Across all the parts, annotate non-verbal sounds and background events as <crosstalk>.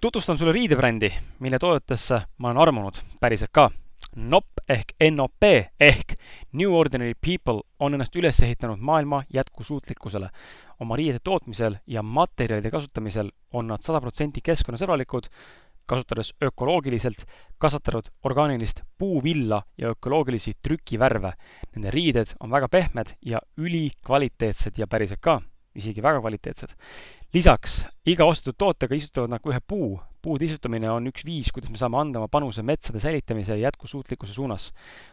tutvustan sulle riidebrändi, mille toodetesse ma olen armunud päriselt ka. NOP ehk NOP ehk New Ordinary People on ennast üles ehitanud maailma jätkusuutlikkusele. oma riiete tootmisel ja materjalide kasutamisel on nad sada protsenti keskkonnasõbralikud, kasutades ökoloogiliselt kasvatatud orgaanilist puuvilla ja ökoloogilisi trükivärve. Nende riided on väga pehmed ja ülikvaliteetsed ja päriselt ka, isegi väga kvaliteetsed lisaks, iga ostetud tootega istutavad nad ka ühe puu. puude istutamine on üks viis, kuidas me saame anda oma panuse metsade säilitamise ja jätkusuutlikkuse suunas.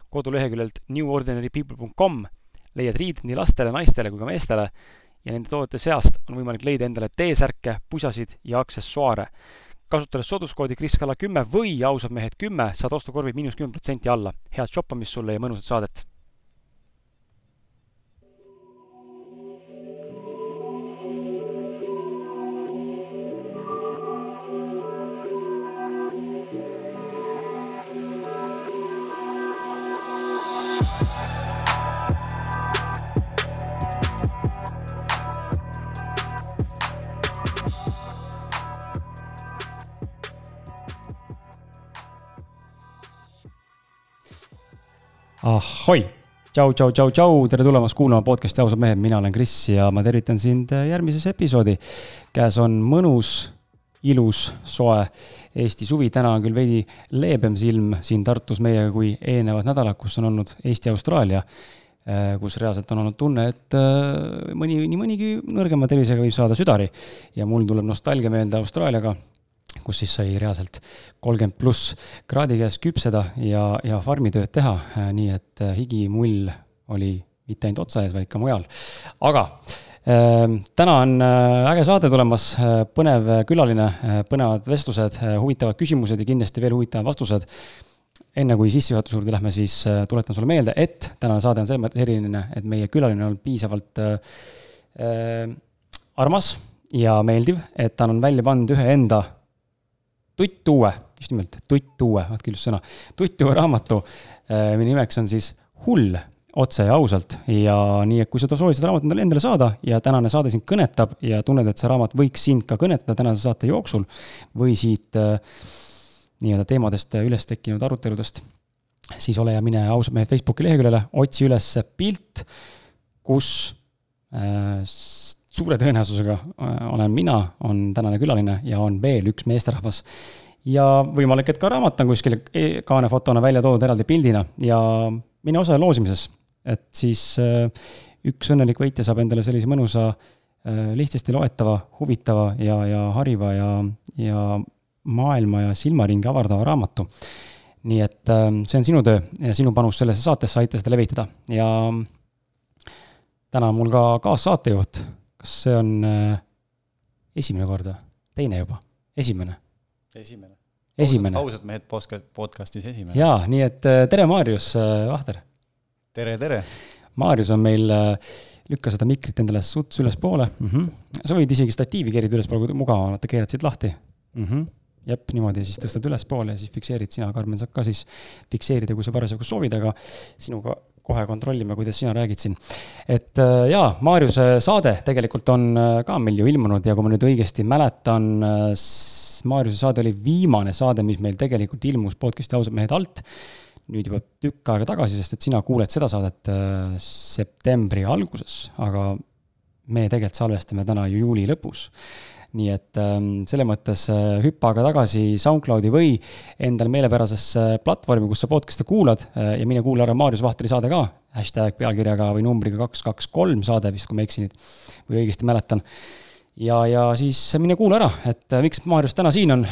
koduleheküljelt newordinarypeople.com leiad riided nii lastele, naistele kui ka meestele ja nende toodete seast on võimalik leida endale T-särke, pusasid ja aksessuaare. kasutades sooduskoodi kriskala kümme või ausad mehed kümme, saad ostukorvi miinus kümme protsenti alla. head shoppamist sulle ja mõnusat saadet! Ahhoi, tšau, tšau, tšau, tšau, tere tulemast kuulama podcast'i Ausad mehed, mina olen Kris ja ma tervitan sind järgmises episoodi. käes on mõnus, ilus, soe Eesti suvi, täna on küll veidi leebem silm siin Tartus meiega kui eelnevad nädalad, kus on olnud Eesti-Austraalia eh, kus reaalselt on olnud tunne, et eh, mõni, nii mõnigi nõrgema tervisega võib saada südari. ja mul tuleb nostalgia meelde Austraaliaga kus siis sai reaalselt kolmkümmend pluss kraadi käes küpseda ja, ja farmitööd teha, äh, nii et äh, higimull oli mitte ainult otsa ees, vaid ka mujal. aga äh, täna on äh, äge saade tulemas, põnev külaline, põnevad vestlused, huvitavad küsimused ja kindlasti veel huvitavad vastused. enne kui sissejuhatuse juurde lähme, siis tuletan sulle meelde, et tänane saade on selles mõttes eriline, et meie külaline on piisavalt äh, armas ja meeldiv, et ta on välja pannud ühe enda tuttuue, just nimelt, tuttuue, vaadake ilus sõna, tuttuue raamatu, äh, mille nimeks on siis Hull otse ja ausalt. Ja nii, et kui sa soovid seda raamatut endale, endale saada ja tänane saade sind kõnetab ja tunned, et see raamat võiks sind ka kõnetada tänase saate jooksul või siit äh, nii-öelda teemadest üles tekkinud aruteludest, siis ole ja mine ausalt mehe Facebooki leheküljele, otsi üles pilt, kus äh, suure tõenäosusega äh, olen mina, on tänane külaline ja on veel üks meesterahvas. ja võimalik, et ka raamat on kuskil e-, kaanefotona välja toodud eraldi pildina ja mine osale loosimises. et siis äh, üks õnnelik võitja saab endale sellise mõnusa, äh, lihtsasti loetava, huvitava ja, ja hariva ja, ja maailma ja silmaringi avardava raamatu. nii et see on sinu töö ja sinu panus sellesse saatesse, aita seda levitada ja täna on mul ka kaassaatejuht kas see on äh, esimene kord või? teine juba? esimene? esimene. esimene. ausad mehed podcast'is esimene. jaa, nii et äh, tere, Maarjus äh, Vahter. tere, tere. Maarjus on meil äh,, lükka seda mikrit endale suts ülespoole mm. -hmm. sa võid isegi statiivi kerida ülespoole, kui mugavam on, vaata keerad siit lahti mm. -hmm jep, niimoodi, siis tõstad ülespoole ja siis fikseerid sina, Karmen, saad ka siis fikseerida, kui sa parasjagu soovid, aga sinuga kohe kontrollime, kuidas sina räägid siin. et äh, jaa, Maarjuse saade tegelikult on äh, ka meil ju ilmunud ja kui ma nüüd õigesti mäletan, äh, Maarjuse saade oli viimane saade, mis meil tegelikult ilmus podcast'i Ausad mehed alt. nüüd juba tükk aega tagasi, sest et sina kuuled seda saadet septembri alguses, aga me tegelikult salvestame täna ju juuli lõpus nii et ähm, selles mõttes äh, hüppa aga tagasi SoundCloudi või endale meelepärasesse platvormi, kus sa podcast'e kuulad äh, ja mine kuula ära Maarjus Vahtri saade ka, hashtag pealkirjaga või numbriga kaks, kaks, kolm saade vist, kui ma eksin või õigesti mäletan. ja, ja siis mine kuula ära, et äh, miks Maarjus täna siin on.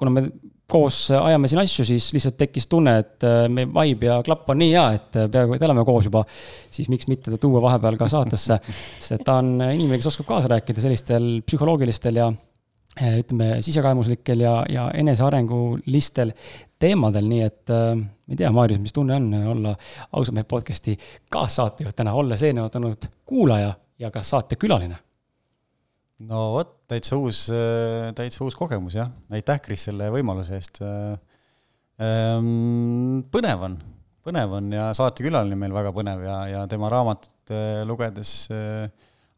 kuna me koos ajame siin asju, siis lihtsalt tekkis tunne, et äh, meie vibe ja klapp on nii hea, et äh, peaaegu, et elame koos juba. siis miks mitte ta tuua vahepeal ka saatesse, <laughs> sest et ta on inimene, kes oskab kaasa rääkida sellistel psühholoogilistel ja äh, ütleme, sisekaemuslikel ja, ja enesearengulistel teemadel, nii et ma ei tea, Maarjus, mis tunne on olla ausalt mehe podcast'i kaassaatejuht täna, olles eelnevalt olnud kuulaja ja ka saatekülaline no vot, täitsa uus, äh, täitsa uus kogemus jah, aitäh, Kris, selle võimaluse eest. Äh, ähm, põnev on, põnev on ja saatekülaline meil väga põnev ja, ja tema raamatut äh, lugedes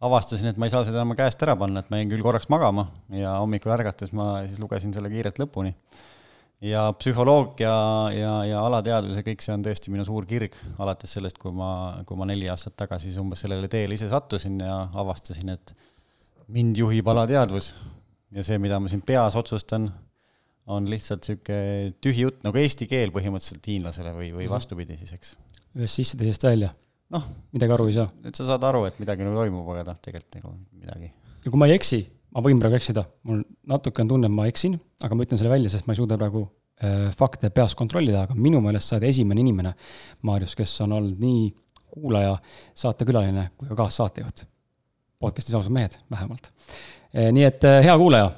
avastasin, et ma ei saa seda oma käest ära panna, et ma jäin küll korraks magama ja hommikul ärgates ma siis lugesin selle kiirelt lõpuni. ja psühholoogia ja, ja alateadvus ja kõik see on tõesti minu suur kirg, alates sellest, kui ma, kui ma neli aastat tagasi siis umbes sellele teele ise sattusin ja avastasin, et mind juhib alateadvus ja see, mida ma siin peas otsustan, on lihtsalt niisugune tühi jutt, nagu eesti keel põhimõtteliselt hiinlasele või, või mhm. vastupidi siis, eks. ühest sisse, teisest välja. noh. midagi aru ei saa. et sa saad aru, et midagi nagu toimub, aga noh, tegelikult nagu midagi. ja kui ma ei eksi, ma võin praegu eksida, mul natuke on tunne, et ma eksin, aga ma ütlen selle välja, sest ma ei suuda praegu äh, fakte peas kontrollida, aga minu meelest sa oled esimene inimene, Maarjus, kes on olnud nii kuulaja, saatekülaline kui ka kaassaatejuht. Podcast'is ausad mehed, vähemalt. Äh, nii et äh, hea kuulaja,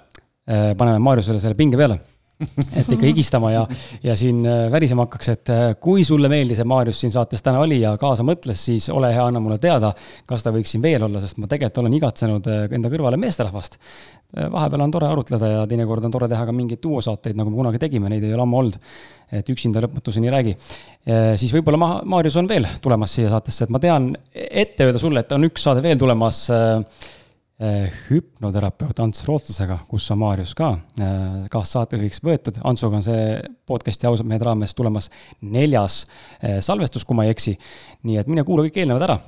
äh, paneme Maarjusele selle pinge peale <laughs> et ikka higistama ja, ja siin äh, värisema hakkaks, et äh, kui sulle meeldis, et Maarjus siin saates täna oli ja kaasa mõtles, siis ole hea, anna mulle teada, kas ta võiks siin veel olla, sest ma tegelikult olen igatsenud äh, enda kõrvale meesterahvast. vahepeal on tore arutleda ja teinekord on tore teha ka mingeid duosaateid, nagu me kunagi tegime, neid ei ole ammu olnud. et üksinda lõpmatuseni ei räägi. siis võib-olla ma, Maarjus on veel tulemas siia saatesse, et ma tean ette öelda sulle, et on üks saade veel tulemas hüpnoterapeut Ants Rootslasega, kus on Maarjus ka eh, kaassaatejuhiks võetud. Antsuga on see podcast'i ausad mehed raames tulemas neljas eh, salvestus, kui ma ei eksi. nii et mine kuula kõik eelnevad ära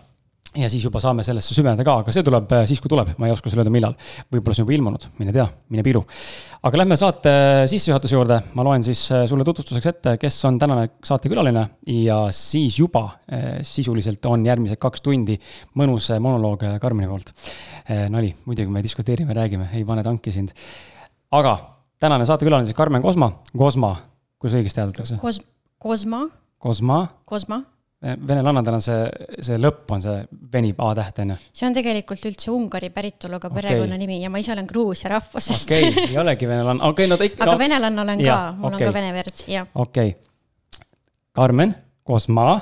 ja siis juba saame sellesse süveneda ka, aga see tuleb äh, siis, kui tuleb, ma ei oska sulle öelda, millal. võib-olla see on juba ilmunud, mine tea, mine piru. aga lähme saate sissejuhatuse juurde, ma loen siis äh, sulle tutvustuseks ette, kes on tänane saatekülaline ja siis juba äh, sisuliselt on järgmised kaks tundi mõnus monoloog Karmeni poolt. nali, muidugi me diskuteerime, räägime, ei pane tanki sind. aga tänane saatekülaline siis Karmen Kosma, Kosma, kuidas õigesti hääldatakse Kos-, Kosma. Kosma. Kosma venelannadel on see, see lõpp on see, venib A-täht, on ju? see on tegelikult üldse Ungari päritoluga okay. perekonnanimi ja ma ise olen Gruusia rahvusest. okei okay,, ei olegi venelanna, okei okay,, no ta ikka. aga no, venelanna olen ja, ka, mul okay. on ka vene verd, jah. okei okay.. Carmen Kosma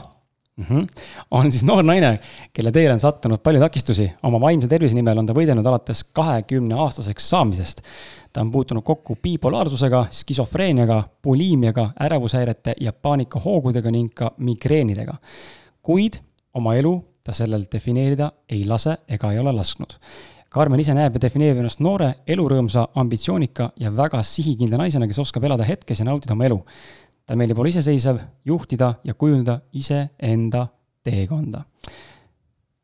mm -hmm. on siis noor naine, kelle teele on sattunud palju takistusi. oma vaimse tervise nimel on ta võidelnud alates kahekümne aastaseks saamisest ta on puutunud kokku bipolaarsusega, skisofreeniaga, buliimiaga, ärevushäirete ja paanikahoogudega ning ka migreenidega. kuid oma elu ta sellel defineerida ei lase ega ei ole lasknud. Karmen ise näeb ja defineerib ennast noore, elurõõmsa, ambitsioonika ja väga sihikindla naisena, kes oskab elada hetkes ja nautida oma elu. Tal meeldib olla iseseisev, juhtida ja kujundada iseenda teekonda.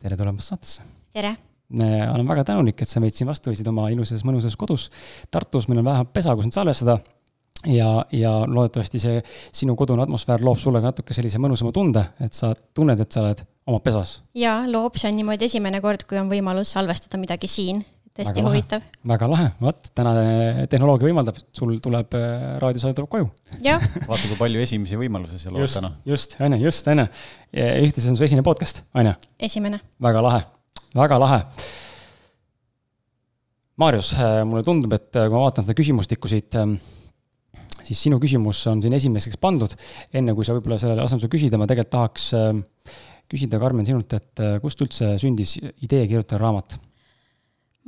tere tulemast saatesse! tere! olen väga tänulik, et sa meid siin vastu võtsid oma ilusas mõnusas kodus Tartus, meil on vähemalt pesa, kus nüüd salvestada. ja, ja loodetavasti see sinu kodune atmosfäär loob sulle natuke sellise mõnusama tunde, et sa tunned, et sa oled oma pesas. ja loob, see on niimoodi esimene kord, kui on võimalus salvestada midagi siin hästi huvitav. väga lahe, vot tänane tehnoloogia võimaldab, sul tuleb äh, raadiosaade tuleb koju. <laughs> vaata, kui palju esimesi võimalusi seal on täna. just, on ju, just, on ju. ühtlasi on su esimene podcast, on ju? esimene. väga lahe väga lahe. Marius, äh, mulle tundub, et äh, kui ma vaatan seda küsimustikku siit, ähm, siis sinu küsimus on siin esimeseks pandud. enne kui sa võib-olla sellele lasen sul küsida, ma tegelikult tahaks ähm, küsida, Karmen, sinult, et kust üldse sündis idee kirjutada raamat?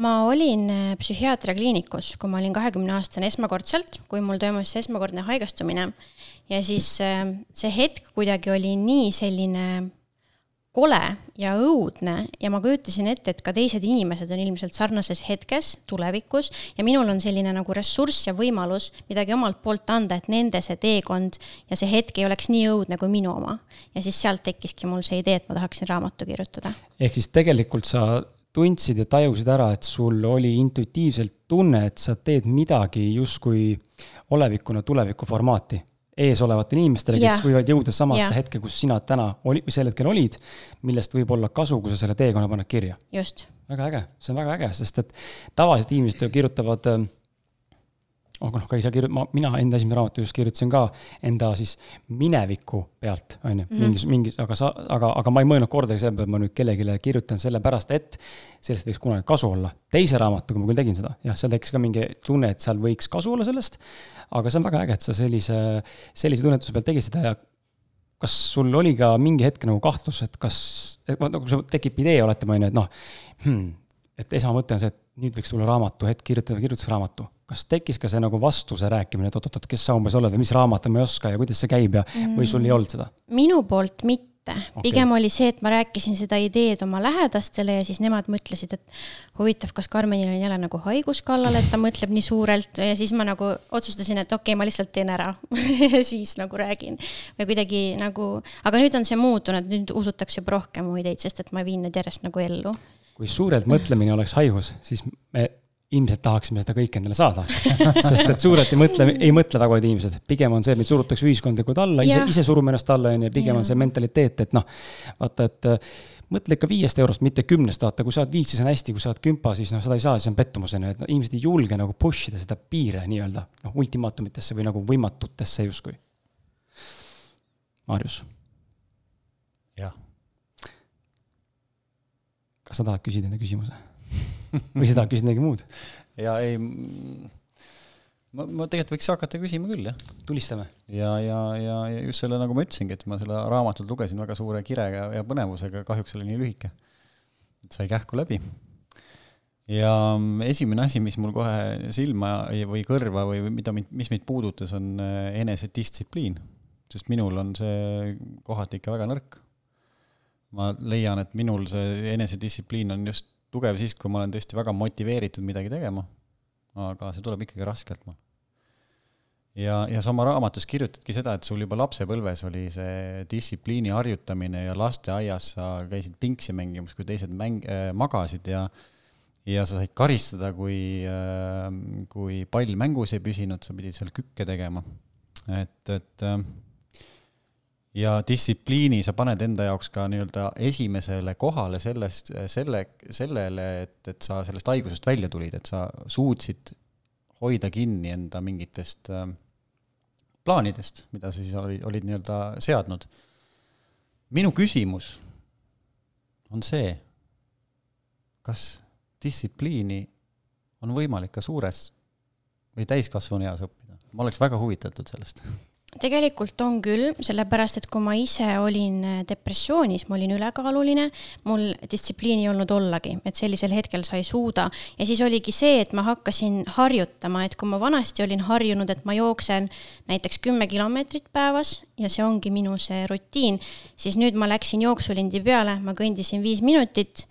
Ma olin psühhiaatriakliinikus, kui ma olin kahekümne aastane esmakordselt, kui mul toimus esmakordne haigestumine. ja siis see hetk kuidagi oli nii selline kole ja õudne ja ma kujutasin ette, et ka teised inimesed on ilmselt sarnases hetkes tulevikus ja minul on selline nagu ressurss ja võimalus midagi omalt poolt anda, et nende see teekond ja see hetk ei oleks nii õudne kui minu oma. ja siis sealt tekkiski mul see idee, et ma tahaksin raamatu kirjutada. ehk siis tegelikult sa tundsid ja tajusid ära, et sul oli intuitiivselt tunne, et sa teed midagi justkui olevikuna tuleviku formaati eesolevatele inimestele, kes yeah. võivad jõuda samasse yeah. hetke, kus sina täna oli, sel hetkel olid, millest võib olla kasu, kui sa selle teekonna paned kirja. just. väga äge, see on väga äge, sest et tavaliselt inimesed kirjutavad äh, aga noh, ka ei saa kirjutada, ma, mina enda esimese raamatu just kirjutasin ka enda siis mineviku pealt, on ju, mhm. mingis, mingis, aga sa, aga, aga ma ei mõelnud kordagi selle peale, et ma nüüd kellelegi kirjutan sellepärast, et sellest võiks kunagi kasu olla. teise raamatuga ma küll tegin seda, jah, seal tekkis ka mingi tunne, et seal võiks kasu olla sellest, aga see on väga äge, et sa sellise, sellise tunnetuse pealt tegid seda ja kas sul oli ka mingi hetk nagu kahtlus, et kas, et nagu sul tekib idee, oletame, on ju, et noh hmm,, et esmamõte on see, et nüüd võiks tulla raamatu hetk, kirjutada kirjutusraamatu. Kas tekkis ka see nagu vastuse rääkimine, et oot-oot-oot, kes sa umbes oled või mis raamat ma ei oska ja kuidas see käib ja mm., või sul ei olnud seda? minu poolt mitte okay.. pigem oli see, et ma rääkisin seda ideed oma lähedastele ja siis nemad mõtlesid, et huvitav, kas Karmenil on jälle nagu haigus kallal, et ta mõtleb nii suurelt ja siis ma nagu otsustasin, et okei okay,, ma lihtsalt teen ära <laughs> ja siis nagu räägin. või kuidagi nagu, aga nüüd on see muutunud, nüüd usutakse juba rohkem mu ideid, sest et ma viin need järjest nagu ellu. kui suurelt mõtlemine oleks haigus, siis me ilmselt tahaksime seda kõike endale saada <laughs> sest et suurelt ei mõtle, ei mõtle väga paljud inimesed, pigem on see, et meid surutakse ühiskondlikult alla, ise, ise surume ennast alla, on ju, pigem ja. on see mentaliteet, et noh, vaata, et äh, mõtle ikka viiest eurost, mitte kümnest, vaata, kui saad viis, siis on hästi, kui saad kümpa, siis noh, seda ei saa, siis on pettumus, on ju, et inimesed ei julge nagu push ida seda piire nii-öelda, noh, ultimaatumitesse või nagu võimatutesse justkui. Marius. jah. kas sa tahad küsida enda küsimuse? Või sa tahad küsida midagi muud? ja ei, ma, ma tegelikult võiks hakata küsima küll, jah. tulistame. ja, ja, ja, ja just selle, nagu ma ütlesingi, et ma selle raamatut lugesin väga suure kirega ja põnevusega, kahjuks oli nii lühike. et sai kähku läbi. ja esimene asi, mis mul kohe silma või kõrva või mida, mis mind puudutas, on äh, enesedistsipliin. sest minul on see kohati ikka väga nõrk. ma leian, et minul see enesedistsipliin on just tugev siis, kui ma olen tõesti väga motiveeritud midagi tegema, aga see tuleb ikkagi raskelt mul. ja, ja sa oma raamatus kirjutadki seda, et sul juba lapsepõlves oli see distsipliini harjutamine ja lasteaias sa käisid pingsi mängimas, kui teised mäng- äh,, magasid ja ja sa said karistada, kui äh,, kui pall mängus ei püsinud, sa pidid seal kükke tegema. et, et äh, ja distsipliini sa paned enda jaoks ka nii-öelda esimesele kohale sellest, selle, sellele, et, et sa sellest haigusest välja tulid, et sa suutsid hoida kinni enda mingitest äh, plaanidest, mida sa siis olid, olid nii-öelda seadnud. minu küsimus on see, kas distsipliini on võimalik ka suures või täiskasvanu eas õppida? ma oleks väga huvitatud sellest <laughs> tegelikult on küll, sellepärast et kui ma ise olin äh, depressioonis, ma olin ülekaaluline, mul distsipliini ei olnud ollagi, et sellisel hetkel sa ei suuda. ja siis oligi see, et ma hakkasin harjutama, et kui ma vanasti olin harjunud, et ma jooksen näiteks kümme kilomeetrit päevas ja see ongi minu see rutiin, siis nüüd ma läksin jooksulindi peale, ma kõndisin viis minutit.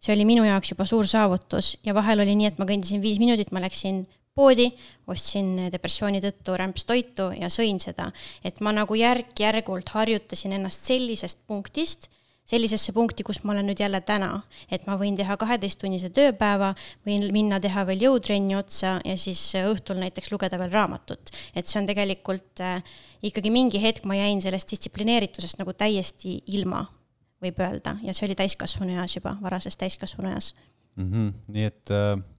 see oli minu jaoks juba suur saavutus ja vahel oli nii, et ma kõndisin viis minutit, ma läksin poodi, ostsin depressiooni tõttu rämpstoitu ja sõin seda. et ma nagu järk-järgult harjutasin ennast sellisest punktist sellisesse punkti, kus ma olen nüüd jälle täna, et ma võin teha kaheteisttunnise tööpäeva, võin minna teha veel jõutrenni otsa ja siis õhtul näiteks lugeda veel raamatut. et see on tegelikult äh, ikkagi mingi hetk ma jäin sellest distsiplineeritusest nagu täiesti ilma, võib öelda, ja see oli täiskasvanu eas juba, varases täiskasvanu eas mm. -hmm. nii et Äh,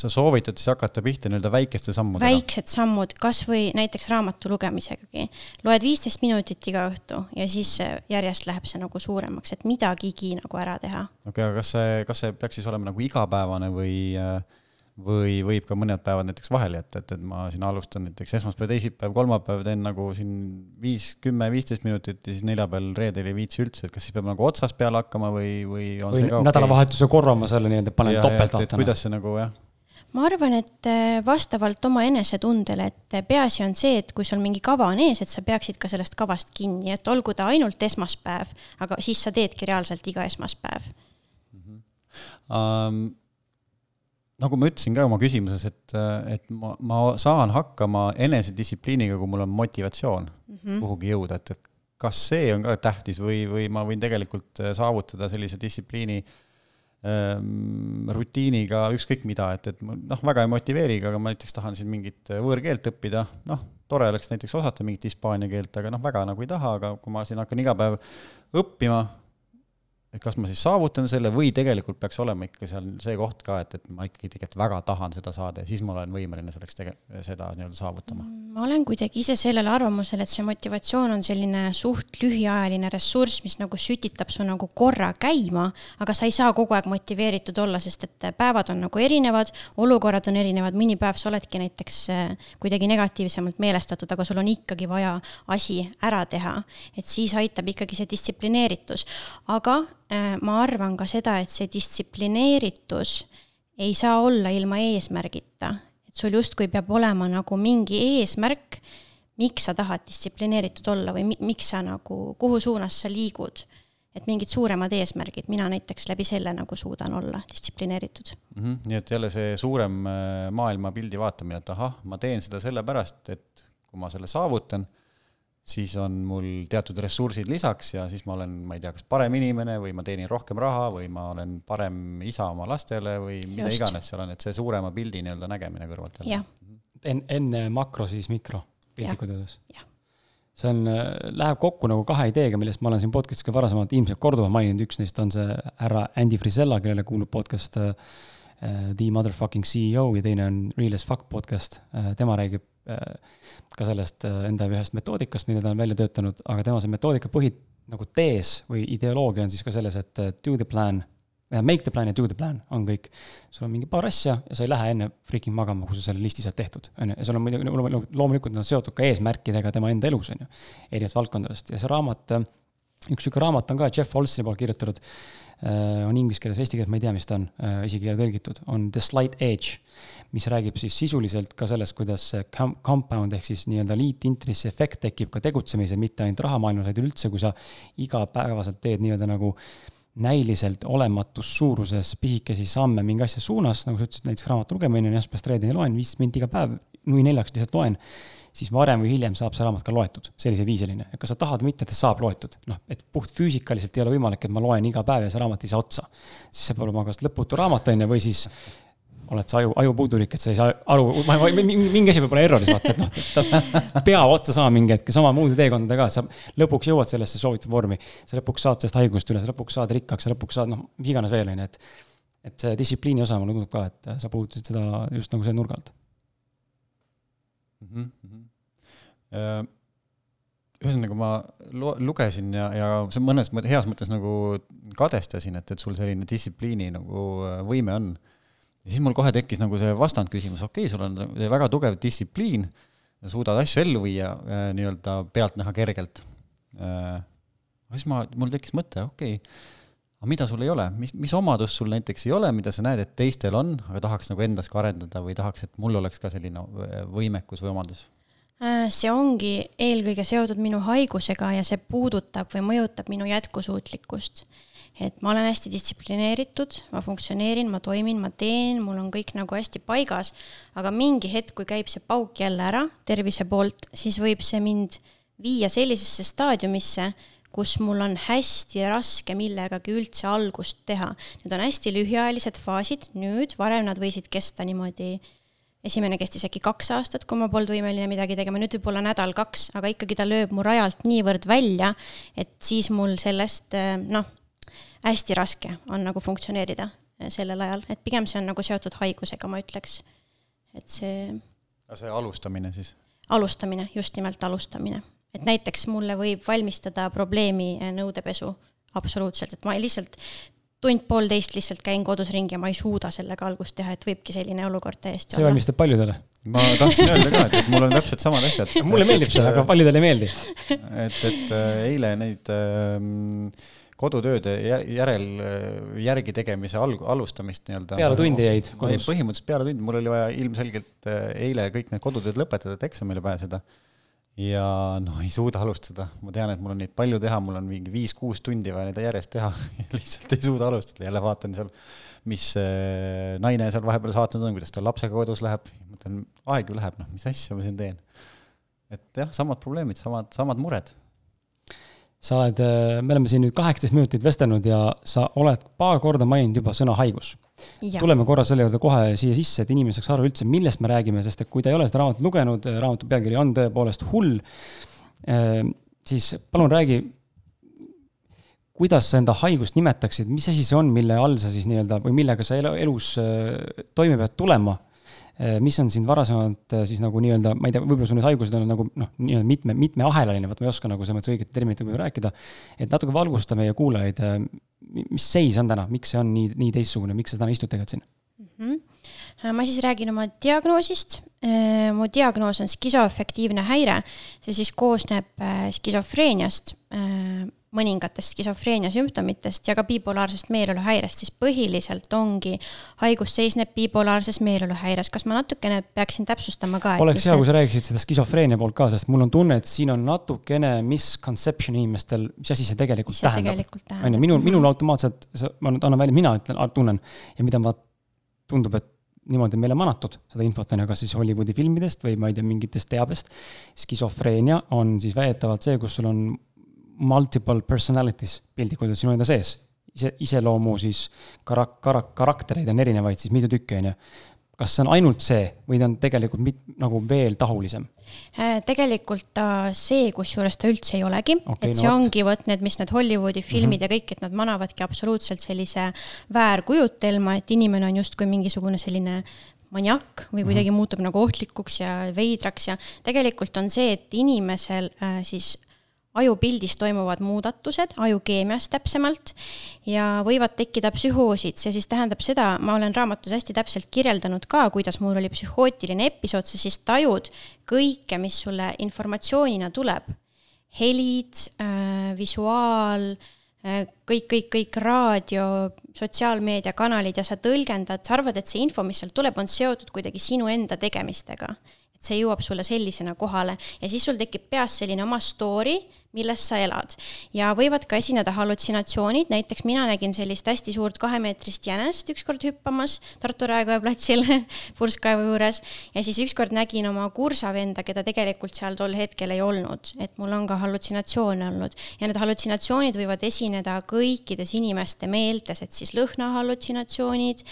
sa soovitad siis hakata pihta nii-öelda väikeste sammudega? väiksed sammud, kas või näiteks raamatu lugemisegagi. loed viisteist minutit iga õhtu ja siis järjest läheb see nagu suuremaks, et midagigi nagu ära teha. okei okay,, aga kas see, kas see peaks siis olema nagu igapäevane või äh, või võib ka mõned päevad näiteks vahele jätta, et, et ma siin alustan näiteks esmaspäev, teisipäev, kolmapäev teen nagu siin viis, kümme, viisteist minutit ja siis neljapäeval, reedel ei viitsi üldse, et kas siis peab nagu otsast peale hakkama või, või on või see ka nädalavahetuse okay? korra ma selle nii-öelda panen topelt vaatama. kuidas see nagu jah? ma arvan, et äh, vastavalt oma enesetundele, et äh, peaasi on see, et kui sul mingi kava on ees, et sa peaksid ka sellest kavast kinni, et olgu ta ainult esmaspäev, aga siis sa teedki reaalselt iga esmaspäev mm. -hmm. Um, nagu ma ütlesin ka oma küsimuses, et, et ma, ma saan hakkama enesedistsipliiniga, kui mul on motivatsioon mm -hmm. kuhugi jõuda, et, et kas see on ka tähtis või, või ma võin tegelikult äh, saavutada sellise distsipliini ähm, rutiiniga ükskõik mida, et, et noh, väga ei motiveerigi, aga ma näiteks tahan siin mingit võõrkeelt õppida, noh, tore oleks näiteks osata mingit hispaania keelt, aga noh, väga nagu ei taha, aga kui ma siin hakkan iga päev õppima, et kas ma siis saavutan selle või tegelikult peaks olema ikka seal see koht ka, et, et ma ikkagi tegelikult väga tahan seda saada ja siis ma olen võimeline selleks tege-, seda nii-öelda saavutama. ma olen kuidagi ise sellel arvamusel, et see motivatsioon on selline suht lühiajaline ressurss, mis nagu sütitab su nagu korra käima, aga sa ei saa kogu aeg motiveeritud olla, sest et päevad on nagu erinevad, olukorrad on erinevad, mõni päev sa oledki näiteks eh, kuidagi negatiivsemalt meelestatud, aga sul on ikkagi vaja asi ära teha. et siis aitab ikkagi see distsiplineeritus, aga ma arvan ka seda, et see distsiplineeritus ei saa olla ilma eesmärgita, et sul justkui peab olema nagu mingi eesmärk, miks sa tahad distsiplineeritud olla või mi miks sa nagu, kuhu suunas sa liigud. et mingid suuremad eesmärgid, mina näiteks läbi selle nagu suudan olla distsiplineeritud mm. -hmm. nii et jälle see suurem äh, maailmapildi vaatamine, et ahah, ma teen seda sellepärast, et kui ma selle saavutan siis on mul teatud ressursid lisaks ja siis ma olen, ma ei tea, kas parem inimene või ma teenin rohkem raha või ma olen parem isa oma lastele või mida Just. iganes seal on, et see suurema pildi nii-öelda nägemine kõrvalt jälle. enne, enne makro, siis mikro, piltlikult öeldes. see on, läheb kokku nagu kahe ideega, millest ma olen siin podcast'is ka varasemalt ilmselt korduvalt maininud, üks neist on see härra Andy Frisella, kellele kuulub podcast uh, The Motherfucking CEO ja teine on Real as Fuck podcast tema räägib ka sellest äh, enda ühest metoodikast, mida ta on välja töötanud, aga tema see metoodika põhi nagu tees või ideoloogia on siis ka selles, et äh, do the plan, make the plan ja do the plan on kõik. sul on mingi paar asja ja sa ei lähe enne freaking magama, kui sa selle listi saad tehtud, on ju, ja sul on muidugi, loomulikult nad on seotud ka eesmärkidega tema enda elus, on ju, erinevatest valdkondadest ja see raamat, äh, üks niisugune raamat on ka Jeff Olsoni poolt kirjutatud Äh, on inglise keeles, eesti keeles ma ei tea, mis ta on, äh, isegi ei ole tõlgitud, on The Slight Edge, mis räägib siis sisuliselt ka sellest, kuidas compound ehk siis nii-öelda liitintressi efekt tekib ka tegutsemisel, mitte ainult rahamaailmas, vaid üldse, kui sa igapäevaselt teed nii-öelda nagu näiliselt olematus suuruses pisikesi samme mingi asja suunas, nagu sa ütlesid, näiteks raamatu lugemine on esmaspäevast reedeni loen viis minti iga päev, nui neljaks lihtsalt loen siis varem või hiljem saab see raamat ka loetud, sellisel viisiline. kas sa tahad või mitte, ta saab loetud. noh, et puht füüsikaliselt ei ole võimalik, et ma loen iga päev ja see raamat ei saa otsa. siis see peab olema kas lõputu raamat, on ju, või siis oled sa aju, ajupuudulik, et sa ei saa aru, mingi asi peab olema erroris, vaata, et noh, ta peab otsa saama mingi hetk ja sama muude teekondadega, sa lõpuks jõuad sellesse soovitud vormi. sa lõpuks saad sellest haigust üle, sa lõpuks saad rikkaks, sa lõpuks saad noh, mis iganes veel, on ju, et. et see distsipliini osa mulle tundub ka, et sa puudutasid seda just nagu selle nurga alt mm. -hmm. Ühesõnaga, ma lugesin ja, ja see mõnes mõttes, heas mõttes nagu kadestasin, et, et sul selline distsipliini nagu äh, võime on. ja siis mul kohe tekkis nagu see vastandküsimus, okei okay,, sul on väga tugev distsipliin, suudad asju ellu viia äh, nii-öelda pealtnäha kergelt. siis ma, mul tekkis mõte, okei okay,, aga mida sul ei ole, mis, mis omadus sul näiteks ei ole, mida sa näed, et teistel on, aga tahaks nagu endas ka arendada või tahaks, et mul oleks ka selline võimekus või omadus? Äh, see ongi eelkõige seotud minu haigusega ja see puudutab või mõjutab minu jätkusuutlikkust. et ma olen hästi distsiplineeritud, ma funktsioneerin, ma toimin, ma teen, mul on kõik nagu hästi paigas, aga mingi hetk, kui käib see pauk jälle ära tervise poolt, siis võib see mind viia sellisesse staadiumisse, kus mul on hästi raske millegagi üldse algust teha. Need on hästi lühiajalised faasid, nüüd, varem nad võisid kesta niimoodi, esimene kestis äkki kaks aastat, kui ma polnud võimeline midagi tegema, nüüd võib-olla nädal-kaks, aga ikkagi ta lööb mu rajalt niivõrd välja, et siis mul sellest noh, hästi raske on nagu funktsioneerida sellel ajal, et pigem see on nagu seotud haigusega, ma ütleks. et see. see alustamine siis? alustamine, just nimelt alustamine et näiteks mulle võib valmistada probleemi eh, nõudepesu, absoluutselt, et ma lihtsalt tund-poolteist lihtsalt käin kodus ringi ja ma ei suuda sellega algust teha, et võibki selline olukord täiesti see olla. valmistab paljudele. ma tahtsin öelda ka, et, et mul on täpselt samad asjad. <laughs> mulle meeldib see, aga paljudele ei meeldi. <laughs> et, et äh, eile neid äh, kodutööde järel, järgi tegemise alg-, alustamist nii-öelda. peale tundi jäid kodus? põhimõtteliselt peale tundi, mul oli vaja ilmselgelt äh, eile kõik need kodutööd lõpetada, et eksamile pääseda ja noh, ei suuda alustada, ma tean, et mul on neid palju teha, mul on mingi viis-kuus tundi vaja neid järjest teha <laughs> lihtsalt ei suuda alustada, jälle vaatan seal, mis äh, naine seal vahepeal saatnud on, kuidas tal lapsega kodus läheb, mõtlen, aeg ju läheb, noh, mis asja ma siin teen. et jah, samad probleemid, samad, samad mured. sa oled, äh, me oleme siin nüüd kaheksateist minutit vestelnud ja sa oled paar korda maininud juba sõna haigus tuleme korra selle juurde kohe siia sisse, et inimene saaks aru üldse, millest me räägime, sest et kui ta ei ole seda raamatut lugenud, raamatu pealkiri on tõepoolest hull, eh, siis palun räägi, kuidas sa enda haigust nimetaksid, mis asi see on, mille all sa siis nii-öelda või millega sa elus eh, toime pead tulema? Eh, mis on sind varasemalt siis nagu nii-öelda, ma ei tea, võib-olla sul need haigused on nagu noh, nii-öelda mitme, mitmeahelaline, vot ma ei oska nagu selles mõttes õiget terminit rääkida. et natuke valgusta meie kuulajaid, mis seis on täna, miks see on nii, nii teistsugune, miks sa täna istud tegelikult siin mm? -hmm. ma siis räägin oma diagnoosist. Äh, mu diagnoos on skisoafektiivne häire, see siis koosneb äh, skisofreeniast mõningatest skisofreenia sümptomitest ja ka bipolaarsest meeleoluhäirest, siis põhiliselt ongi, haigus seisneb bipolaarses meeleoluhäires. kas ma natukene peaksin täpsustama ka? oleks hea, kui sa räägiksid seda skisofreenia poolt ka, sest mul on tunne, et siin on natukene misconception inimestel, mis asi see tegelikult see tähendab. on ju, minul, minul automaatselt, ma nüüd annan välja, mina ütlen, tunnen ja mida ma, tundub, et niimoodi meile manatud seda infot, on ju, kas siis Hollywoodi filmidest või ma ei tea, mingitest teabest. skisofreenia on siis väidetavalt see, kus sul on multiple personalities piltlikult sinu enda sees. ise, iseloomu siis karak-, karak-, karaktereid on erinevaid siis mitu tükki, on ju. kas see on ainult see või ta on tegelikult mit, nagu veel tahulisem? Äh, tegelikult ta see, kusjuures ta üldse ei olegi okay,, et see no, ongi vot need, mis need Hollywoodi filmid mm -hmm. ja kõik, et nad manavadki absoluutselt sellise väärkujutelma, et inimene on justkui mingisugune selline maniak või kuidagi mm -hmm. muutub nagu ohtlikuks ja veidraks ja tegelikult on see, et inimesel äh, siis ajupildis toimuvad muudatused, ajukeemias täpsemalt, ja võivad tekkida psühhoosid, see siis tähendab seda, ma olen raamatus hästi täpselt kirjeldanud ka, kuidas mul oli psühhootiline episood, sa siis tajud kõike, mis sulle informatsioonina tuleb. helid äh,, visuaal äh,, kõik, kõik, kõik raadio, sotsiaalmeediakanalid ja sa tõlgendad, sa arvad, et see info, mis sealt tuleb, on seotud kuidagi sinu enda tegemistega. Et see jõuab sulle sellisena kohale. Ja siis sul tekib peas selline oma story, milles sa elad. ja võivad ka esineda hallutsinatsioonid, näiteks mina nägin sellist hästi suurt kahemeetrist jänest ükskord hüppamas Tartu Raekoja platsil <laughs> purskkaevu juures. Ja siis ükskord nägin oma kursavenda, keda tegelikult seal tol hetkel ei olnud, et mul on ka hallutsinatsioone olnud. Ja need hallutsinatsioonid võivad esineda kõikides inimeste meeltes, et siis lõhnahallutsinatsioonid,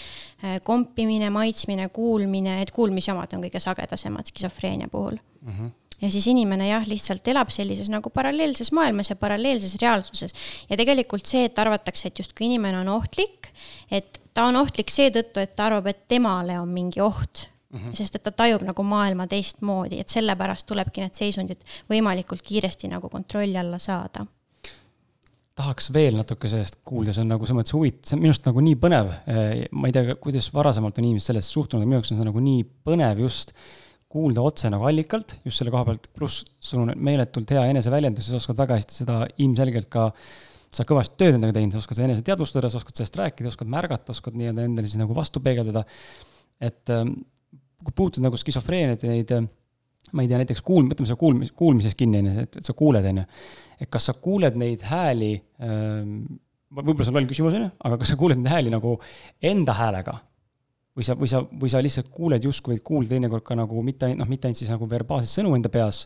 kompimine, maitsmine, kuulmine, et kuulmisjamad on kõige sagedasemad skisofreenia puhul. Mm. -hmm ja siis inimene jah, lihtsalt elab sellises nagu paralleelses maailmas ja paralleelses reaalsuses. ja tegelikult see, et arvatakse, et justkui inimene on ohtlik, et ta on ohtlik seetõttu, et ta arvab, et temale on mingi oht mm. -hmm. sest et ta tajub nagu maailma teistmoodi, et sellepärast tulebki need seisundid võimalikult kiiresti nagu kontrolli alla saada tahaks veel natuke sellest kuulda, see on nagu selles mõttes huvitav, see on minu arust nagu nii põnev. ma ei tea, kuidas varasemalt on inimesed sellesse suhtunud, aga minu jaoks on see nagu nii põnev just kuulda otse nagu allikalt, just selle koha pealt, pluss sul on meeletult hea eneseväljendus, sa oskad väga hästi seda ilmselgelt ka, sa kõvasti tööd endaga teinud, sa oskad enese teadvustada, sa oskad sellest rääkida, oskad märgata, oskad nii-öelda endale siis nagu vastu peegeldada. et ähm, kui puutud nagu skisofreeniat ja neid, äh, ma ei tea, näiteks kuul-, võtame seda kuulmis, kuulmises kinni, on ju, et sa kuuled, on ju. et kas sa kuuled neid hääli, ähm, võib-olla see on loll küsimus, on ju, aga kas sa kuuled neid hääli nagu enda häälega või sa, või sa, või sa lihtsalt kuuled justkui võid kuulda teinekord ka nagu mitte, noh, mitte ainult siis nagu verbaalset sõnu enda peas,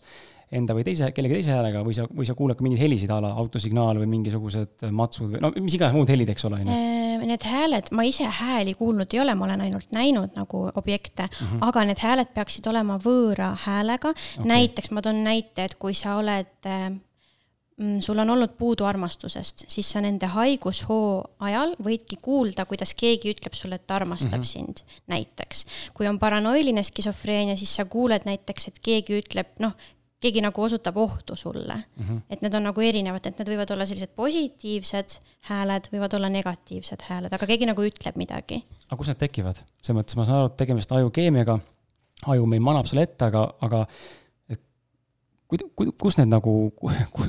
enda või teise, kellegi teise häälega või sa, või sa kuuled ka mingeid helisid a la autosignaal või mingisugused matsud või no mis iganes muud helid, eks ole, on ju. Äh, need hääled, ma ise hääli kuulnud ei ole, ma olen ainult näinud nagu objekte mm, -hmm. aga need hääled peaksid olema võõra häälega okay.. näiteks ma toon näite, et kui sa oled äh, sul on olnud puudu armastusest, siis sa nende haigushoo ajal võidki kuulda, kuidas keegi ütleb sulle, et ta armastab mm -hmm. sind, näiteks. kui on paranoiline skisofreenia, siis sa kuuled näiteks, et keegi ütleb, noh, keegi nagu osutab ohtu sulle mm. -hmm. et need on nagu erinevad, et need võivad olla sellised positiivsed hääled, võivad olla negatiivsed hääled, aga keegi nagu ütleb midagi. aga kus need tekivad? selles mõttes ma saan aru, et tegemist ajukeemiaga, aju meil manab selle ette, aga, aga kus need nagu,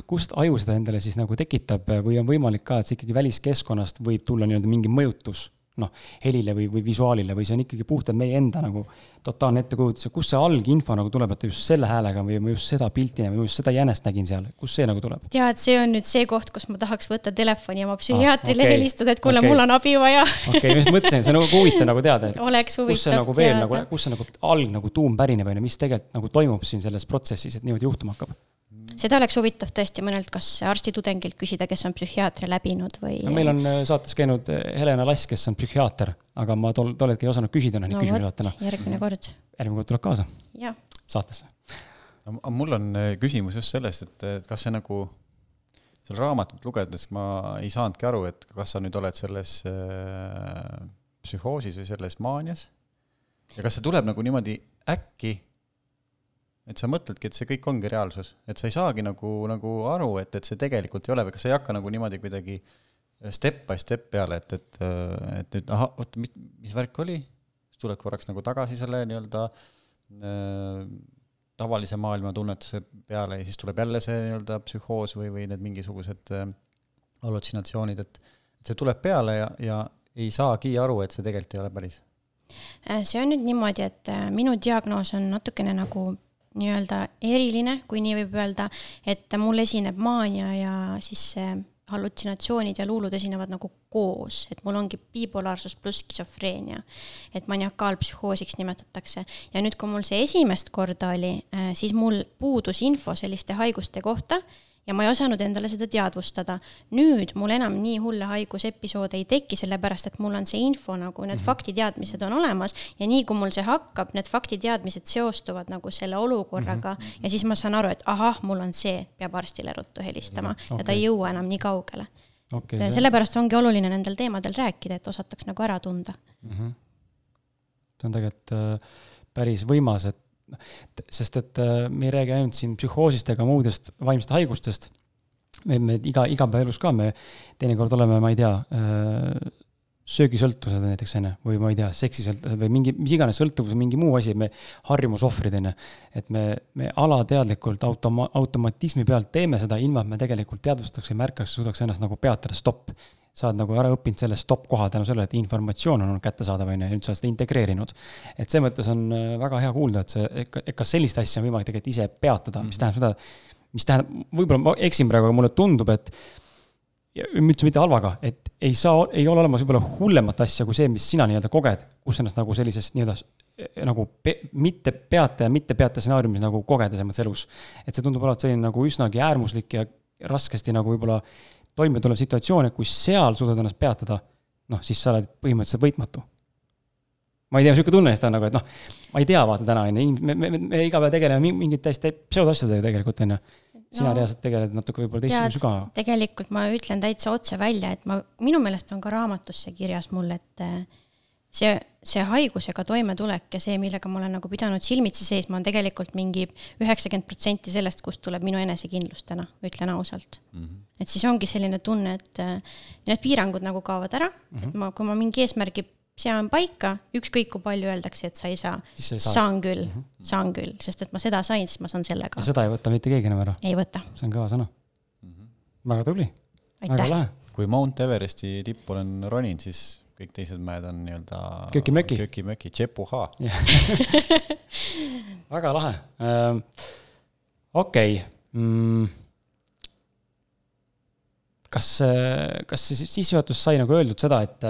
kust aju seda endale siis nagu tekitab? Või on võimalik ka, et see ikkagi väliskeskkonnast võib tulla nii-öelda mingi mõjutus noh, helile või, või visuaalile või see on ikkagi puhtalt meie enda nagu totaalne ettekujutus ja kust see alginfo nagu tuleb, et just selle häälega või ma just seda pilti nägin või just seda jänest nägin seal, kust see nagu tuleb? tead, see on nüüd see koht, kus ma tahaks võtta telefoni oma psühhiaatrile ah, okay. helistada, et kuule okay., mul on abi vaja. okei ma just mõtlesin, see on nagu huvitav nagu teada, et oleks huvitav kus see nagu veel teada. nagu, kus see nagu alg nagu tuum pärineb, on ju, mis tegelikult nagu toimub siin selles protsessis, et niimoodi juhtuma hakkab seda oleks huvitav tõesti mõnelt, kas arstitudengilt küsida, kes on psühhiaatri läbinud või. no meil on äh, saates käinud äh, Helena Lass, kes on psühhiaater, aga ma tol, tol hetkel ei osanud küsida noh, neid no, küsimusi vaata noh. järgmine kord. järgmine kord tuleb kaasa. saatesse. mul on äh, küsimus just sellest, et kas see nagu, seda raamatut lugedes ma ei saanudki aru, et kas sa nüüd oled selles psühhoosis või selles maanias ja kas see tuleb nagu niimoodi äkki et sa mõtledki, et see kõik ongi reaalsus, et sa ei saagi nagu, nagu aru, et, et see tegelikult ei ole või kas sa ei hakka nagu niimoodi kuidagi step by step peale, et, et, et nüüd ahah, oota, mis, mis värk oli, siis tuled korraks nagu tagasi selle nii-öelda äh, tavalise maailma tunnetuse peale ja siis tuleb jälle see nii-öelda psühhoos või, või need mingisugused äh, hallutsinatsioonid, et et see tuleb peale ja, ja ei saagi aru, et see tegelikult ei ole päris? Äh, see on nüüd niimoodi, et minu diagnoos on natukene nagu nii-öelda eriline, kui nii võib öelda, et mul esineb maania ja siis hallutsinatsioonid ja luulud esinevad nagu koos, et mul ongi bipolaarsus pluss skisofreenia. et maniakaalpsühhoosiks nimetatakse. ja nüüd, kui mul see esimest korda oli, äh, siis mul puudus info selliste haiguste kohta ja ma ei osanud endale seda teadvustada. nüüd mul enam nii hulle haigusepisoode ei teki, sellepärast et mul on see info nagu, need mm -hmm. faktiteadmised on olemas ja nii kui mul see hakkab, need faktiteadmised seostuvad nagu selle olukorraga mm -hmm. ja siis ma saan aru, et ahah, mul on see, peab arstile ruttu helistama mm -hmm. okay. ja ta ei jõua enam nii kaugele okay,. See... sellepärast ongi oluline nendel teemadel rääkida, et osataks nagu ära tunda mm. -hmm. see on tegelikult äh, päris võimas, et sest et äh, me ei räägi ainult siin psühhoosist ega muudest vaimsest haigustest. me, me iga, igapäevaelus ka me teinekord oleme, ma ei tea, äh, söögisõltuvused näiteks, on ju, või ma ei tea, seksisõltuvused või mingi, mis iganes sõltuvus või mingi muu asi, me harjumusohvrid, on ju. et me, me alateadlikult automa-, automatismi pealt teeme seda, ilma et me tegelikult teadvustaks või märkaks, suudaks ennast nagu peatada, stopp sa oled nagu ära õppinud selle stopp-koha tänu sellele, et informatsioon on olnud kättesaadav, on ju, ja nüüd sa oled seda integreerinud. et selles mõttes on äh, väga hea kuulda, et see, et kas sellist asja on võimalik tegelikult ise peatada mm, -hmm. mis mhm. tähendab seda, mis tähendab, võib-olla ma eksin praegu, aga mulle tundub, et üldse mitte halvaga, et ei saa, ei ole olemas võib-olla hullemat asja kui see, mis sina nii-öelda koged, kus ennast nagu sellises nii-öelda nagu pe, mitte peata ja mitte peata stsenaariumis nagu kogeda selles mõttes elus. et see tundub olevat selline nagu üsnagi äärmuslik ja raskesti nagu võib-olla toime tulev situatsioon, et kui seal suudad ennast peatada, noh, siis sa oled põhimõtteliselt võitmatu. ma ei tea, niisugune tunne on nagu, et noh, ma ei tea, vaata täna on ju, me, me, me, me iga päev tegeleme mingite täiesti pseudoasjadega tegelikult on ju. Sina no, reaalselt tegeled natuke võib-olla teistsuguse ka. tegelikult ma ütlen täitsa otse välja, et ma, minu meelest on ka raamatus see kirjas mul, et see, see haigusega toimetulek ja see, millega ma olen nagu pidanud silmitsi seisma, on tegelikult mingi üheksakümmend protsenti sellest, kust tuleb minu enesekindlus täna, ütlen ausalt mm. -hmm. et siis ongi selline tunne, et äh, need piirangud nagu kaovad ära mm, -hmm. et ma, kui ma mingi eesmärgi sean paika, ükskõik kui palju öeldakse, et sa ei saa, saan küll mm, -hmm. saan küll, sest et ma seda sain, siis ma saan selle ka. seda ei võta mitte keegi enam ära? ei võta. see on kõva sõna mm. -hmm. väga tubli. väga lahe. kui Mount Everesti tippu olen roninud, siis kõik teised mäed on nii-öelda köki-möki, köki-möki, tšepuha <laughs> väga lahe uh,. okei okay. mm.. kas, kas see sissejuhatus sai nagu öeldud seda, et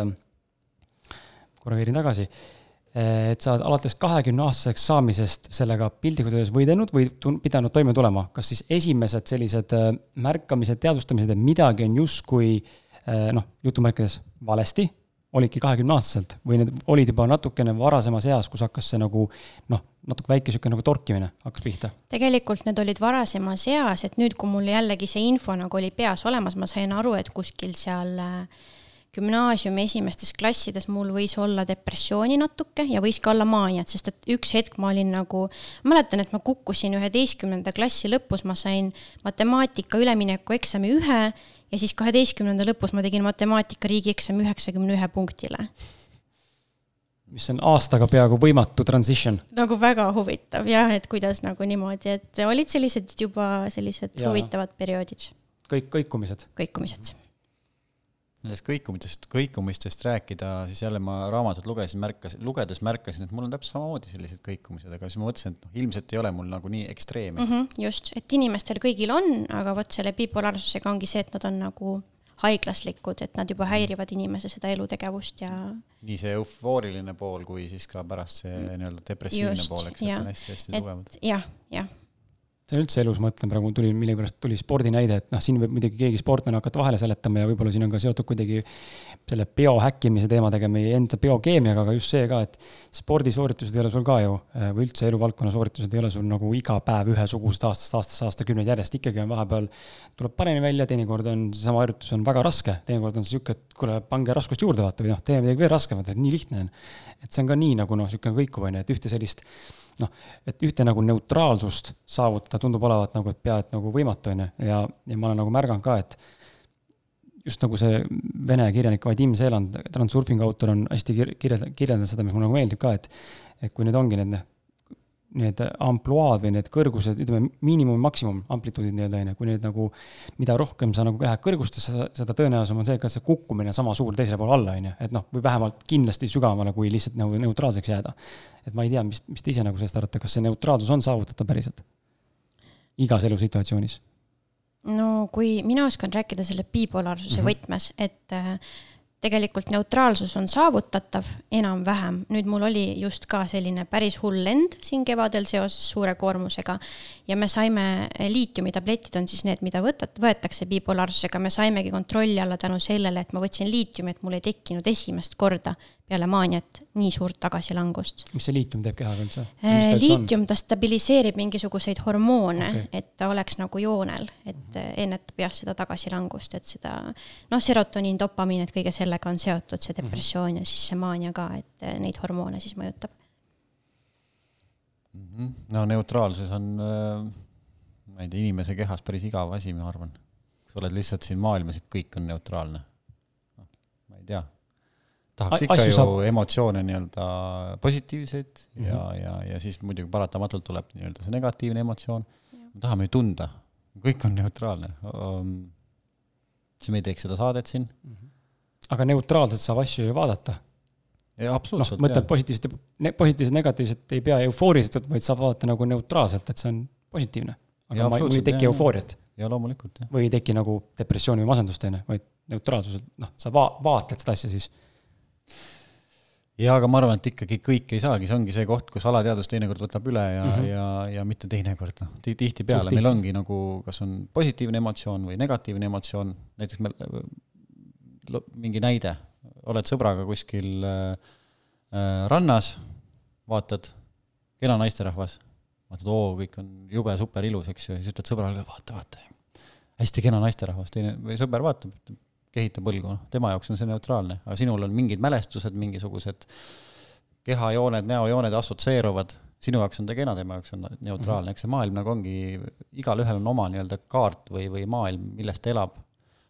korra keerin tagasi, et sa oled alates kahekümne aastaseks saamisest sellega piltlikult öeldes võidelnud või pidanud toime tulema, kas siis esimesed sellised äh, märkamised, teadvustamised, et midagi on justkui äh, noh, jutumärkides valesti olidki kahekümneaastaselt või need olid juba natukene varasemas eas, kus hakkas see nagu noh, natuke väike sihuke nagu torkimine hakkas pihta? tegelikult need olid varasemas eas, et nüüd, kui mul jällegi see info nagu oli peas olemas, ma sain aru, et kuskil seal äh, gümnaasiumi esimestes klassides mul võis olla depressiooni natuke ja võis ka olla maaniat, sest et üks hetk ma olin nagu, mäletan, et ma kukkusin üheteistkümnenda klassi lõpus, ma sain matemaatika üleminekueksami ühe ja siis kaheteistkümnenda lõpus ma tegin matemaatika riigieksami üheksakümne ühe punktile. mis on aastaga peaaegu võimatu transition. nagu väga huvitav jah, et kuidas nagu niimoodi, et olid sellised juba sellised ja. huvitavad perioodid. kõik kõikumised. kõikumised nendest kõikumistest, kõikumistest rääkida, siis jälle ma raamatut lugesin, märkasin, lugedes märkasin, et mul on täpselt samamoodi sellised kõikumised, aga siis ma mõtlesin, et noh, ilmselt ei ole mul nagu nii ekstreemi mm. -hmm, just, et inimestel kõigil on, aga vot selle bipolaarsusega ongi see, et nad on nagu haiglaslikud, et nad juba häirivad inimese seda elutegevust ja. nii see eufooriline pool kui siis ka pärast see mm. nii-öelda depressiivne just, pool, eks, et on hästi-hästi tugevalt. jah, jah see on üldse elus, ma mõtlen praegu tuli, millegipärast tuli spordinäide, et noh, siin võib muidugi keegi sportlane hakata vahele seletama ja võib-olla siin on ka seotud kuidagi selle biohäkkimise teemadega, meie enda biokeemiaga, aga just see ka, et spordisooritused ei ole sul ka ju, või üldse eluvaldkonna sooritused ei ole sul nagu iga päev ühesugused aastast aastasse, aastakümneid järjest, ikkagi on vahepeal, tuleb paremini välja, teinekord on seesama harjutus on väga raske, teinekord on see sihuke, et kuule, pange raskust juurde vaata või noh, teeme midagi veel raskemat, et nii lihtne on. et see on ka nii nagu noh, niisugune kõikuv on ju, et ühte sellist noh, et ühte nagu neutraalsust saavutada tundub olevat nagu, et pea et nagu võimatu, on ju, ja, ja ma olen nagu märganud ka, et just nagu see vene kirjanik Vadim Seeland, transurfingu autor on hästi kirjeldanud, kirjeldanud seda, mis mulle nagu meeldib ka, et et kui nüüd ongi need need ampluaad või need kõrgused, ütleme miinimum, maksimum amplituudid nii-öelda on ju, kui need nagu, mida rohkem sa nagu lähed kõrgustesse, seda tõenäosam on see, kas see kukkumine sama suur teisele poole alla, on ju, et noh, või vähemalt kindlasti sügavamale, kui lihtsalt nagu neutraalseks jääda. et ma ei tea, mis, mis te ise nagu sellest arvate, kas see neutraalsus on saavutatav päriselt? igas elusituatsioonis? no kui mina oskan rääkida selle bipolaarsuse mm -hmm. võtmes, et äh, tegelikult neutraalsus on saavutatav enam-vähem. nüüd mul oli just ka selline päris hull lend siin kevadel seoses suure koormusega ja me saime, liitiumitabletid on siis need, mida võtad, võetakse bipolaarsusega, me saimegi kontrolli alla tänu sellele, et ma võtsin liitiumi, et mul ei tekkinud esimest korda peale maaniat nii suurt tagasilangust. mis see liitium teeb kehaga üldse? Äh, liitium, ta stabiliseerib mingisuguseid hormoone okay., et ta oleks nagu joonel, et mm -hmm. ennetab jah, seda tagasilangust, et seda noh, serotoniin, dopamiin, et kõige sellega on seotud see mhm. depressioon mm -hmm. ja siis see maania ka, et äh, neid hormoone siis mõjutab mm. -hmm. no neutraalsus on äh, ma ei tea, inimese kehas päris igav asi, ma arvan. sa oled lihtsalt siin maailmas, et kõik on neutraalne. noh, ma ei tea tahaks ikka ju saab... emotsioone nii-öelda positiivseid mm -hmm. ja, ja, ja siis muidugi paratamatult tuleb nii-öelda see negatiivne emotsioon. me tahame ju tunda, kõik on neutraalne um,. siis me ei teeks seda saadet siin mm. -hmm. aga neutraalselt saab asju ju vaadata. absoluutselt noh, mõtled positiivset ja positiivset, negatiivset ei pea eufooriliselt vaid saab vaadata nagu neutraalselt, et see on positiivne. aga ja, ma, mul ei teki eufooriat. ja loomulikult, jah. või ei teki nagu depressiooni või masendust, on ju, vaid neutraalsuselt, noh, sa va-, vaatled seda asja siis jaa, aga ma arvan, et ikkagi kõik ei saagi, see ongi see koht, kus alateadus teinekord võtab üle ja mm, -hmm. ja, ja mitte teinekord, noh, tihtipeale meil ongi nagu, kas on positiivne emotsioon või negatiivne emotsioon, näiteks me, mingi näide, oled sõbraga kuskil äh, äh, rannas, vaatad, kena naisterahvas, vaatad, oo, kõik on jube super ilus, eks ju, ja siis ütled sõbrale, vaata, vaata, hästi kena naisterahvas, teine, või sõber vaatab, kehitab õlgu, noh, tema jaoks on see neutraalne, aga sinul on mingid mälestused, mingisugused kehajooned, näojooned assotsieeruvad, sinu jaoks on ta kena, tema jaoks on neutraalne, eks see maailm nagu ongi, igalühel on oma nii-öelda kaart või, või maailm, milles ta elab.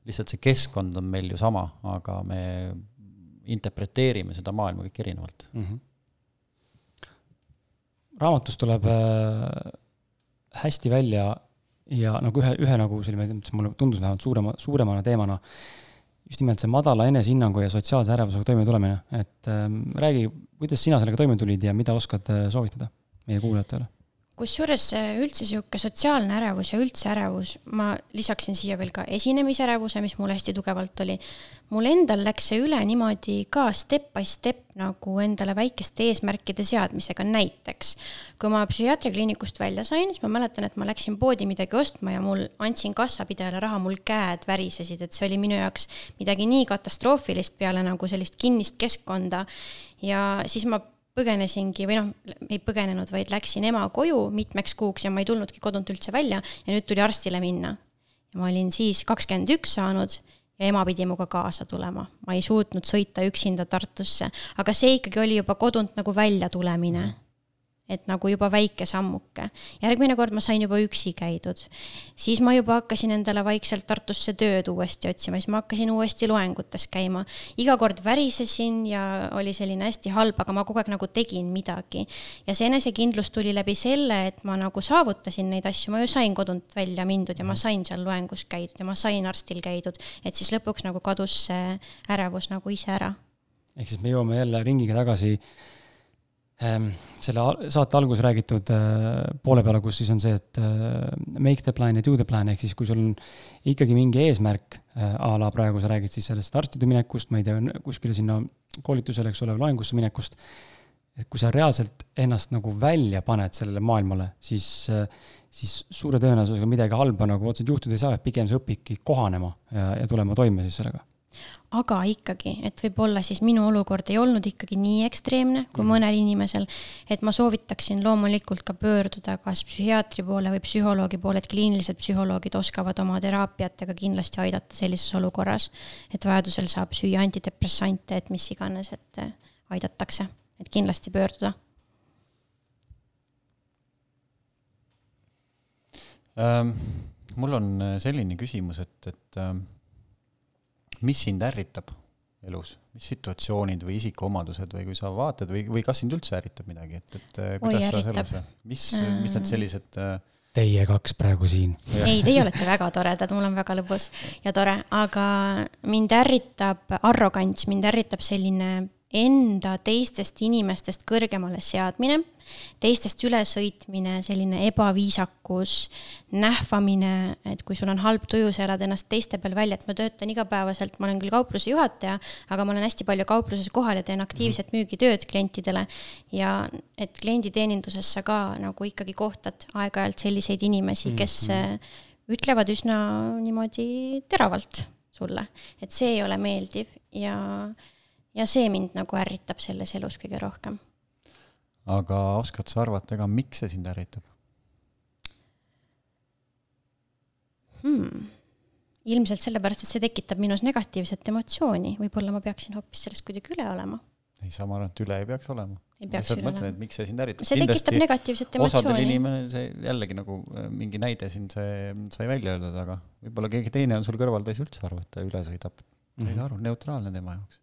lihtsalt see keskkond on meil ju sama, aga me interpreteerime seda maailma kõik erinevalt mm. -hmm. raamatus tuleb äh, hästi välja ja nagu ühe, ühe nagu selline, mulle tundus vähemalt suurema, suuremana teemana just nimelt see madala enesehinnangu ja sotsiaalse ärevusega toimetulemine, et ähm, räägi, kuidas sina sellega toime tulid ja mida oskad äh, soovitada meie kuulajatele? Kusjuures üldse niisugune sotsiaalne ärevus ja üldse ärevus, ma lisaksin siia veel ka esinemisärevuse, mis mul hästi tugevalt oli. mul endal läks see üle niimoodi ka step by step nagu endale väikeste eesmärkide seadmisega, näiteks kui ma psühhiaatriakliinikust välja sain, siis ma mäletan, et ma läksin poodi midagi ostma ja mul, andsin kassapidajale raha, mul käed värisesid, et see oli minu jaoks midagi nii katastroofilist peale nagu sellist kinnist keskkonda. Ja siis ma põgenesingi või noh, ei põgenenud, vaid läksin ema koju mitmeks kuuks ja ma ei tulnudki kodunt üldse välja ja nüüd tuli arstile minna. ja ma olin siis kakskümmend üks saanud ja ema pidi minuga kaasa tulema. ma ei suutnud sõita üksinda Tartusse, aga see ikkagi oli juba kodunt nagu välja tulemine et nagu juba väike sammuke. järgmine kord ma sain juba üksi käidud. siis ma juba hakkasin endale vaikselt Tartusse tööd uuesti otsima, siis ma hakkasin uuesti loengutes käima. iga kord värisesin ja oli selline hästi halb, aga ma kogu aeg nagu tegin midagi. ja see enesekindlus tuli läbi selle, et ma nagu saavutasin neid asju, ma ju sain kodunt välja mindud ja ma sain seal loengus käidud ja ma sain arstil käidud. et siis lõpuks nagu kadus see ärevus nagu ise ära. ehk siis me jõuame jälle ringiga tagasi selle saate alguses räägitud äh, poole peale, kus siis on see, et äh, make the plan ja do the plan, ehk siis kui sul on ikkagi mingi eesmärk, äh, a la praegu sa räägid siis sellest arstide minekust, ma ei tea, kuskile sinna koolitusele, eks ole, laengusse minekust. et kui sa reaalselt ennast nagu välja paned sellele maailmale, siis, siis suure tõenäosusega midagi halba nagu otseselt juhtuda ei saa, et pigem sa õpidki kohanema ja, ja tulema toime siis sellega aga ikkagi, et võib-olla siis minu olukord ei olnud ikkagi nii ekstreemne kui mm. mõnel inimesel, et ma soovitaksin loomulikult ka pöörduda kas psühhiaatri poole või psühholoogi poole, et kliinilised psühholoogid oskavad oma teraapiatega kindlasti aidata sellises olukorras. et vajadusel saab süüa antidepressante, et mis iganes, et aidatakse, et kindlasti pöörduda ähm,. mul on selline küsimus, et, et ähm mis sind ärritab elus, mis situatsioonid või isikuomadused või kui sa vaatad või, või kas sind üldse ärritab midagi, et, et kuidas Oi, sa selles, mis, mis need sellised äh, Teie kaks praegu siin. ei, teie olete väga toredad, mul on väga lõbus ja tore, aga mind ärritab arrogants, mind ärritab selline enda teistest inimestest kõrgemale seadmine, teistest ülesõitmine, selline ebaviisakus, nähvamine, et kui sul on halb tuju, sa elad ennast teiste peal välja, et ma töötan igapäevaselt, ma olen küll kaupluse juhataja, aga ma olen hästi palju kaupluses kohal ja teen aktiivset müügitööd klientidele. ja et klienditeeninduses sa ka nagu ikkagi kohtad aeg-ajalt selliseid inimesi, kes mm -hmm. ütlevad üsna niimoodi teravalt sulle, et see ei ole meeldiv ja ja see mind nagu ärritab selles elus kõige rohkem. Aga oskad sa arvata ka, miks see sind ärritab hmm.? ilmselt sellepärast, et see tekitab minus negatiivset emotsiooni, võib-olla ma peaksin hoopis sellest kuidagi üle olema. ei, sama arvan, et üle ei peaks olema. ei peaks üle olema. et miks see sind ärritab. see Kindlasti tekitab negatiivset emotsiooni. osadel inimene, see jällegi nagu äh, mingi näide siin see sai välja öeldud, aga võib-olla keegi teine on sul kõrval, ta ei saa üldse aru, et ta üle sõidab. ta mm -hmm. ei saa aru, neutraalne tema jaoks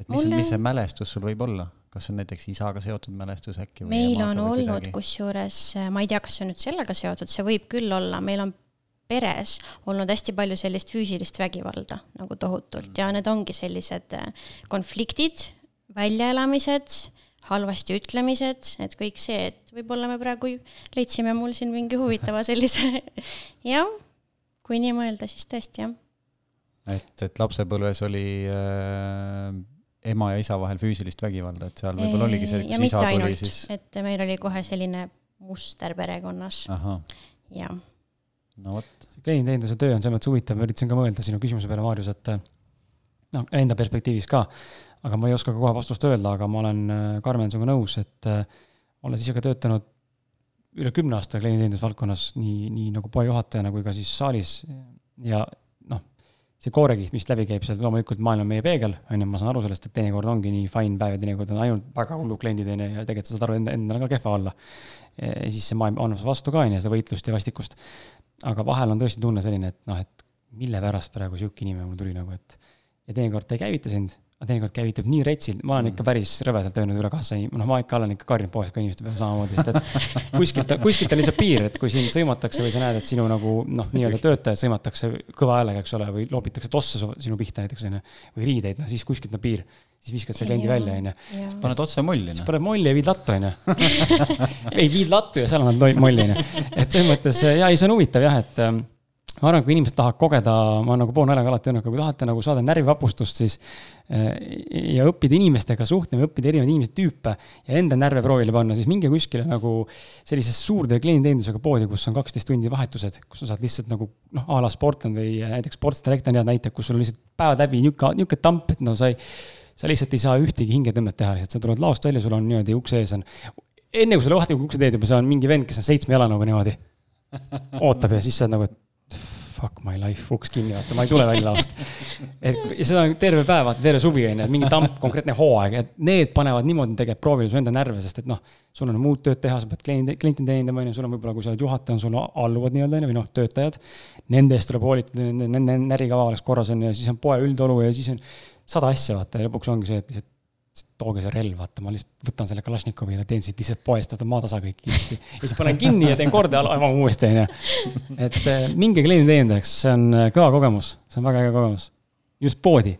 et mis Mulle..., mis see mälestus sul võib olla? Kas on näiteks isaga seotud mälestus äkki? meil on olnud kusjuures, ma ei tea, kas see on nüüd sellega seotud, see võib küll olla, meil on peres olnud hästi palju sellist füüsilist vägivalda nagu tohutult ja need ongi sellised äh, konfliktid, väljaelamised, halvasti ütlemised, et kõik see, et võib-olla me praegu leidsime mul siin mingi huvitava <laughs> sellise jah, kui nii mõelda, siis tõesti jah. et, et lapsepõlves oli äh ema ja isa vahel füüsilist vägivalda, et seal võib-olla oligi see, kus isa tuli ainult, siis. et meil oli kohe selline muster perekonnas. jah. no vot. see klienditeeninduse töö on selles mõttes huvitav, ma üritasin ka mõelda sinu küsimuse peale, Maarjus, et noh, enda perspektiivis ka, aga ma ei oska ka kohe vastust öelda, aga ma olen äh, Karmen sinuga nõus, et äh, olles ise ka töötanud üle kümne aasta klienditeeninduse valdkonnas, nii, nii nagu poejuhatajana kui ka siis saalis ja see koorekiht, mis läbi käib seal, loomulikult maailm on meie peegel, on ju, ma saan aru sellest, et teinekord ongi nii fine päev ja teinekord on ainult väga hullud kliendid, on ju, ja tegelikult sa saad aru, enda, endal on ka kehva olla. ja siis see maailm annab vastu ka, on ju, seda võitlust ja vastikust. aga vahel on tõesti tunne selline, et noh, et mille pärast praegu sihuke inimene mul tuli nagu, et ja teinekord ta ei käivita sind aga teinekord käivitub nii retsilt, ma olen ikka päris rõvedalt öelnud üle kassa, noh, ma ikka olen ikka karjunud poes ka inimeste peale samamoodi, sest et <laughs> kuskilt, kuskilt on lihtsalt piir, et kui sind sõimatakse või sa näed, et sinu nagu noh, nii-öelda töötajad sõimatakse kõva häälega, eks ole, või loobitakse tosse sinu pihta näiteks onju, või riideid, noh siis kuskilt on piir. siis viskad selle kliendi välja onju. paned otse molli. siis paned molli ja viid lattu onju <laughs> ei, viid lattu ja seal annad molli onju. et selles mõttes ja ei, see on huvitav jah, et ähm, ma arvan, kui inimesed tahavad kogeda, ma nagu poon naljaga alati öelnud, kui tahate nagu saada närvivapustust, siis eh, ja õppida inimestega suhtlema, õppida erinevaid inimeste tüüpe ja enda närve proovile panna, siis minge kuskile nagu sellisesse suurde klienditeenindusega poodi, kus on kaksteist tundi vahetused, kus sa saad lihtsalt nagu noh, a la Sportland või näiteks Sports Direct on head näited, kus sul on lihtsalt päevad läbi nihuke, nihuke tamp, et no sa ei, sa lihtsalt ei saa ühtegi hingetõmmet teha, lihtsalt sa tuled laost välja, sul on niimoodi ukse ees on. enne kui sa lahti ukse teed juba, seal on mingi vend, kes on seitsme jala nagu niimoodi ootab ja siis sa oled nagu, et fuck my life, uks kinni, vaata, ma ei tule välja laost. et ja seda on terve päev, vaata, terve suvi on ju, et mingi tamp, konkreetne hooaeg, et need panevad niimoodi tegelikult proovile su enda närve, sest et noh, sul on muud tööd teha, sa pead kliendi, klienti teenindama, on ju, sul on võib-olla, kui sa oled juhataja, on sul alluvad nii-öelda, on ju, või noh, töötajad. Nende eest tuleb hoolitada, nende närikava oleks korras, on ju, ja siis on poe üldolu ja siis on sada asja, vaata, ja lõpuks ongi see, et lihtsalt tooge see relv, vaata, ma lihtsalt võtan selle Kalašnikovi ja teen siit lihtsalt poest, võtan maatasa kõik kiiresti. ja siis panen kinni ja teen korda ja avan uuesti, onju. et eh, minge klienditeenindajaks, see on eh, kõva kogemus, see on väga äge kogemus. just poodi,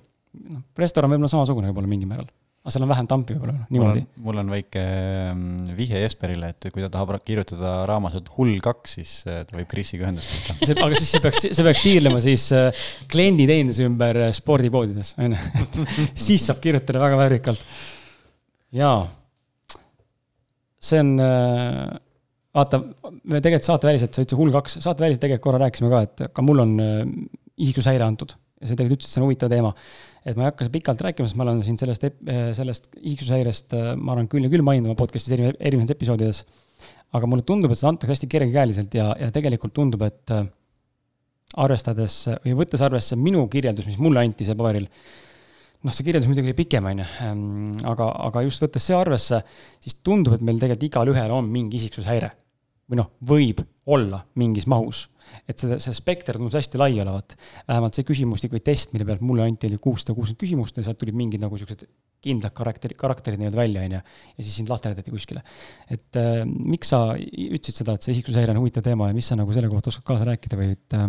noh, restoran võib-olla samasugune võib-olla mingil määral aga seal on vähem tampi võib-olla, niimoodi. mul on väike mm, vihje Jesperile, et kui ta tahab kirjutada raamatut Hull kaks, siis äh, ta võib Krisiga ühendust võtta. aga siis see peaks, see peaks tiirlema siis äh, klienditeeninduse ümber äh, spordipoodides, on ju, et <laughs> siis saab kirjutada väga väärikalt. jaa. see on, vaata, me tegelikult saateväliselt, sa ütlesid Hull kaks, saateväliselt tegelikult korra rääkisime ka, et ka mul on isiksushäire antud ja sa tegelikult ütlesid, et see on huvitav teema. Et ma ei hakka pikalt rääkima, sest ma olen siin sellest, sellest isiksushäirest, ma arvan, küll ja küll maininud oma podcast'is eri, erinevates episoodides. aga mulle tundub, et seda antakse hästi kergekäeliselt ja, ja tegelikult tundub, et äh, arvestades või võttes arvesse minu kirjeldus, mis mulle anti seal paberil, noh, see kirjeldus muidugi oli pikem, on ju, ähm, aga, aga just võttes see arvesse, siis tundub, et meil tegelikult igalühel on mingi isiksushäire või noh, võib olla mingis mahus. et see, see spekter tundus hästi lai olevat. vähemalt see küsimustik või test, mille pealt mulle anti, oli kuussada kuuskümmend küsimust ja sealt tulid mingid nagu siuksed kindlad karakteri, karakterid nii-öelda välja, on ju. ja siis sind lahterdati kuskile. et äh, miks sa ütlesid seda, et see isiksushäire on huvitav teema ja mis sa nagu selle kohta oskad kaasa rääkida või et äh,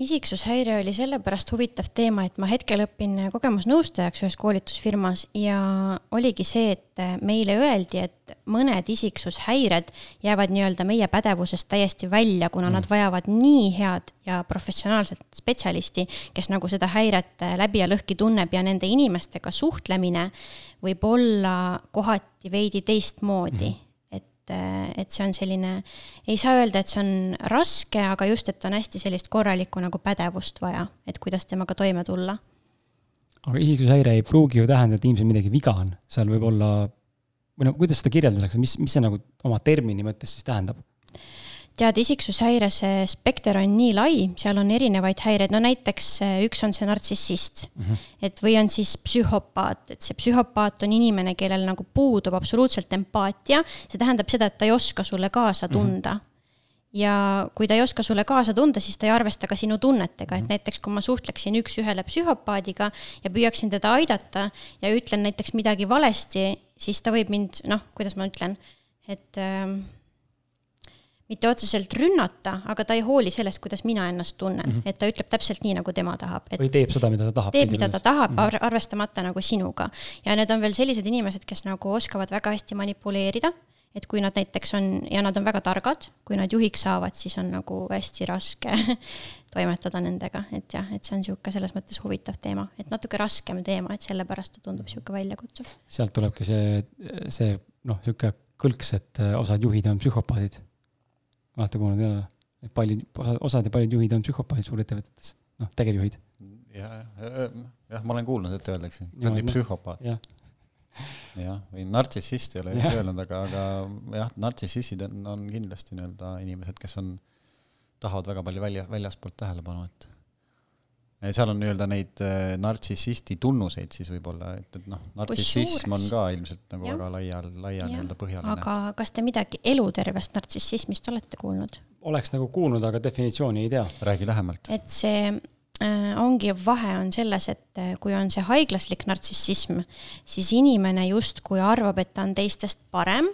isiksushäire oli sellepärast huvitav teema, et ma hetkel õpin kogemusnõustajaks ühes koolitusfirmas ja oligi see, et meile öeldi, et mõned isiksushäired jäävad nii-öelda meie pädevusest täiesti välja, kuna mm. nad vajavad nii head ja professionaalset spetsialisti, kes nagu seda häiret läbi ja lõhki tunneb ja nende inimestega suhtlemine võib olla kohati veidi teistmoodi mm et, et see on selline, ei saa öelda, et see on raske, aga just, et on hästi sellist korralikku nagu pädevust vaja, et kuidas temaga toime tulla. aga isiksushäire ei pruugi ju tähendada, et inimesel midagi viga on, seal võib olla, või no kuidas seda kirjeldatakse, mis, mis see nagu oma termini mõttes siis tähendab? Tead, isiksushäire, see spekter on nii lai, seal on erinevaid häireid, no näiteks eh, üks on see nartsissist mm. -hmm. et või on siis psühhopaat, et see psühhopaat on inimene, kellel nagu puudub absoluutselt empaatia. see tähendab seda, et ta ei oska sulle kaasa mhm. tunda mm. -hmm ja kui ta ei oska sulle kaasa tunda, siis ta ei arvesta ka sinu tunnetega, et mhm. näiteks kui ma suhtleksin üks-ühele psühhopaadiga ja püüaksin teda aidata ja ütlen näiteks midagi valesti, siis ta võib mind, noh, kuidas ma ütlen, et äh, mitte otseselt rünnata, aga ta ei hooli sellest, kuidas mina ennast tunnen mm, -hmm. et ta ütleb täpselt nii, nagu tema tahab. või teeb seda, mida ta tahab. teeb, mida ta tahab mm, -hmm. arvestamata nagu sinuga. ja need on veel sellised inimesed, kes nagu oskavad väga hästi manipuleerida, et kui nad näiteks on, ja nad on väga targad, kui nad juhiks saavad, siis on nagu hästi raske <laughs> toimetada nendega, et jah, et see on niisugune selles mõttes huvitav teema, et natuke raskem teema, et sellepärast ta tundub niisugune väljakutsuv. sealt tulebki see, see noh, niisugune kõlks, et osad juhid on psühhopaadid olete kuulnud ei ole? et paljud, osad, osad ja paljud juhid on psühhopaadid suurettevõtetes, noh, tegevjuhid. ja, jah, ma olen kuulnud, et öeldakse, kuradi psühhopaat. jah, või nartsissist ei ole ja. öelnud, aga, aga jah, nartsissistid on, on kindlasti nii-öelda inimesed, kes on, tahavad väga palju välja, väljaspoolt tähelepanu, et seal on nii-öelda neid äh, nartsissisti tunnuseid siis võib-olla, et, et noh, nartsissism on ka ilmselt nagu ja. väga laia, laia nii-öelda põhjaline. aga kas te midagi elutervest nartsissismist olete kuulnud? oleks nagu kuulnud, aga definitsiooni ei tea. räägi lähemalt. et see äh, ongi, vahe on selles, et äh, kui on see haiglaslik nartsissism, siis inimene justkui arvab, et ta on teistest parem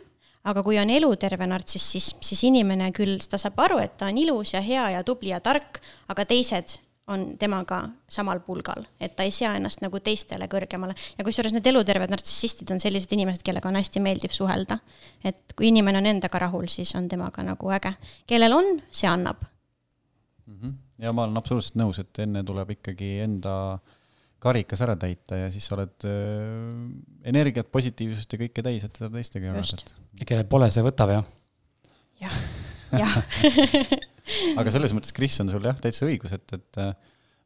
aga kui on eluterve nartsissism, siis inimene küll, ta saab aru, et ta on ilus ja hea ja tubli ja tark, aga teised on temaga samal pulgal, et ta ei sea ennast nagu teistele kõrgemale. ja kusjuures need eluterved nartsissistid on sellised inimesed, kellega on hästi meeldiv suhelda. et kui inimene on endaga rahul, siis on temaga nagu äge. kellel on, see annab mm. -hmm. ja ma olen absoluutselt nõus, et enne tuleb ikkagi enda karikas ära täita ja siis sa oled äh, energiat, positiivsust ja kõike täis, et seda teistega jagada. ja kellel pole, see võtab, jah? jah, jah <laughs> <laughs> aga selles mõttes, Kris, on sul jah, täitsa õigus, et, et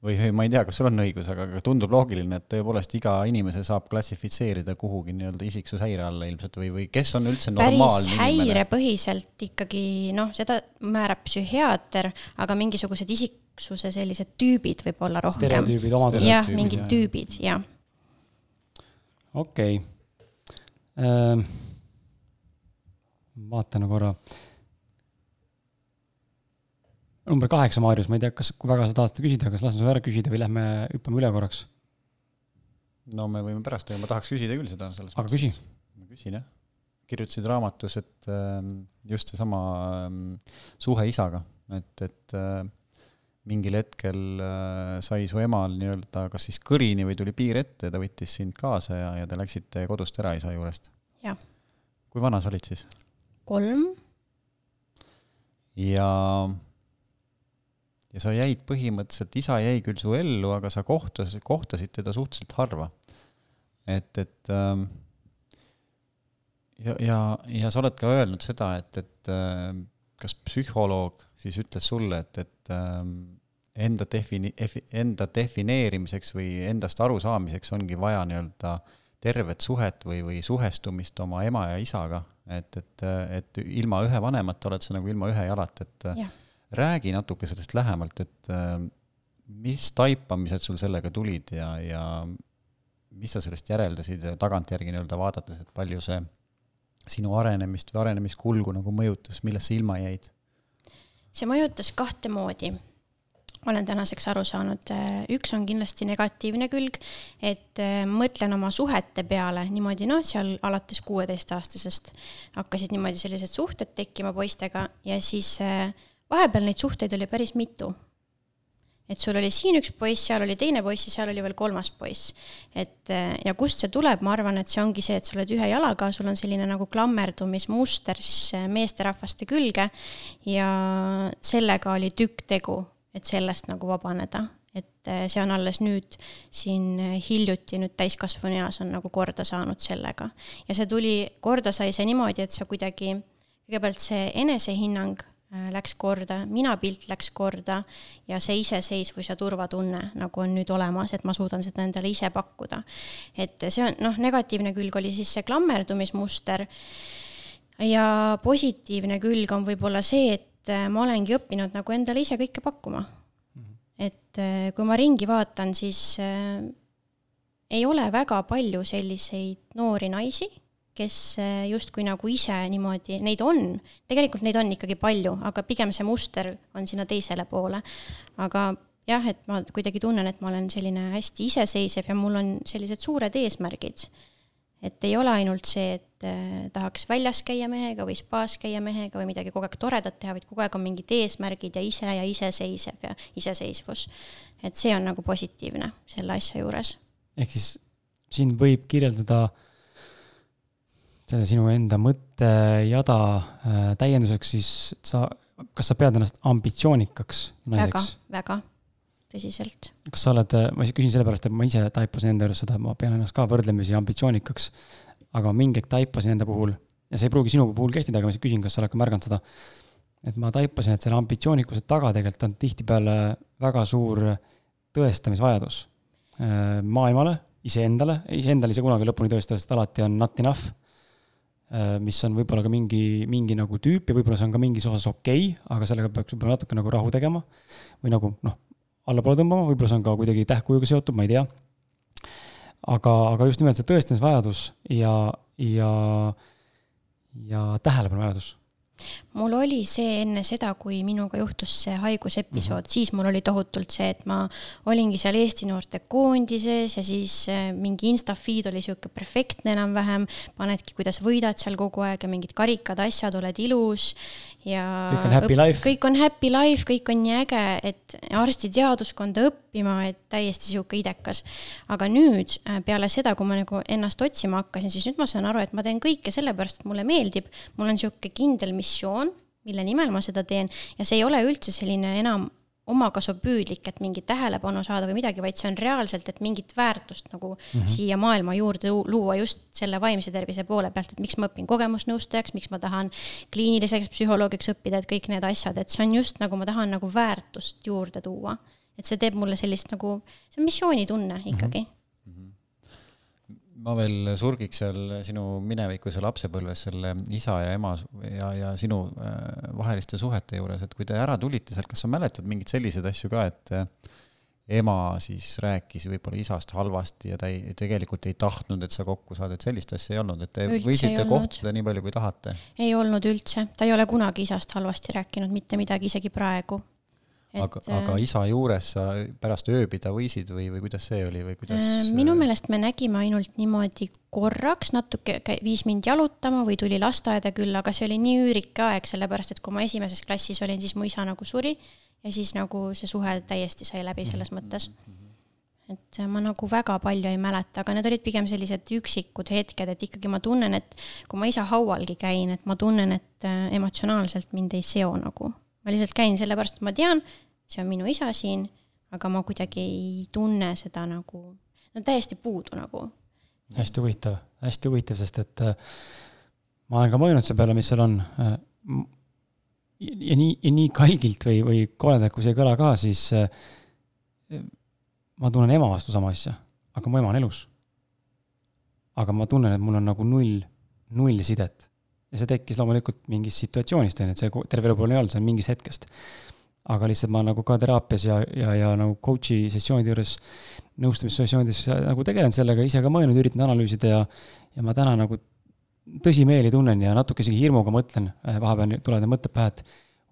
või ma ei tea, kas sul on õigus, aga tundub loogiline, et tõepoolest iga inimese saab klassifitseerida kuhugi nii-öelda isiksushäire alla ilmselt või, või kes on üldse normaalne päris häirepõhiselt ikkagi noh, seda määrab psühhiaater, aga mingisugused isiksuse sellised tüübid võib-olla rohkem. stereotüübid, omadused. jah, mingid jah. tüübid, jah. okei okay. ähm,. vaatan korra number kaheksa, Maarjus, ma ei tea, kas, kui väga sa tahad seda küsida, kas lasen su ära küsida või lähme hüppame üle korraks? no me võime pärast, aga ma tahaks küsida küll seda selles aga küsi. ma küsin jah. kirjutasid raamatus, et ähm, just seesama ähm, suhe isaga, et, et äh, mingil hetkel sai su emal nii-öelda kas siis kõrini või tuli piir ette, ta võttis sind kaasa ja, ja te läksite kodust ära isa juurest. jah. kui vana sa olid siis? kolm. ja ja sa jäid põhimõtteliselt, isa jäi küll su ellu, aga sa kohtas, kohtasid teda suhteliselt harva. et, et ähm, ja, ja, ja sa oled ka öelnud seda, et, et äh, kas psühholoog siis ütles sulle, et, et ähm, enda defini-, enda defineerimiseks või endast arusaamiseks ongi vaja nii-öelda tervet suhet või, või suhestumist oma ema ja isaga, et, et, et ilma ühe vanemata oled sa nagu ilma ühe jalata, et ja räägi natuke sellest lähemalt, et äh, mis taipamised sul sellega tulid ja, ja mis sa sellest järeldasid tagantjärgi nii-öelda vaadates, et palju see sinu arenemist või arenemiskulgu nagu mõjutas, millest sa ilma jäid? see mõjutas kahte moodi olen tänaseks aru saanud, üks on kindlasti negatiivne külg, et äh, mõtlen oma suhete peale niimoodi, noh, seal alates kuueteistaastasest hakkasid niimoodi sellised suhted tekkima poistega ja siis äh, vahepeal neid suhteid oli päris mitu. et sul oli siin üks poiss, seal oli teine poiss ja seal oli veel kolmas poiss. et äh, ja kust see tuleb, ma arvan, et see ongi see, et sa oled ühe jalaga, sul on selline nagu klammerdumismuster siis meesterahvaste külge ja sellega oli tükk tegu et sellest nagu vabaneda, et äh, see on alles nüüd siin äh, hiljuti, nüüd täiskasvanu eas on nagu korda saanud sellega. ja see tuli, korda sai see niimoodi, et sa kuidagi, kõigepealt see enesehinnang äh, läks korda, minapilt läks korda ja see iseseisvus ja turvatunne nagu on nüüd olemas, et ma suudan seda endale ise pakkuda. et see on, noh, negatiivne külg oli siis see klammerdumismuster ja positiivne külg on võib-olla see, et äh, ma olengi õppinud nagu endale ise kõike pakkuma. -hmm. et äh, kui ma ringi vaatan, siis äh, ei ole väga palju selliseid noori naisi, kes äh, justkui nagu ise niimoodi, neid on, tegelikult neid on ikkagi palju, aga pigem see muster on sinna teisele poole. aga jah, et ma kuidagi tunnen, et ma olen selline hästi iseseisev ja mul on sellised suured eesmärgid et ei ole ainult see, et äh, tahaks väljas käia mehega või spaas käia mehega või midagi kogu aeg toredat teha, vaid kogu aeg on mingid eesmärgid ja ise ja iseseisev ja iseseisvus. et see on nagu positiivne selle asja juures. ehk siis siin võib kirjeldada selle sinu enda mõttejada äh, täienduseks siis sa, kas sa pead ennast ambitsioonikaks naiseks? väga, väga tõsiselt. kas sa oled, ma küsin sellepärast, et ma ise taipasin enda juures seda, ma pean ennast ka võrdlemisi ambitsioonikaks. aga mingi hetk taipasin enda puhul ja see ei pruugi sinu puhul kehtida, aga ma küsin, kas sa oled ka märganud seda. et ma taipasin, et selle ambitsioonikuse taga tegelikult on tihtipeale väga suur tõestamisvajadus äh, maailmale, iseendale, iseendale ei saa kunagi lõpuni tõestada, sest alati on not enough äh, mis on võib-olla ka mingi, mingi nagu tüüp ja võib-olla see on ka mingis osas okei okay,, aga sellega peaks võib-olla natuke nagu rahu tegema. või nagu noh, allapoole tõmbama, võib-olla see on ka kuidagi tähkujuga seotud, ma ei tea. aga, aga just nimelt see tõestamisvajadus ja, ja, ja tähelepanuvajadus mul oli see enne seda, kui minuga juhtus see haigusepisood mm, -hmm. siis mul oli tohutult see, et ma olingi seal Eesti noorte koondises ja siis äh, mingi insta feed oli sihuke perfektne enam-vähem, panedki, kuidas võidad seal kogu aeg ja mingid karikad, asjad, oled ilus ja kõik on happy life. kõik on happy life, kõik on nii äge, et arstiteaduskonda õppima, et täiesti sihuke idekas. aga nüüd äh, peale seda, kui ma nagu ennast otsima hakkasin, siis nüüd ma saan aru, et ma teen kõike sellepärast, et mulle meeldib. mul on sihuke kindel missioon, mille nimel ma seda teen ja see ei ole üldse selline enam omakasupüüdlik, et mingit tähelepanu saada või midagi, vaid see on reaalselt, et mingit väärtust nagu mm -hmm. siia maailma juurde luua just selle vaimse tervise poole pealt, et miks ma õpin kogemusnõustajaks, miks ma tahan kliiniliseks psühholoogiks õppida, et kõik need asjad, et see on just nagu ma tahan nagu väärtust juurde tuua. Et see teeb mulle sellist nagu, see on missioonitunne ikkagi. Mm. -hmm ma veel surgiks seal sinu minevikus ja lapsepõlves selle isa ja ema ja, ja sinu äh, vaheliste suhete juures, et kui te ära tulite sealt, kas sa mäletad mingeid selliseid asju ka, et äh, ema siis rääkis võib-olla isast halvasti ja ta ei, tegelikult ei tahtnud, et sa kokku saad, et sellist asja ei olnud, et te üldse võisite kohtuda nii palju, kui tahate? ei olnud üldse, ta ei ole kunagi isast halvasti rääkinud mitte midagi, isegi praegu aga, aga isa juures sa pärast ööbida võisid või, või kuidas see oli või kuidas? Äh, minu meelest me nägime ainult niimoodi korraks, natuke viis mind jalutama või tuli lasteaeda külla, aga see oli nii üürike aeg, sellepärast et kui ma esimeses klassis olin, siis mu isa nagu suri ja siis nagu see suhe täiesti sai läbi selles mhm, mõttes mm. -hmm et ma nagu väga palju ei mäleta, aga need olid pigem sellised üksikud hetked, et ikkagi ma tunnen, et kui ma isa haualgi käin, et ma tunnen, et äh, emotsionaalselt mind ei seo nagu. Ma lihtsalt käin sellepärast, et ma tean, see on minu isa siin, aga ma kuidagi ei tunne seda nagu, no täiesti puudu nagu. hästi huvitav, hästi huvitav, sest et äh, ma olen ka mõelnud selle peale, mis seal on äh,. ja nii, ja nii kalgilt või, või koledalt, kui see ei kõla ka, siis äh, ma tunnen ema vastu sama asja, aga mu ema on elus. aga ma tunnen, et mul on nagu null, null sidet. Ja see tekkis loomulikult mingist situatsioonist, on ju, et see terve elu pole olnud, see on mingist hetkest aga lihtsalt ma nagu ka teraapias ja, ja, ja nagu coach'i sessioonide juures, nõustamissessioonides nagu tegelen sellega, ise ka mõelnud, üritan analüüsida ja, ja ma täna nagu tõsimeeli tunnen ja natuke isegi hirmuga mõtlen, vahepeal tulevad need mõtted pähe, et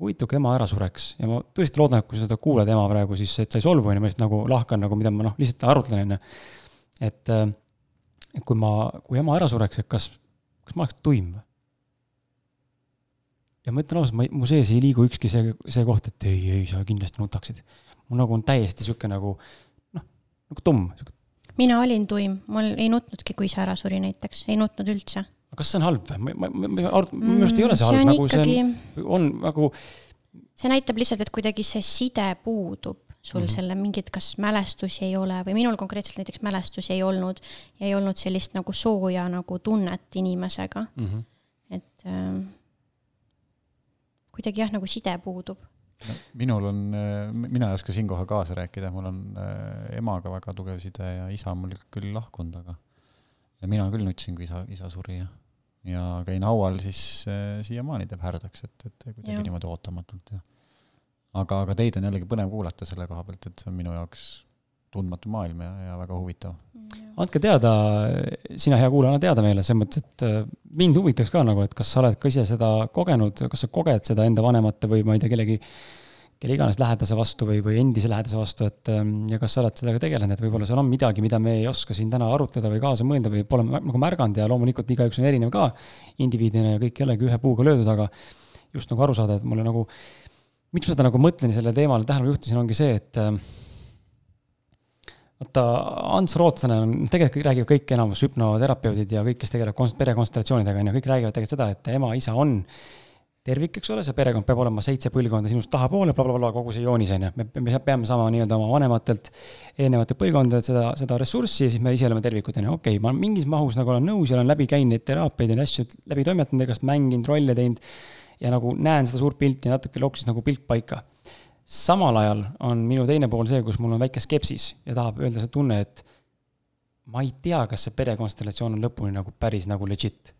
huvitav, kui ema ära sureks ja ma tõesti loodan, et kui sa seda kuulad, ema praegu, siis et sa ei solvu, on ju, ma lihtsalt nagu lahkan nagu, mida ma noh, lihtsalt arutlen, on ju. et, et kui ma, kui ema ära sureks, et kas, kas ma oleks tuim või? Ja ma ütlen ausalt, ma, mu sees ei liigu ükski see, see koht, et ei, ei, sa kindlasti nutaksid. mul nagu on täiesti sihuke nagu noh, nagu tumm. mina olin tuim, mul ei nutnudki, kui isa ära suri näiteks, ei nutnud üldse. kas see on halb või? ma, ma, ma minu meelest ei ole see halb, nagu ikkagi... see on, on nagu. see näitab lihtsalt, et kuidagi see side puudub sul mm -hmm. selle mingeid, kas mälestusi ei ole või minul konkreetselt näiteks mälestusi ei olnud ja ei olnud sellist nagu sooja nagu tunnet inimesega mm. -hmm. et äh, kuidagi jah, nagu side puudub no,. minul on, mina ei oska siinkohal kaasa rääkida, mul on äh, emaga väga tugev side ja isa on mul küll lahkunud, aga ja mina küll nutsin, kui isa, isa suri ja, ja käin haual, siis äh, siiamaani teeb härdaks, et, et kuidagi niimoodi ootamatult ja aga, aga teid on jällegi põnev kuulata selle koha pealt, et see on minu jaoks tundmatu maailm ja, ja väga huvitav. andke teada, sina, hea kuulaja, anna teada meile, selles mõttes, et äh, mind huvitaks ka nagu, et kas sa oled ka ise seda kogenud, kas sa koged seda enda vanemate või ma ei tea, kellegi, kelle iganes lähedase vastu või, või endise lähedase vastu, et ähm, ja kas sa oled sellega tegelenud, et võib-olla seal on midagi, mida me ei oska siin täna arutleda või kaasa mõelda või pole nagu märganud ja loomulikult igaüks on erinev ka indiviidina ja kõik ei olegi ühe puuga löödud, aga just nagu aru saada, et mulle nagu, miks ma seda nagu mõtlen ja sellele teemale tähelepanu juhtisin, ongi see, et ähm, vaata, Ants Rootslane on, tegelikult räägib kõik enamus hüpnoterapeudid ja kõik, kes tegelevad konst-, perekonstellatsioonidega, on ju, kõik räägivad tegelikult seda, et ema, isa on tervik, eks ole, see perekond peab olema seitse põlvkonda sinust tahapoole bla, bla, blablabla, kogu see joonis, on ju. me, me peame saama nii-öelda oma vanematelt, eelnevatelt põlvkondadelt seda, seda ressurssi ja siis me ise oleme tervikud, on ju, okei okay,, ma mingis mahus nagu olen nõus ja olen läbi käinud neid teraapiaid ja asju läbi toimetanud, igast mänginud, rolle teinud ja nagu näen seda suurt pilti ja natuke loksis nagu pilt paika samal ajal on minu teine pool see, kus mul on väike skepsis ja tahab öelda see tunne, et ma ei tea, kas see perekonstellatsioon on lõpuni nagu päris nagu legit.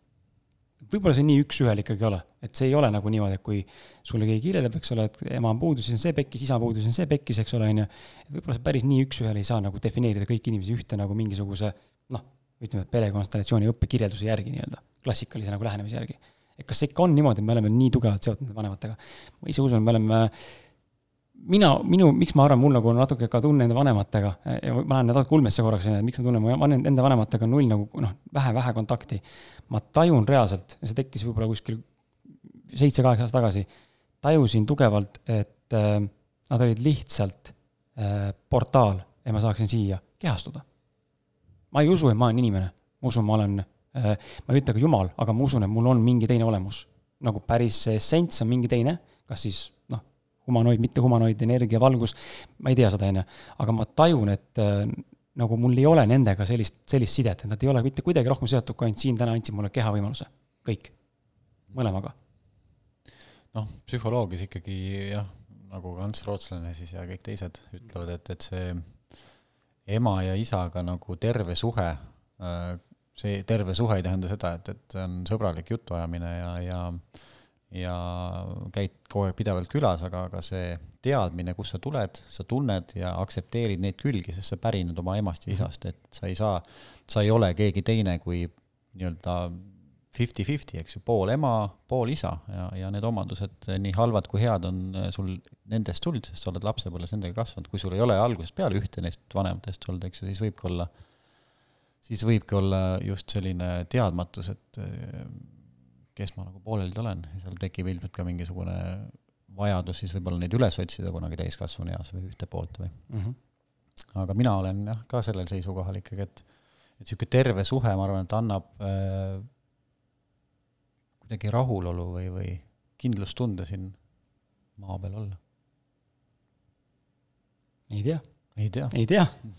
võib-olla see nii üks-ühele ikkagi ei ole, et see ei ole nagu niimoodi, et kui sulle keegi kirjeldab, eks ole, et ema on puudus, siis on see pekkis, isa puudus, siis on see pekkis, eks ole, on ju. võib-olla see päris nii üks-ühele ei saa nagu defineerida kõiki inimesi ühte nagu mingisuguse noh, ütleme, perekonstellatsiooni õppekirjelduse järgi nii-öelda, klassikalise nagu lähenemise järgi. et kas see ikka on niimoodi, et me oleme nii tugevalt seotud nende vanematega? ma ise usun, me oleme äh, mina, minu, miks ma arvan, mul nagu natuke ka tunne enda vanematega ja ma lähen natuke ulmesse korraks, miks ma tunnen, ma olen enda vanematega null nagu noh, vähe-vähe kontakti. ma tajun reaalselt see tekkis võib-olla kuskil seitse-kaheksa aastat tagasi, tajusin tugevalt, et äh, nad olid lihtsalt äh, portaal ja ma saaksin siia kehastuda. ma ei usu, et ma olen inimene, ma usun, ma olen äh,, ma ei ütle ka jumal, aga ma usun, et mul on mingi teine olemus. nagu päris see essents on mingi teine, kas siis humanoid, mitte humanoid, energia, valgus, ma ei tea seda, on ju. aga ma tajun, et äh, nagu mul ei ole nendega sellist, sellist sidet, et nad ei ole mitte kuidagi rohkem seotud, kui ainult siin täna andsid mulle kehavõimaluse. kõik, mõlemaga. noh, psühholoogias ikkagi jah, nagu Ants Rootslane siis ja kõik teised ütlevad, et, et see ema ja isaga nagu terve suhe, äh, see terve suhe ei tähenda seda, et, et on sõbralik jutuajamine ja, ja ja käid kogu aeg pidevalt külas, aga, aga see teadmine, kust sa tuled, sa tunned ja aktsepteerid neid külgi, sest sa pärined oma emast ja isast, et sa ei saa, sa ei ole keegi teine kui nii-öelda fifty-fifty, eks ju, pool ema, pool isa ja, ja need omadused, nii halvad kui head, on sul nendest tulnud, sest sa oled lapsepõlves nendega kasvanud, kui sul ei ole algusest peale ühte neist vanematest olnud, eks ju, siis võibki olla, siis võibki olla just selline teadmatus, et kes ma nagu pooleli olen ja seal tekib ilmselt ka mingisugune vajadus siis võib-olla neid üles otsida kunagi täiskasvanu eas või ühte poolt või mm. -hmm. aga mina olen jah, ka sellel seisukohal ikkagi, et, et niisugune terve suhe, ma arvan, et annab äh, kuidagi rahulolu või, või kindlustunde siin maa peal olla. ei tea. ei tea. ei tea mm.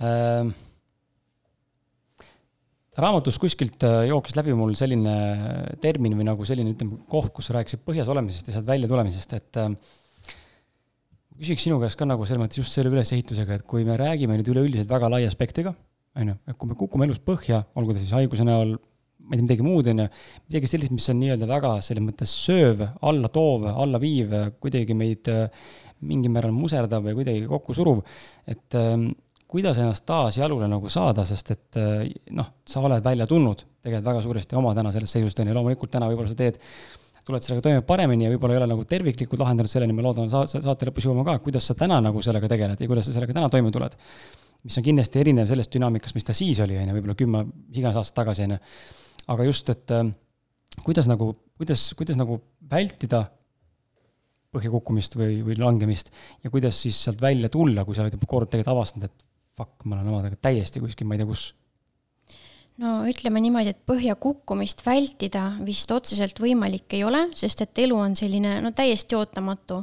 -hmm raamatus kuskilt äh, jooksis läbi mul selline termin või nagu selline, ütleme, koht, kus sa rääkisid põhjas olemisest ja sealt välja tulemisest, et äh, küsiks sinu käest ka nagu selles mõttes just selle ülesehitusega, et kui me räägime nüüd üleüldiselt väga laia aspektiga, on ju, et kui me kukume elus põhja, olgu ta siis haiguse näol, ma ei tea, midagi muud, on ju, midagi sellist, mis on nii-öelda väga selles mõttes sööv, allatoov, allaviiv, kuidagi meid äh, mingil määral muserdav või kuidagi kokku suruv, et ähm, kuidas ennast taas jalule nagu saada, sest et eh, noh, sa oled välja tulnud tegelikult väga suuresti oma täna sellest seisust, on ju, loomulikult täna võib-olla sa teed, tuled sellega toime paremini ja võib-olla ei ole nagu terviklikult lahendanud selleni, ma loodan sa, saate lõpus jõuame ka, kuidas sa täna nagu sellega tegeled ja kuidas sa sellega täna toime tuled. mis on kindlasti erinev sellest dünaamikast, mis ta siis oli, on ju, võib-olla kümme, iganes aastat tagasi, on ju. aga just, et äh, kuidas nagu, kuidas, kuidas nagu vältida põhja kukkumist või, või langemist ja kuidas siis sealt välja tulla, kui sa oled juba kord tegelikult avastanud, et fuck, ma olen omadega täiesti kuskil, ma ei tea, kus no ütleme niimoodi, et põhja kukkumist vältida vist otseselt võimalik ei ole, sest et elu on selline no täiesti ootamatu.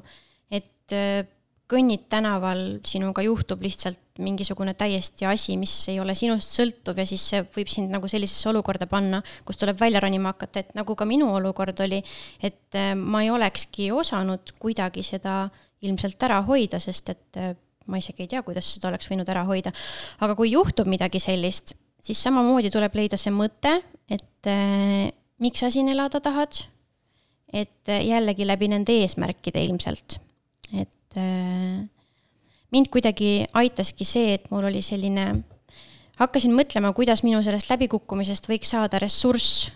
et äh, kõnnid tänaval, sinuga juhtub lihtsalt mingisugune täiesti asi, mis ei ole sinust sõltuv ja siis see võib sind nagu sellisesse olukorda panna, kus tuleb välja ronima hakata, et nagu ka minu olukord oli, et äh, ma ei olekski osanud kuidagi seda ilmselt ära hoida, sest et äh, ma isegi ei tea, kuidas seda oleks võinud ära hoida. aga kui juhtub midagi sellist, siis samamoodi tuleb leida see mõte, et äh, miks sa siin elada tahad. et äh, jällegi läbi nende eesmärkide ilmselt, et äh, mind kuidagi aitaski see, et mul oli selline, hakkasin mõtlema, kuidas minu sellest läbikukkumisest võiks saada ressurss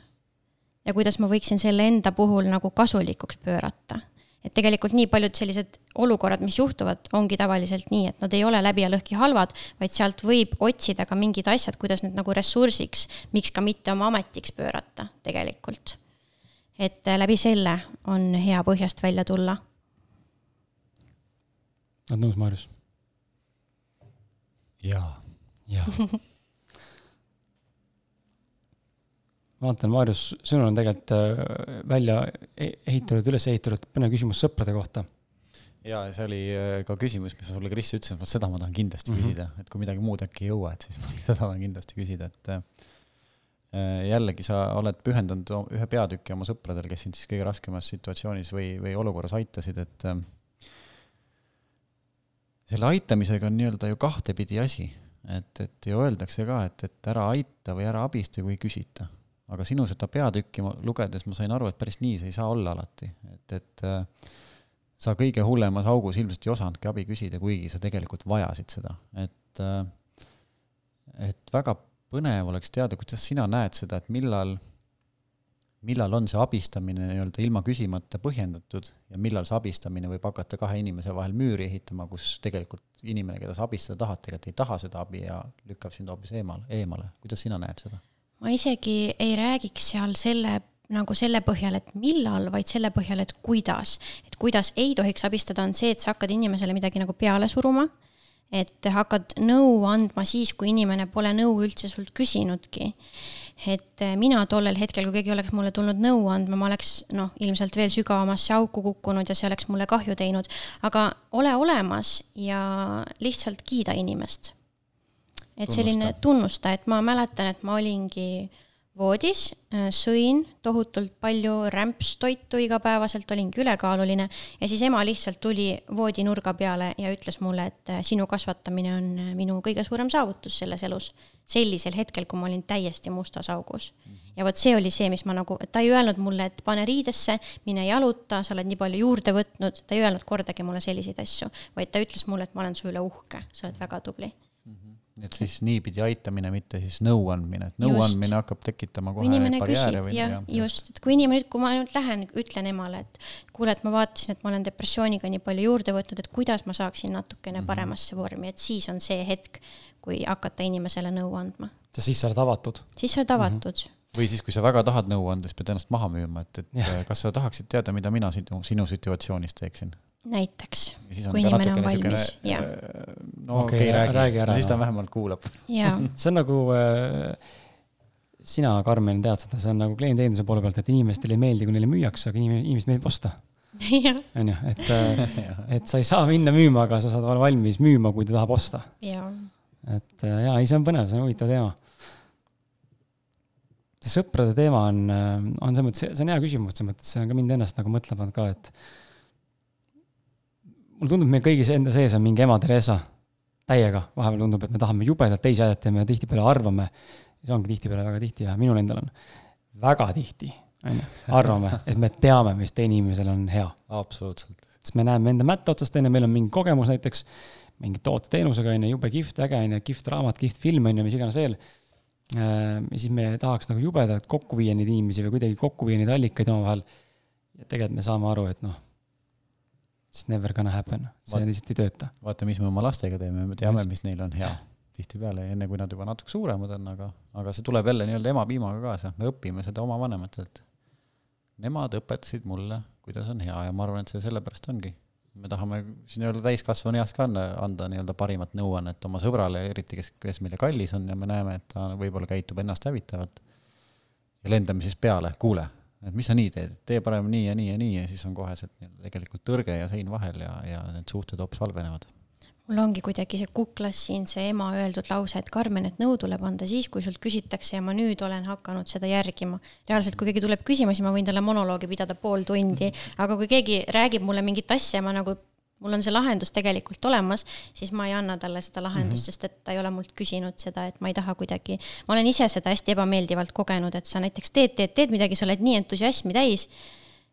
ja kuidas ma võiksin selle enda puhul nagu kasulikuks pöörata et tegelikult nii paljud sellised olukorrad, mis juhtuvad, ongi tavaliselt nii, et nad ei ole läbi ja lõhki halvad, vaid sealt võib otsida ka mingid asjad, kuidas need nagu ressursiks, miks ka mitte oma ametiks pöörata tegelikult. et äh, läbi selle on hea põhjast välja tulla. oled nõus, Maarjus? jaa. jaa <laughs> vaatan, Maarjus, sinul on tegelikult äh, välja e-, ehitatud, üles ehitatud põnev küsimus sõprade kohta. ja see oli äh, ka küsimus, mis ma sulle, Kris, ütlesin, et vot seda ma tahan kindlasti mm -hmm. küsida, et kui midagi muud äkki ei jõua, et siis <laughs> ma seda tahan kindlasti küsida, et äh, jällegi sa oled pühendanud ühe peatüki oma sõpradele, kes sind siis kõige raskemas situatsioonis või, või olukorras aitasid, et selle aitamisega on nii-öelda ju kahtepidi asi, et, et ju öeldakse ka, et, et ära aita või ära abista, kui ei küsita aga sinu seda peatükki lugedes ma sain aru, et päris nii see ei saa olla alati, et, et äh, sa kõige hullemas augus ilmselt ei osanudki abi küsida, kuigi sa tegelikult vajasid seda, et äh, et väga põnev oleks teada, kuidas sina näed seda, et millal, millal on see abistamine nii-öelda ilma küsimata põhjendatud ja millal see abistamine võib hakata kahe inimese vahel müüri ehitama, kus tegelikult inimene, keda sa abistada tahad, tegelikult ei taha seda abi ja lükkab sind hoopis eemal, eemale, kuidas sina näed seda? Ma isegi ei räägiks seal selle nagu selle põhjal, et millal, vaid selle põhjal, et kuidas. et kuidas ei tohiks abistada, on see, et sa hakkad inimesele midagi nagu peale suruma, et hakkad nõu andma siis, kui inimene pole nõu üldse sult küsinudki. et mina tollel hetkel, kui keegi oleks mulle tulnud nõu andma, ma oleks noh, ilmselt veel sügavamasse auku kukkunud ja see oleks mulle kahju teinud, aga ole olemas ja lihtsalt kiida inimest et tunnusta. selline tunnusta, et ma mäletan, et ma olingi voodis, äh, sõin tohutult palju rämpstoitu igapäevaselt, olingi ülekaaluline ja siis ema lihtsalt tuli voodinurga peale ja ütles mulle, et äh, sinu kasvatamine on äh, minu kõige suurem saavutus selles elus. sellisel hetkel, kui ma olin täiesti mustas augus. Mhm. ja vot see oli see, mis ma nagu, ta ei öelnud mulle, et pane riidesse, mine jaluta, sa oled nii palju juurde võtnud, ta ei öelnud kordagi mulle selliseid asju, vaid ta ütles mulle, et ma olen su üle uhke, sa oled väga tubli et siis niipidi aitamine, mitte siis nõu andmine, et nõu andmine hakkab tekitama kohe barjääre või jah, just, et kui inimene, kui ma nüüd lähen, ütlen emale, et kuule, et ma vaatasin, et ma olen depressiooniga nii palju juurde võtnud, et kuidas ma saaksin natukene -hmm. paremasse vormi, et siis on see hetk, kui hakata inimesele nõu andma. sest siis sa oled avatud. siis sa oled avatud mm. -hmm või siis, kui sa väga tahad nõu anda, siis pead ennast maha müüma, et, et ja. kas sa tahaksid teada, mida mina sinu, sinu situatsioonis teeksin? Näiteks, kui inimene on valmis, jah. Äh, no okei okay, okay, räägi ära. siis ta vähemalt kuulab. <laughs> see on nagu äh, sina, Karmen, tead seda, see on nagu klienditeeninduse poole pealt, et inimestele ei meeldi, kui neile müüakse, aga inimene, inimesed meeldib osta. <laughs> on ju, et, äh, <laughs> et sa ei saa minna müüma, aga sa saad olla valmis müüma, kui ta tahab osta. et äh, jaa, ei, see on põnev, see on huvitav teema. see sõprade teema on, on selles mõttes, see on hea küsimus, selles mõttes, see on ka mind ennast nagu mõtlema pannud ka, et mulle tundub, meil kõigis enda sees on mingi ema Theresa, täiega, vahepeal tundub, et me tahame jubedalt teisi aidata ja me tihtipeale arvame, see ongi tihtipeale väga tihti ja minul endal on väga tihti, on ju, arvame, et me teame, mis teine inimesel on hea. absoluutselt. sest me näeme enda mätta otsast, on ju, meil on mingi kogemus näiteks, mingi toote-teenusega, on ju, jube kihvt, äge, on ju, kihvt raamat, kihvt film, on ju, mis iganes veel. Äh, ja siis me tahaks nagu jubedalt kokku viia neid inimesi või kuidagi kokku viia neid allikaid omavahel ja tegelikult me saame aru, et noh, it's never gonna happen, see Vaat- lihtsalt ei tööta. vaata, mis me oma lastega teeme, me teame, mis neil on hea. tihtipeale, enne kui nad juba natuke suuremad on, aga, aga see tuleb jälle nii-öelda emapiimaga kaasa, me õpime seda oma vanematelt. Nemad õpetasid mulle, kuidas on hea ja ma arvan, et see sellepärast ongi. me tahame siin nii-öelda täiskasvanu eas ka anda, anda nii-öelda parimat nõuannet oma sõbrale, eriti kes, kes meile kallis on ja me näeme, et ta võib-olla käitub ennast hävitavalt. ja lendame siis peale, kuule, et mis sa nii teed, tee parem nii ja nii ja nii ja siis on koheselt tegelikult tõrge ja sein vahel ja, ja need suhted hoopis halvenevad mul ongi kuidagi see kuklas siin see ema öeldud lause, et Karmen, et nõu tuleb anda siis, kui sult küsitakse ja ma nüüd olen hakanud seda järgima. reaalselt, kui keegi tuleb küsima, siis ma võin talle monoloogi pidada pool tundi, aga kui keegi räägib mulle mingit asja, ma nagu, mul on see lahendus tegelikult olemas, siis ma ei anna talle seda lahendust mm, -hmm. sest et ta ei ole mult küsinud seda, et ma ei taha kuidagi, ma olen ise seda hästi ebameeldivalt kogenud, et sa näiteks teed, teed, teed midagi, sa oled nii entusiasmi täis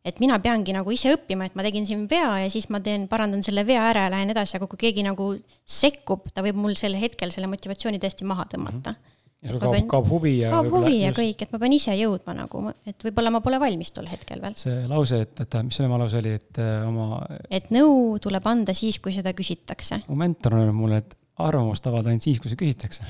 et mina peangi nagu ise õppima, et ma tegin siin vea ja siis ma teen, parandan selle vea ära ja lähen edasi, aga kui keegi nagu sekkub, ta võib mul sel hetkel selle motivatsiooni täiesti maha tõmmata mm. -hmm ja sul kaob, kaob huvi ja kaob huvi ja just... kõik, et ma pean ise jõudma nagu, et võib-olla ma pole valmis tol hetkel veel. see lause, et, et mis see ema lause oli, et äh, oma et nõu tuleb anda siis, kui seda küsitakse. mu mentor on öelnud mulle, et arvamust avada ainult siis, kui see küsitakse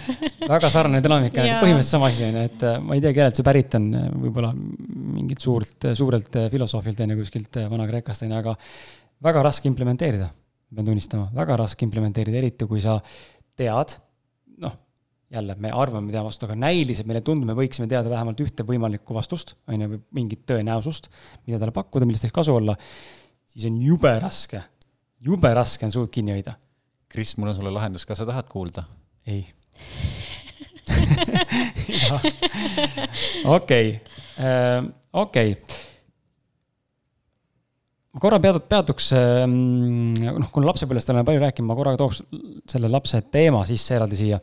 <laughs> väga sarnane dünaamika põhimõtteliselt sama asi on ju, et äh, ma ei tea, kellelt see pärit on, võib-olla mingilt suurt, suurelt äh, filosoofilt on ju kuskilt Vana-Kreekast on ju, aga väga raske implementeerida, pean tunnistama, väga raske implementeerida, eriti kui sa tead, jälle, me arvame, me teame vastust, aga näiliselt meile tundub, me võiksime teada vähemalt ühte võimalikku vastust, on ju, või mingit tõenäosust, mida talle pakkuda, millest võiks kasu olla, siis on jube raske, jube raske on suud kinni hoida. Kris, mul on sulle lahendus, kas sa tahad kuulda? ei <laughs> okei, äh, okei. ma korra peatut-, peatuks, noh, kuna lapsepõlvest olen palju rääkinud, ma korraga tooks selle lapse teema sisse eraldi siia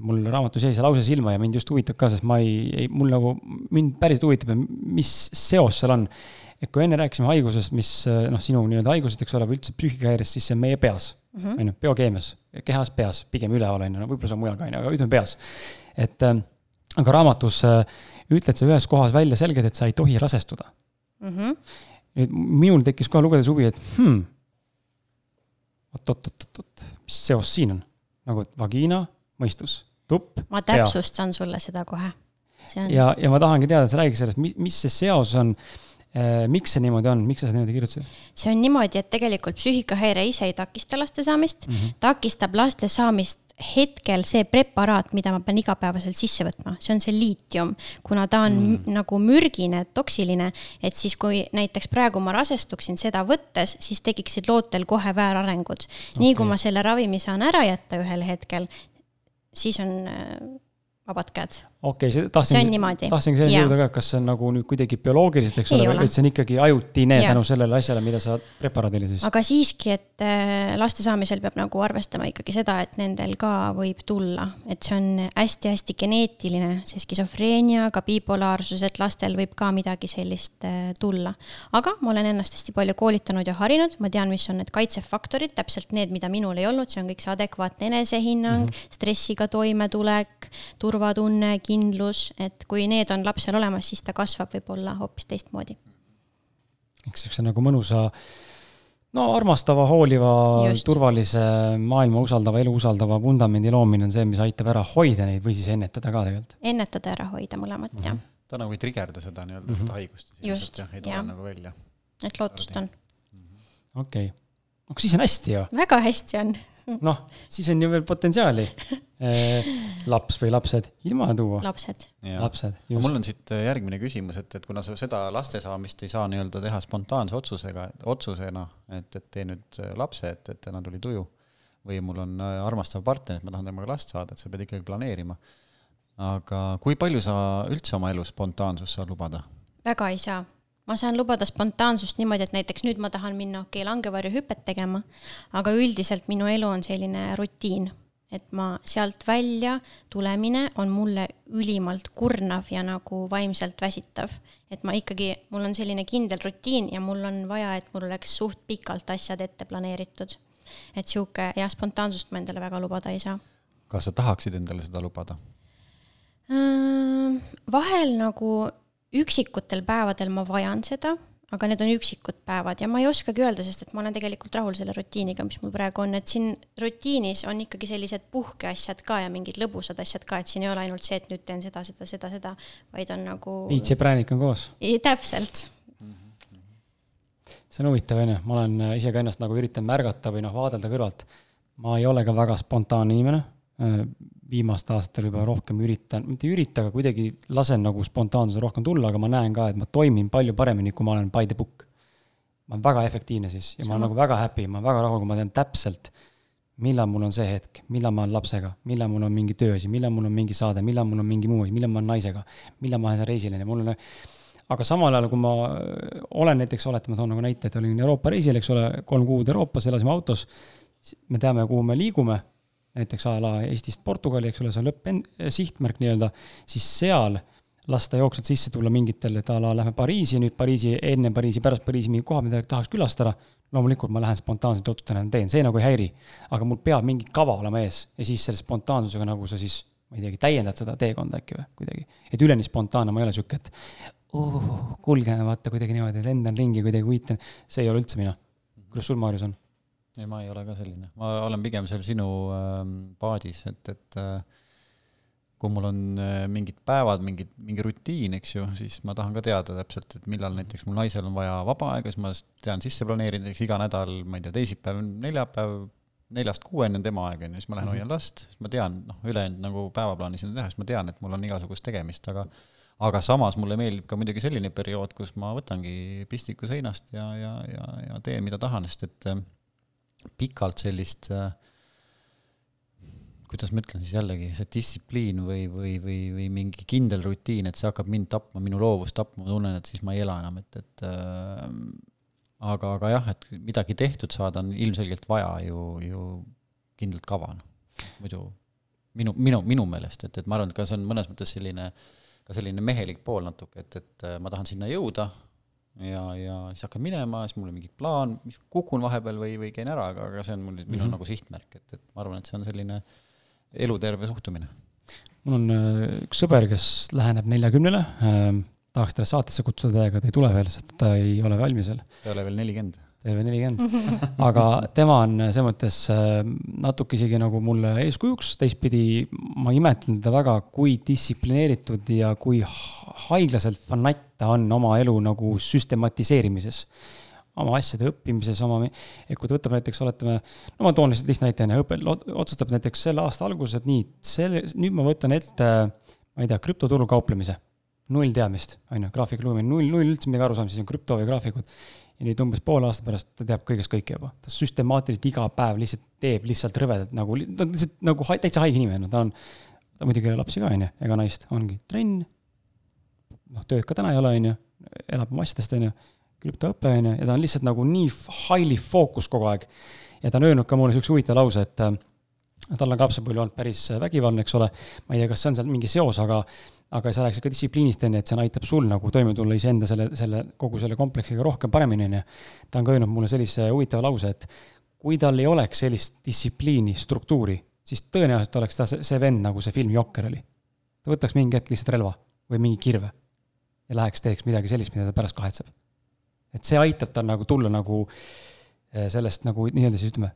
mul raamatus jäi see lause silma ja mind just huvitab ka, sest ma ei, ei, mul nagu, mind päriselt huvitab, mis seos seal on. et kui enne rääkisime haigusest, mis noh, sinu nii-öelda haigusest, eks ole, või üldse psüühikahäirest, siis see on meie peas mm, on -hmm. ju, biokeemias, kehas, peas, pigem üleval, on ju, no võib-olla see on mujal ka, on ju, aga ütleme peas. et äh, aga raamatus äh, ütled sa ühes kohas välja selgelt, et sa ei tohi rasestuda mm. -hmm. nüüd minul tekkis kohe lugedes huvi, et hmm, oot-oot-oot-oot, mis seos siin on? nagu vagiina, mõistus tupp. ma täpsustan pea. sulle seda kohe. On... ja, ja ma tahangi teada, sa räägi sellest, mis, mis see seos on eh,. miks see niimoodi on, miks sa seda niimoodi kirjutasid? see on niimoodi, et tegelikult psüühikahäire ise ei takista laste saamist mm, -hmm. takistab laste saamist hetkel see preparaat, mida ma pean igapäevaselt sisse võtma, see on see liitium, kuna ta on mm. nagu mürgine, toksiline, et siis, kui näiteks praegu ma rasestuksin seda võttes, siis tekiksid lootel kohe väärarengud okay.. nii kui ma selle ravimi saan ära jätta ühel hetkel, siis on äh, vabad käed. Okei okay,, tahtsin, tahtsingi selleni jõuda ka, kas see on nagu nüüd kuidagi bioloogiliselt, eks ei ole, et see on ikkagi ajutine tänu sellele asjale, mida sa preparaadile siis. aga siiski, et äh, laste saamisel peab nagu arvestama ikkagi seda, et nendel ka võib tulla, et see on hästi-hästi geneetiline, see skisofreenia, ka bipolaarsus, et lastel võib ka midagi sellist äh, tulla. aga ma olen ennast hästi palju koolitanud ja harinud, ma tean, mis on need kaitsefaktorid, täpselt need, mida minul ei olnud, see on kõik see adekvaatne enesehinnang mm, -hmm. stressiga toimetulek, turvatunne, kindlus, et kui need on lapsel olemas, siis ta kasvab võib-olla hoopis teistmoodi. eks siukse nagu mõnusa, no armastava, hooliva, turvalise, maailma usaldava, elu usaldava vundamendi loomine on see, mis aitab ära hoida neid või siis ennetada ka tegelikult. ennetada, ära hoida mõlemat mm, -hmm. jah. ta nagu ei trigerda seda nii-öelda mm, -hmm. seda haigust. just, jah. ei tule nagu välja. et lootust on. okei okay., aga siis on hästi ju. väga hästi on noh, siis on ju veel potentsiaali. <laughs> Eh, laps või lapsed, ilma tuua. lapsed. lapsed, just. mul on siit eh, järgmine küsimus, et, et kuna sa seda laste saamist ei saa nii-öelda teha spontaanse otsusega, otsusena, et, et tee nüüd eh, lapse, et, et täna tuli tuju. või mul on armastav partner, et ma tahan temaga last saada, et sa pead ikkagi planeerima. aga kui palju sa üldse oma elus spontaansust saad lubada? väga ei saa ma saan lubada spontaansust niimoodi, et näiteks nüüd ma tahan minna, okei okay,, langevarjuhüpet tegema, aga üldiselt minu elu on selline rutiin, et ma sealt välja tulemine on mulle ülimalt kurnav ja nagu vaimselt väsitav. et ma ikkagi, mul on selline kindel rutiin ja mul on vaja, et mul oleks suht pikalt asjad ette planeeritud. et sihuke jah, spontaansust ma endale väga lubada ei saa. kas sa tahaksid endale seda lubada? vahel nagu üksikutel päevadel ma vajan seda, aga need on üksikud päevad ja ma ei oskagi öelda, sest et ma olen tegelikult rahul selle rutiiniga, mis mul praegu on, et siin rutiinis on ikkagi sellised puhkeasjad ka ja mingid lõbusad asjad ka, et siin ei ole ainult see, et nüüd teen seda, seda, seda, seda, vaid on nagu. viits ja präänik on koos. täpselt. see on huvitav, on ju, ma olen ise ka ennast nagu üritanud märgata või noh, vaadelda kõrvalt. ma ei ole ka väga spontaanne inimene viimastel aastatel juba rohkem üritan, mitte ei ürita, aga kuidagi lasen nagu spontaansusel rohkem tulla, aga ma näen ka, et ma toimin palju paremini, kui ma olen by the book. ma olen väga efektiivne siis ja ma olen nagu väga happy, ma olen väga rahul, kui ma tean täpselt, millal mul on see hetk, millal ma olen lapsega, millal mul on mingi tööasi, millal mul on mingi saade, millal mul on mingi muu asi, millal ma olen naisega, millal ma lähen reisile ja mul on aga samal ajal, kui ma olen näiteks, oletame, toon nagu näite, et olin Euroopa reisil, eks ole, kolm kuud Euroopas, elasime autos, me teame, kuhu me liigume näiteks a la Eestist Portugali, eks ole, see on lõpp, sihtmärk nii-öelda, siis seal lasta jooksvalt sisse tulla mingitel, et a la lähme Pariisi, nüüd Pariisi, enne Pariisi, pärast Pariisi mingi koha, mida tahaks külastada, loomulikult ma lähen spontaanselt otsustan, teen, see nagu ei häiri. aga mul peab mingi kava olema ees ja siis selle spontaansusega nagu sa siis, ma ei teagi, täiendad seda teekonda äkki või kuidagi. et üleni spontaanne ma ei ole sihuke, et uh, kulgen vaata kuidagi niimoodi, lendan ringi kuidagi uitan, see ei ole üldse mina. kuidas sul, Maarjus, on? Ei, ma ei ole ka selline, ma olen pigem seal sinu äh, paadis, et, et äh, kui mul on äh, mingid päevad, mingid, mingi rutiin, eks ju, siis ma tahan ka teada täpselt, et millal näiteks mul naisel on vaja vaba aega, siis ma tean sisse planeerida, näiteks iga nädal, ma ei tea, teisipäev, neljapäev, neljast kuueni on tema aeg, on ju, siis ma lähen hoian last, siis ma tean, noh, ülejäänud nagu päevaplaani sinna teha, siis ma tean, et mul on igasugust tegemist, aga aga samas mulle meeldib ka muidugi selline periood, kus ma võtangi pistiku seinast ja, ja, ja, ja teen, mida tahan, sest et äh, pikalt sellist äh, kuidas ma ütlen siis jällegi, see distsipliin või, või, või, või mingi kindel rutiin, et see hakkab mind tapma, minu loovust tapma, ma tunnen, et siis ma ei ela enam, et, et äh, aga, aga jah, et midagi tehtud saada, on ilmselgelt vaja ju, ju kindlat kava, noh. muidu minu, minu, minu meelest, et, et ma arvan, et ka see on mõnes mõttes selline, ka selline mehelik pool natuke, et, et äh, ma tahan sinna jõuda ja, ja siis hakkan minema, siis mul on mingi plaan, mis kukun vahepeal või, või käin ära, aga, aga see on mul nüüd minu mm -hmm. nagu sihtmärk, et, et ma arvan, et see on selline eluterve suhtumine. mul on äh, üks sõber, kes läheneb neljakümnele äh,, tahaks teda saatesse kutsuda täiega, ta ei tule veel, sest ta ei ole valmis veel. ta ei ole veel nelikümmend TV40. aga tema on selles mõttes äh, natuke isegi nagu mulle eeskujuks, teistpidi ma imetlen teda väga, kui distsiplineeritud ja kui haiglaselt fanatt ta on oma elu nagu süstematiseerimises oma asjade õppimises, oma, et kui ta võtab näiteks, oletame, no ma toon lihtsalt lihtsa näite, onju, otsustab näiteks selle aasta alguses, et nii, selle, nüüd ma võtan ette, ma ei tea, krüptoturul kauplemise. null teadmist, onju, graafiku lugemine, null, null üldse midagi aru saanud, siis on krüpto või graafikud ja nüüd umbes poole aasta pärast ta teab kõigest kõike juba. ta süstemaatiliselt iga päev lihtsalt teeb lihtsalt rõvedalt nagu, ta on lihtsalt nagu täitsa haige inimene, ta on, ta muidugi ei ole lapsi ka, on ju, ega naist, ongi trenn, noh, tööd ka täna ei ole, on ju, elab oma asjadest, on ju, krüptoõpe, on ju, ja ta on lihtsalt nagu nii highly focus kogu aeg. ja ta on öelnud ka mulle niisuguse huvitava lause, et äh, tal on ka lapsepõlve olnud päris vägivaldne, eks ole, ma ei tea, kas see on seal mingi seos, aga aga sa rääkisid ka distsipliinist enne, et see aitab sul nagu toime tulla iseenda selle, selle, kogu selle kompleksiga rohkem paremini, on ju. ta on ka öelnud mulle sellise huvitava lause, et kui tal ei oleks sellist distsipliini, struktuuri, siis tõenäoliselt oleks ta see, see vend, nagu see film Jokker oli. ta võtaks mingi hetk lihtsalt relva või mingi kirve ja läheks teeks midagi sellist, mida ta pärast kahetseb. et see aitab tal nagu tulla nagu eh, sellest nagu nii-öelda siis ütleme,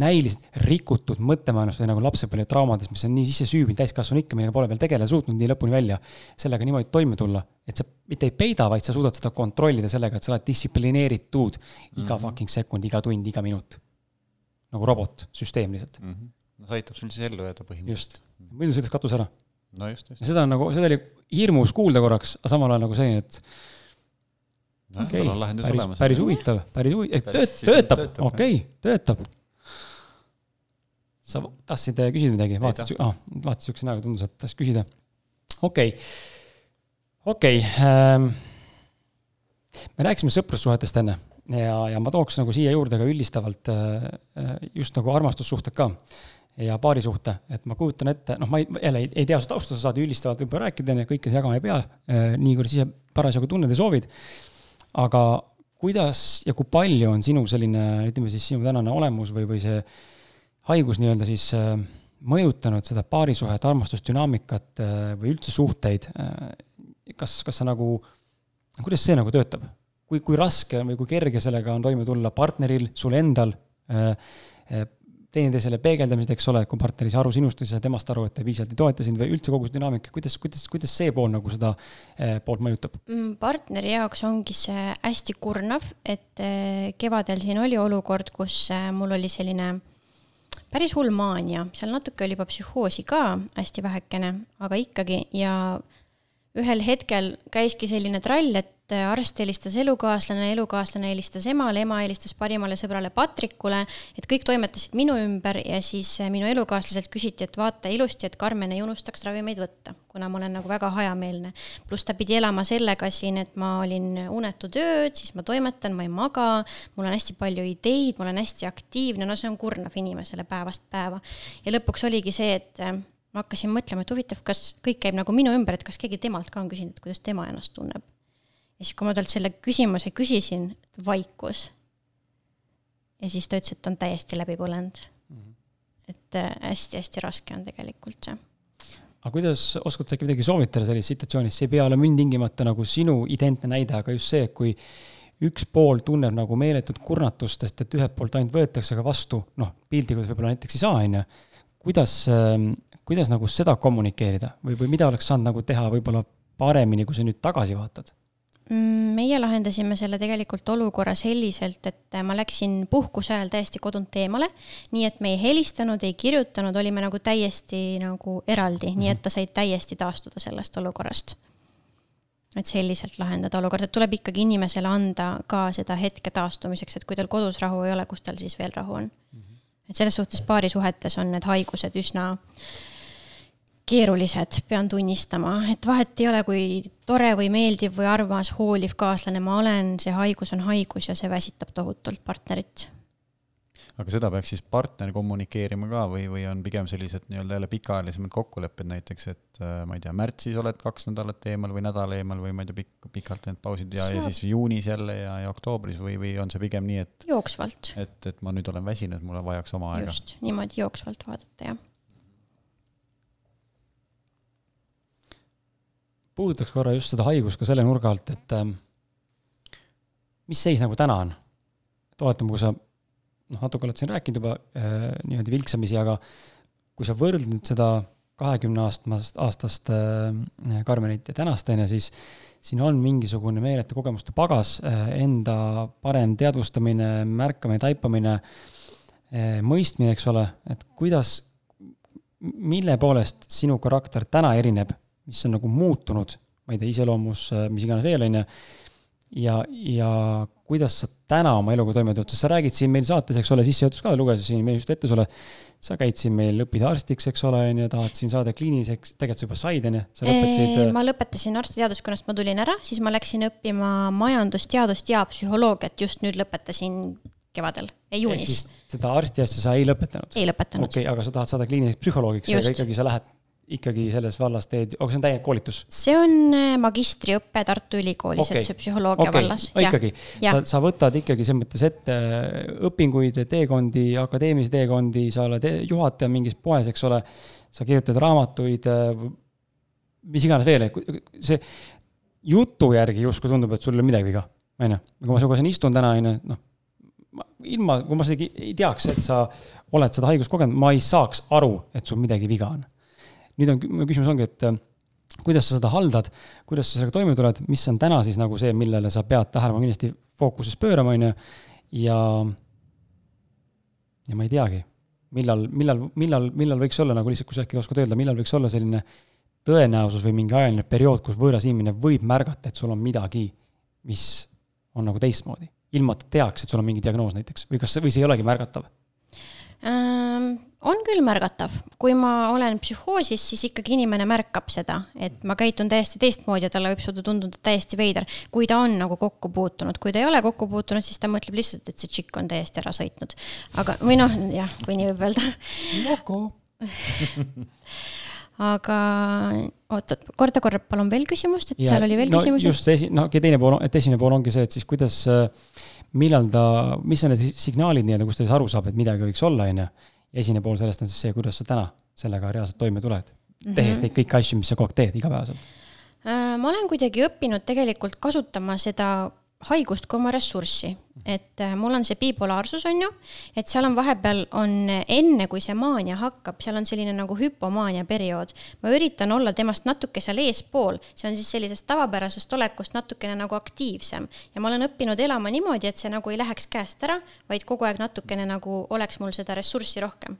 näiliselt rikutud mõttemaailmast või nagu lapsepõlve traumadest, mis on nii sisse süübinud täiskasvanu ikka, millega pole veel tegeleda suutnud nii lõpuni välja, sellega niimoodi toime tulla, et sa mitte ei peida, vaid sa suudad seda kontrollida sellega, et sa oled distsiplineeritud iga mm -hmm. fucking sekund, iga tund, iga minut. nagu robot, süsteem lihtsalt mm. -hmm. no see aitab sul siis ellu jääda põhimõtteliselt. just, muidu sõidaks katus ära. no just, just. seda on nagu, seda oli hirmus kuulda korraks, aga samal ajal nagu selline, et okay,, päris, päris huvitav, päris huvitav, töötab, okei okay,, töötab sa tahtsid äh, küsida midagi, vaatasid, ah, vaatasid siukse näoga, tundus, et tahtsid küsida. okei okay., okei okay, ähm,. me rääkisime sõprussuhetest enne ja, ja ma tooks nagu siia juurde ka üldistavalt äh, äh, just nagu armastussuhted ka ja paarisuhte, et ma kujutan ette, noh, ma ei, jälle ei, ei tea su tausta, sa saad üldistavalt võib-olla rääkida, onju, kõike jagama ei pea, nii kuidas ise parasjagu tunned ja soovid. aga kuidas ja kui palju on sinu selline, ütleme siis sinu tänane olemus või, või see haigus nii-öelda siis äh, mõjutanud seda paarisuhet, armastusdünaamikat äh, või üldse suhteid. Äh, kas, kas sa nagu, kuidas see nagu töötab? kui, kui raske või kui kerge sellega on toime tulla partneril, sul endal äh,, äh, teineteisele peegeldamised, eks ole, kui partner ei saa aru sinust või sa temast aru, et ta piisavalt ei toeta sind või üldse kogu see dünaamika, kuidas, kuidas, kuidas see pool nagu seda poolt mõjutab? Mm, partneri jaoks ongi see hästi kurnav, et kevadel siin oli olukord, kus mul oli selline päris hull maania, seal natuke oli juba psühhoosi ka hästi vähekene, aga ikkagi ja ühel hetkel käiski selline trall, et et äh, arst helistas elukaaslane, elukaaslane helistas emale, ema helistas parimale sõbrale Patrikule, et kõik toimetasid minu ümber ja siis äh, minu elukaaslaselt küsiti, et vaata ilusti, et Karmen ei unustaks ravimeid võtta, kuna ma olen nagu väga hajameelne. pluss ta pidi elama sellega siin, et ma olin unetud ööd, siis ma toimetan, ma ei maga, mul on hästi palju ideid, ma olen hästi aktiivne, no see on kurnav inimesele päevast päeva. ja lõpuks oligi see, et äh, ma hakkasin mõtlema, et huvitav, kas kõik käib nagu minu ümber, et kas keegi temalt ka on küsinud, et kuidas tema ennast tunneb ja siis, kui ma talt selle küsimuse küsisin, vaikus. ja siis ta ütles, et ta on täiesti läbi põlenud mm. -hmm. et hästi-hästi äh, raske on tegelikult see. aga kuidas, oskad sa äkki midagi soovitada sellises situatsioonis, see ei pea olema ilmtingimata nagu sinu identne näide, aga just see, kui üks pool tunneb nagu meeletut kurnatust, sest et ühelt poolt ainult võetakse ka vastu, noh, piltlikult võib-olla näiteks ei saa, on ju. kuidas, ähm, kuidas nagu seda kommunikeerida või, või mida oleks saanud nagu teha võib-olla paremini, kui sa nüüd tagasi vaatad? Mm, meie lahendasime selle tegelikult olukorra selliselt, et ma läksin puhkuse ajal täiesti kodunt eemale, nii et me ei helistanud, ei kirjutanud, olime nagu täiesti nagu eraldi mm, -hmm. nii et ta sai täiesti taastuda sellest olukorrast. et selliselt lahendada olukorda, tuleb ikkagi inimesele anda ka seda hetke taastumiseks, et kui tal kodus rahu ei ole, kus tal siis veel rahu on mm. -hmm. et selles suhtes paarisuhetes on need haigused üsna äh, keerulised, pean tunnistama, et vahet ei ole, kui tore või meeldiv või armas, hooliv kaaslane ma olen, see haigus on haigus ja see väsitab tohutult partnerit. aga seda peaks siis partner kommunikeerima ka või, või on pigem sellised nii-öelda jälle pikaajalisemad kokkulepped näiteks, et äh, ma ei tea, märtsis oled kaks nädalat eemal või nädal eemal või ma ei tea, pikk, pikalt need pausid ja, ja siis juunis jälle ja, ja oktoobris või, või on see pigem nii, et jooksvalt. et, et ma nüüd olen väsinud, mul vajaks oma aega. just, niimoodi jooksvalt vaadata, jah puudutaks korra just seda haigust ka selle nurga alt, et ähm, mis seis nagu täna on? et oletame, kui sa noh, natuke oled siin rääkinud juba äh, niimoodi vilksamisi, aga kui sa võrdled nüüd seda kahekümne aastast, aastast äh, Karmenit ja tänast, on ju, siis siin on mingisugune meeletu kogemuste pagas äh,, enda parem teadvustamine, märkamine, taipamine äh,, mõistmine, eks ole, et kuidas, mille poolest sinu karakter täna erineb mis on nagu muutunud, ma ei tea, iseloomus, äh, mis iganes veel, on ju. ja, ja kuidas sa täna oma eluga toime tuled, sest sa räägid siin meil saates, eks ole, sissejuhatus ka lugesin meil just ette sulle. sa käid siin meil, õpid arstiks, eks ole, on ju, tahad siin saada kliiniliseks, tegelikult sa juba said, on ju, sa lõpetasid. Äh, ma lõpetasin arstiteaduskonnast, ma tulin ära, siis ma läksin õppima majandusteadust ja psühholoogiat, just nüüd lõpetasin kevadel, juunis. seda arstiasja sa ei lõpetanud? ei lõpetanud. okei okay,, aga sa tahad saada kliiniliseks psühholoogiks, aga ikkagi sa lähed ikkagi selles vallas teed, aga see on täielik koolitus? see on äh, magistriõpe Tartu Ülikoolis okay., et see psühholoogia okay. vallas. ikkagi, sa, sa võtad ikkagi selles mõttes ette äh, õpinguid, teekondi, akadeemilisi teekondi, sa oled e-, juhataja mingis poes, eks ole. sa kirjutad raamatuid, äh, mis iganes veel, see jutu järgi justkui tundub, et sul ei ole midagi viga, on ju. kui ma sinuga siin istun täna, on ju, noh ilma, kui ma isegi ei teaks, et sa oled seda haigust kogenud, ma ei saaks aru, et sul midagi viga on nüüd on, mu küsimus ongi, et äh, kuidas sa seda haldad, kuidas sa sellega toime tuled, mis on täna siis nagu see, millele sa pead tähelepanu kindlasti fookuses pöörama, on ju, ja ja ma ei teagi, millal, millal, millal, millal võiks olla nagu lihtsalt, kui sa äkki oskad öelda, millal võiks olla selline tõenäosus või mingi ajaline periood, kus võõras inimene võib märgata, et sul on midagi, mis on nagu teistmoodi, ilma et ta teaks, et sul on mingi diagnoos näiteks või kas, või see ei olegi märgatav? On küll märgatav, kui ma olen psühhoosis, siis ikkagi inimene märkab seda, et ma käitun täiesti teistmoodi ja talle võib seda tunduda täiesti veider. kui ta on nagu kokku puutunud, kui ta ei ole kokku puutunud, siis ta mõtleb lihtsalt, et see tšikk on täiesti ära sõitnud. aga, või noh, jah, kui nii võib öelda. Noko <laughs> aga oot-oot, korda korra palun veel küsimust, et ja, seal oli veel no, küsimusi. just esi-, no teine pool, et esimene pool ongi see, et siis kuidas, millal ta, mis on need signaalid nii-öelda, kus ta siis aru saab, et midagi võiks olla, on ju esimene pool sellest on siis see, kuidas sa täna sellega reaalselt toime tuled mm, -hmm. tehes neid kõiki asju, mis sa kogu aeg teed igapäevaselt. Äh, ma olen kuidagi õppinud tegelikult kasutama seda haigust kui oma ressurssi. et äh, mul on see bipolaarsus, on ju, et seal on vahepeal, on enne, kui see maania hakkab, seal on selline nagu hüpomaania periood. ma üritan olla temast natuke seal eespool, see on siis sellisest tavapärasest olekust natukene nagu aktiivsem. ja ma olen õppinud elama niimoodi, et see nagu ei läheks käest ära, vaid kogu aeg natukene nagu oleks mul seda ressurssi rohkem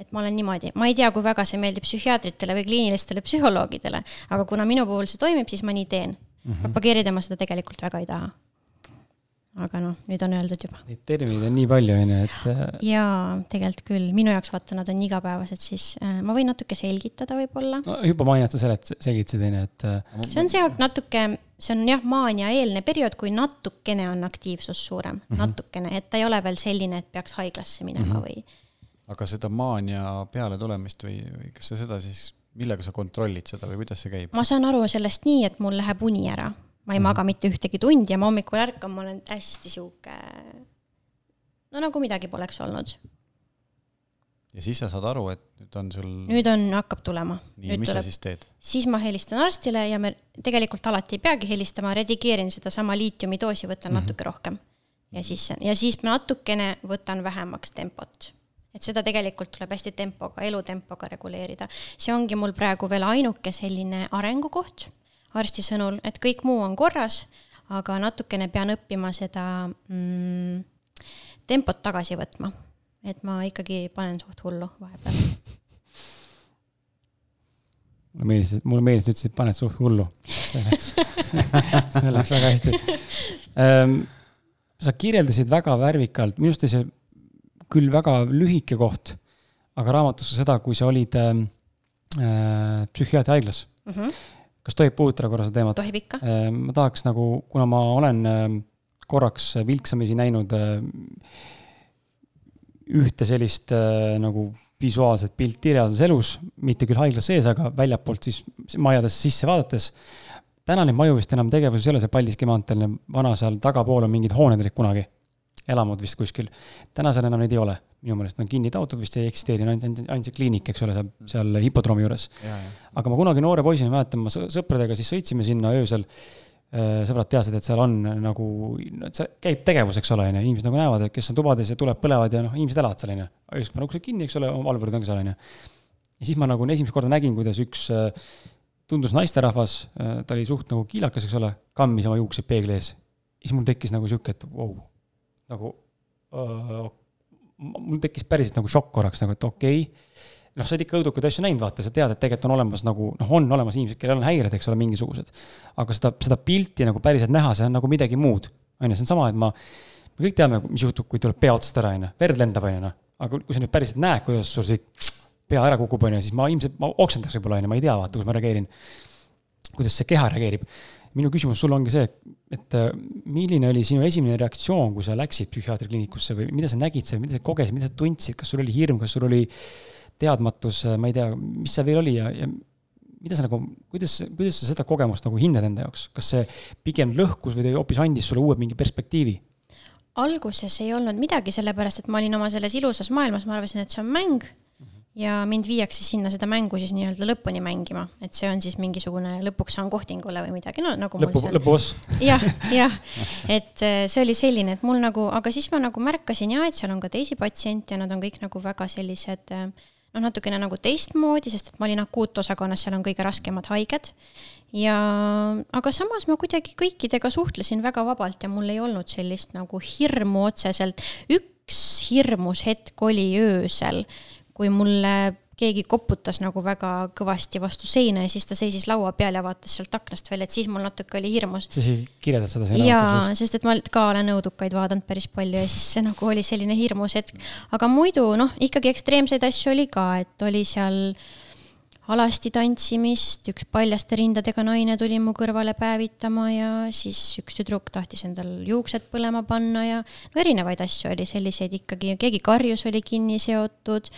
et ma olen niimoodi, ma ei tea, kui väga see meeldib psühhiaatritele või kliinilistele psühholoogidele, aga kuna minu puhul see toimib, siis ma nii teen mm. -hmm. propageerida ma seda tegelikult väga ei taha. Aga noh, nüüd on öeldud juba. Neid termineid on nii palju, on ju, et. Äh, jaa, tegelikult küll, minu jaoks vaata, nad on igapäevased, siis äh, ma võin natuke selgitada võib-olla no,. juba mainiad sa selet-, selgitasid, on ju, et äh.... see on see natuke, see on jah, maania-eelne periood, kui natukene on aktiivsus suurem mm, -hmm. natukene, et ta ei ole veel selline, et peaks haiglasse minema mm -hmm. või aga seda maania pealetulemist või, või kas sa seda siis millega sa kontrollid seda või kuidas see käib? ma saan aru sellest nii, et mul läheb uni ära. Ma ei maga mitte ühtegi tundi ja ma hommikul ärkan, ma olen hästi sihuke, no nagu midagi poleks olnud. ja siis sa saad aru, et nüüd on sul nüüd on, hakkab tulema. nii, mis tuleb. sa siis teed? siis ma helistan arstile ja me tegelikult alati ei peagi helistama, redigeerin sedasama liitiumidoosi, võtan mm -hmm. natuke rohkem. ja siis, ja siis ma natukene võtan vähemaks tempot et seda tegelikult tuleb hästi tempoga, elutempoga reguleerida. see ongi mul praegu veel ainuke selline arengukoht arsti sõnul, et kõik muu on korras, aga natukene pean õppima seda mm, tempot tagasi võtma. et ma ikkagi panen suht hullu vahepeal. mulle meeldis, mulle meeldis, ütlesid, et paned suht hullu. see läks, <laughs> see läks väga hästi ähm,. sa kirjeldasid väga värvikalt, minu arust oli see küll väga lühike koht, aga raamatus seda, kui sa olid ähm, äh, psühhiaatriahaiglas mm. -hmm. Kas tohib puudutada korra seda teemat? tohib ikka äh,. ma tahaks nagu, kuna ma olen äh, korraks vilksamisi näinud äh, ühte sellist nagu visuaalset pilti reaalses elus, mitte küll haiglas sees, aga väljapoolt siis majadesse sisse vaadates. täna neid maju vist enam tegevuses ei ole, see Paldiski maanteel, vana seal tagapool on mingid hooned olid kunagi elamud vist kuskil. tänasel enam neid ei ole, minu meelest on kinni taotud, vist ei eksisteeri, ainult, ainult, see kliinik, eks ole, seal, seal hipodroomi juures. aga ma kunagi noore poisina mäletan, ma sõpradega siis sõitsime sinna öösel. Äh, sõbrad teadsid, et seal on nagu, see käib tegevus, eks ole, on ju, inimesed nagu näevad, et kes on tubades ja tuleb, põlevad ja noh, inimesed elavad seal, on ju. öösel panen uksed kinni, eks ole, valvurid ongi seal, on ju. ja siis ma nagu esimest korda nägin, kuidas üks äh, tundus naisterahvas, äh, ta oli suht nagu kiilakas, eks ole, kammis oma juukseid peegli ees. siis mul tekkis nagu sihuke, et vau wow nagu uh, mul tekkis päriselt nagu šokk korraks nagu, et okei okay, noh, sa oled ikka õudukaid asju näinud, vaata, sa tead, et tegelikult on olemas nagu noh, on olemas inimesed, kellel on häired, eks ole, mingisugused. aga seda, seda pilti nagu päriselt näha, see on nagu midagi muud. on ju, see on sama, et ma, me kõik teame, mis juhtub, kui tuleb pea otsast ära, on ju, verd lendab, on ju, noh. aga kui sa nüüd päriselt näed, kuidas sul siit pea ära kukub, on ju, siis ma ilmselt, ma oksendaks võib-olla, on ju, ma ei tea, vaata, kuidas ma reageerin. kuidas see keha reageerib minu küsimus sulle ongi see, et äh, milline oli sinu esimene reaktsioon, kui sa läksid psühhiaatrikliinikusse või mida sa nägid seal, mida sa kogesid, mida sa tundsid, kas sul oli hirm, kas sul oli teadmatus, äh, ma ei tea, mis seal veel oli ja, ja mida sa nagu, kuidas, kuidas sa seda kogemust nagu hindad enda jaoks, kas see pigem lõhkus või hoopis andis sulle uue mingi perspektiivi? alguses ei olnud midagi, sellepärast et ma olin oma selles ilusas maailmas, ma arvasin, et see on mäng ja mind viiakse sinna seda mängu siis nii-öelda lõpuni mängima, et see on siis mingisugune lõpuks saan kohtingule või midagi, no nagu lõpu, seal... lõpuoss. jah, jah, et äh, see oli selline, et mul nagu, aga siis ma nagu märkasin ja et seal on ka teisi patsiente ja nad on kõik nagu väga sellised äh, noh, natukene nagu teistmoodi, sest et ma olin akuutosakonnas, seal on kõige raskemad haiged. ja, aga samas ma kuidagi kõikidega suhtlesin väga vabalt ja mul ei olnud sellist nagu hirmu otseselt. üks hirmus hetk oli öösel kui mulle keegi koputas nagu väga kõvasti vastu seina ja siis ta seisis laua peal ja vaatas sealt aknast välja, et siis mul natuke oli hirmus. sa siis kirjeldad seda siin jaa, sest et ma ka olen õudukaid vaadanud päris palju ja siis see nagu oli selline hirmus hetk. aga muidu noh, ikkagi ekstreemseid asju oli ka, et oli seal äh, alasti tantsimist, üks paljaste rindadega naine tuli mu kõrvale päevitama ja siis üks tüdruk tahtis endal juuksed põlema panna ja no erinevaid asju oli selliseid ikkagi, keegi karjus oli kinni seotud,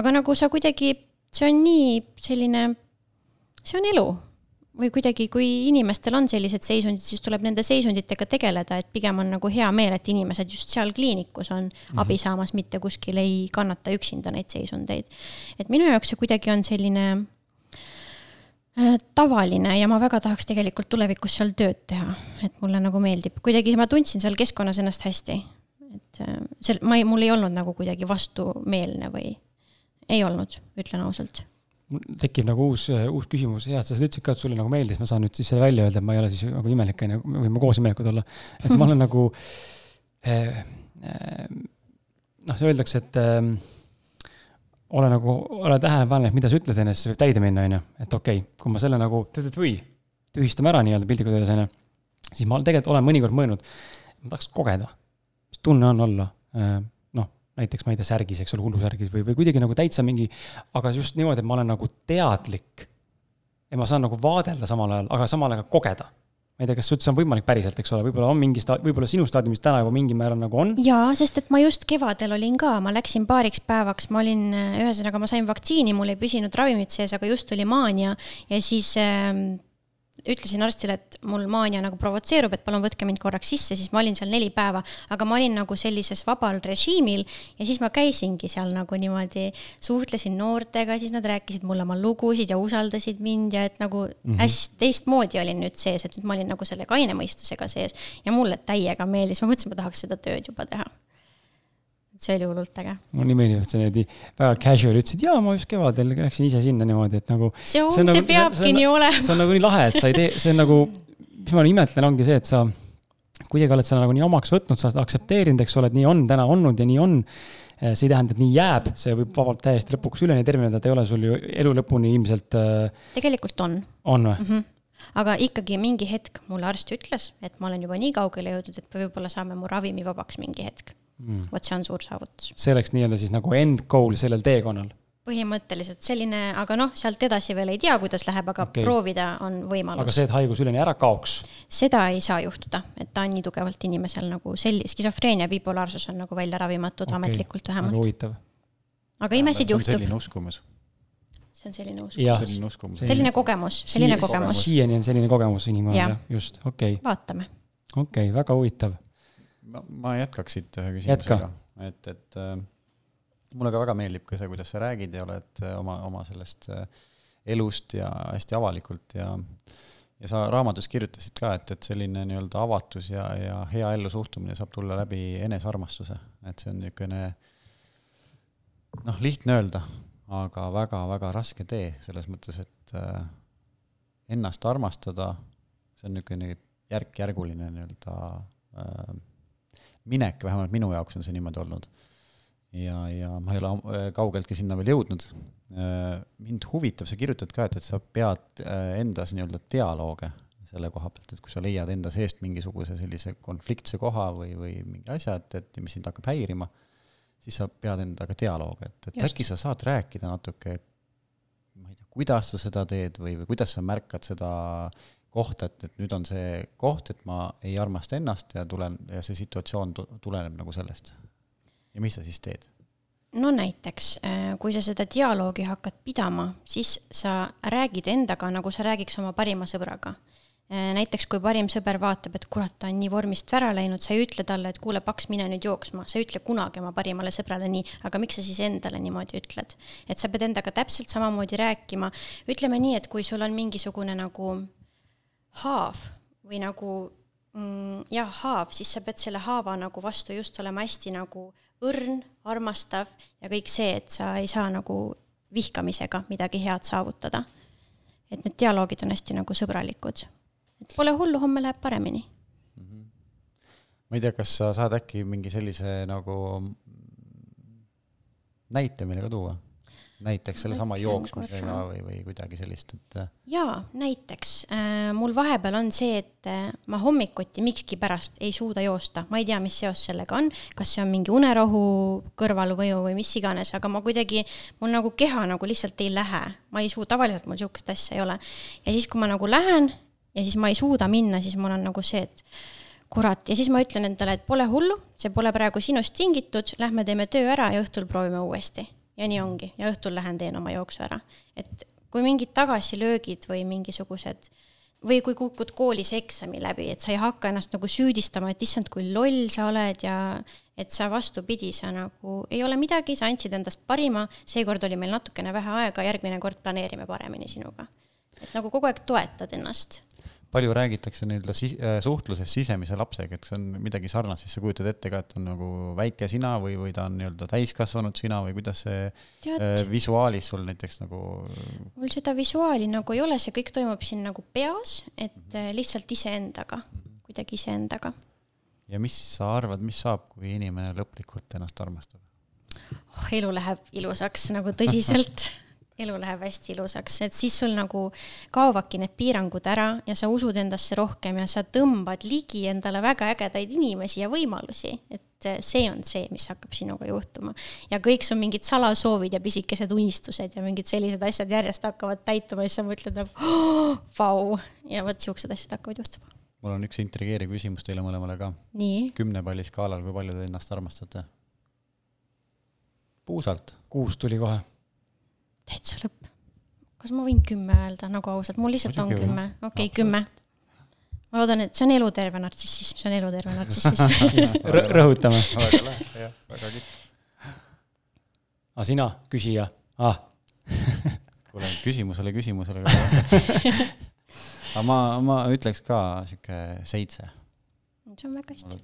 aga nagu sa kuidagi, see on nii selline, see on elu või kuidagi, kui inimestel on sellised seisundid, siis tuleb nende seisunditega tegeleda, et pigem on nagu hea meel, et inimesed just seal kliinikus on mm -hmm. abi saamas, mitte kuskil ei kannata üksinda neid seisundeid. et minu jaoks see kuidagi on selline tavaline ja ma väga tahaks tegelikult tulevikus seal tööd teha, et mulle nagu meeldib, kuidagi ma tundsin seal keskkonnas ennast hästi. et äh, seal, ma ei, mul ei olnud nagu kuidagi vastumeelne või ei olnud, ütlen ausalt. mul tekib nagu uus, uus küsimus, hea, et sa ütlesid ka, et sulle nagu meeldis, ma saan nüüd siis selle välja öelda, et ma ei ole siis nagu imelik, on ju, me võime koos imelikud olla. et ma olen nagu eh,, eh, noh, öeldakse, et eh, ole nagu, ole tähelepanelik, mida sa ütled enne, siis võib täide minna, on ju. et okei okay,, kui ma selle nagu või tühistame ära nii-öelda piltlikult öeldes, on ju. siis ma tegelikult olen mõnikord mõelnud, ma tahaks kogeda, mis tunne on olla äh, noh, näiteks ma ei tea, särgis, eks ole, hullusärgis või, või kuidagi nagu täitsa mingi, aga just niimoodi, et ma olen nagu teadlik. ja ma saan nagu vaadelda samal ajal, aga samal ajal ka kogeda ma ei tea, kas üldse on võimalik päriselt, eks ole, võib-olla on mingi sta-, võib-olla sinu staadiumis täna juba mingil määral nagu on. jaa, sest et ma just kevadel olin ka, ma läksin paariks päevaks, ma olin, ühesõnaga ma sain vaktsiini, mul ei püsinud ravimid sees, aga just tuli maania ja siis äh, ütlesin arstile, et mul maania nagu provotseerub, et palun võtke mind korraks sisse, siis ma olin seal neli päeva, aga ma olin nagu sellises vabal režiimil ja siis ma käisingi seal nagu niimoodi, suhtlesin noortega, siis nad rääkisid mulle oma lugusid ja usaldasid mind ja et nagu mm -hmm. hästi teistmoodi olin nüüd sees, et nüüd ma olin nagu selle kaine mõistusega sees ja mulle täiega meeldis, ma mõtlesin, ma tahaks seda tööd juba teha see oli hullult äge. mulle nii meeldib, et sa niimoodi väga casual ütlesid, jaa, ma just kevadel läksin ise sinna niimoodi, et nagu. see on, see, on, see nagu, peabki see on, nii olema. see on nagu nii lahe, et sa ei tee, see on nagu, mis ma imetlen, ongi see, et sa kuidagi oled selle nagu nii omaks võtnud, sa oled aktsepteerinud, eks ole, et nii on täna olnud ja nii on. see ei tähenda, et nii jääb, see võib vabalt täiesti lõpuks üleni terminada, et ei ole sul ju elu lõpuni ilmselt. Äh, tegelikult on. on või mm? -hmm aga ikkagi mingi hetk mulle arst ütles, et ma olen juba nii kaugele jõudnud, et võib-olla saame mu ravimi vabaks mingi hetk mm.. vot see on suur saavutus. see oleks nii-öelda siis nagu end goal sellel teekonnal? põhimõtteliselt selline, aga noh, sealt edasi veel ei tea, kuidas läheb, aga okay. proovida on võimalus. aga see, et haigus üleni ära kaoks? seda ei saa juhtuda, et ta on nii tugevalt inimesel nagu selli-, skisofreenia, bipolaarsus on nagu välja ravimatud okay. ametlikult vähemalt. väga huvitav. aga imesid juhtub. selline uskumus see on selline uskumus. selline uskumus. selline kogemus, selline kogemus. siiani on selline kogemus inimkonnal, just, okei okay.. vaatame. okei okay,, väga huvitav ma, ma jätkaks siit ühe küsimusega, et, et äh, mulle ka väga meeldib ka see, kuidas sa räägid ja oled äh, oma, oma sellest äh, elust ja hästi avalikult ja ja sa raamatus kirjutasid ka, et, et selline nii-öelda avatus ja, ja hea ellu suhtumine saab tulla läbi enesearmastuse, et see on niisugune noh, lihtne öelda, aga väga-väga raske tee, selles mõttes, et äh, ennast armastada, see on niisugune järk-järguline nii-öelda äh, minek, vähemalt minu jaoks on see niimoodi olnud. ja, ja ma ei ole äh, kaugeltki sinna veel jõudnud. Äh, mind huvitab, sa kirjutad ka, et, et sa pead äh, endas nii-öelda dialoog selle koha pealt, et kui sa leiad enda seest mingisuguse sellise konfliktse koha või, või mingi asja, et, et mis sind hakkab häirima, siis sa pead endaga dialoogi, et, et Just. äkki sa saad rääkida natuke, ma ei tea, kuidas sa seda teed või, või kuidas sa märkad seda kohta, et, et nüüd on see koht, et ma ei armasta ennast ja tulen ja see situatsioon tuleneb nagu sellest. ja mis sa siis teed? no näiteks, äh, kui sa seda dialoogi hakkad pidama, siis sa räägid endaga, nagu sa räägiks oma parima sõbraga. Äh, näiteks kui parim sõber vaatab, et kurat, ta on nii vormist ära läinud, sa ei ütle talle, et kuule, paks, mine nüüd jooksma, sa ei ütle kunagi oma parimale sõbrale nii, aga miks sa siis endale niimoodi ütled? et sa pead endaga täpselt samamoodi rääkima, ütleme nii, et kui sul on mingisugune nagu haav või nagu mm, jah, haav, siis sa pead selle haava nagu vastu just olema hästi nagu õrn, armastav ja kõik see, et sa ei saa nagu vihkamisega midagi head saavutada. et need dialoogid on hästi nagu sõbralikud. et pole hullu, homme läheb paremini mm. -hmm. ma ei tea, kas sa saad äkki mingi sellise nagu näite meile ka tuua? Näiteks sellesama jooksmisega või, või kuidagi sellist, et. Äh, jaa, näiteks äh, mul vahepeal on see, et äh, ma hommikuti mikskipärast ei suuda joosta, ma ei tea, mis seos sellega on, kas see on mingi unerohu kõrvalmõju või mis iganes, aga ma kuidagi, mul nagu keha nagu lihtsalt ei lähe, ma ei suu-, tavaliselt mul sihukest asja ei ole. ja siis, kui ma nagu lähen ja siis ma ei suuda minna, siis mul on nagu see, et kurat, ja siis ma ütlen endale, et pole hullu, see pole praegu sinust tingitud, lähme teeme töö ära ja õhtul proovime uuesti ja nii ongi ja õhtul lähen teen oma jooksu ära. et kui mingid tagasilöögid või mingisugused või kui kukud koolis eksami läbi, et sa ei hakka ennast nagu süüdistama, et issand, kui loll sa oled ja et sa vastupidi, sa nagu ei ole midagi, sa andsid endast parima, seekord oli meil natukene vähe aega, järgmine kord planeerime paremini sinuga. et nagu kogu aeg toetad ennast palju räägitakse nii-öelda si-, äh, suhtluses sisemise lapsega, et kas on midagi sarnast, siis sa kujutad ette ka, et on nagu väike sina või, või ta on nii-öelda täiskasvanud sina või kuidas see Tead, äh, visuaalis sul näiteks nagu mul seda visuaali nagu ei ole, see kõik toimub siin nagu peas, et mm -hmm. lihtsalt iseendaga mm, -hmm. kuidagi iseendaga. ja mis sa arvad, mis saab, kui inimene lõplikult ennast armastab? oh, elu läheb ilusaks nagu tõsiselt <laughs> elu läheb hästi ilusaks, et siis sul nagu kaovadki need piirangud ära ja sa usud endasse rohkem ja sa tõmbad ligi endale väga ägedaid inimesi ja võimalusi, et eh, see on see, mis hakkab sinuga juhtuma. ja kõik su mingid salasoovid ja pisikesed unistused ja mingid sellised asjad järjest hakkavad täituma ja siis sa mõtled nagu oh, vau ja vot siuksed asjad hakkavad juhtuma. mul on üks intrigeeriv küsimus teile mõlemale ka. kümne palli skaalal, kui palju te ennast armastate? puusalt. kuus tuli kohe täitsa lõpp. kas ma võin kümme öelda nagu ausalt, mul lihtsalt Muidugi on kümme, okei okay,, kümme. ma loodan, et see on eluterve nartsissism, see on eluterve nartsissism <laughs> <laughs> rõhutame. väga lahe, jah, väga kihvt. aga sina, küsija ah. <laughs> kuule, küsimusele küsimusele ka vastata. aga ma, ma ütleks ka sihuke seitse. see on väga hästi.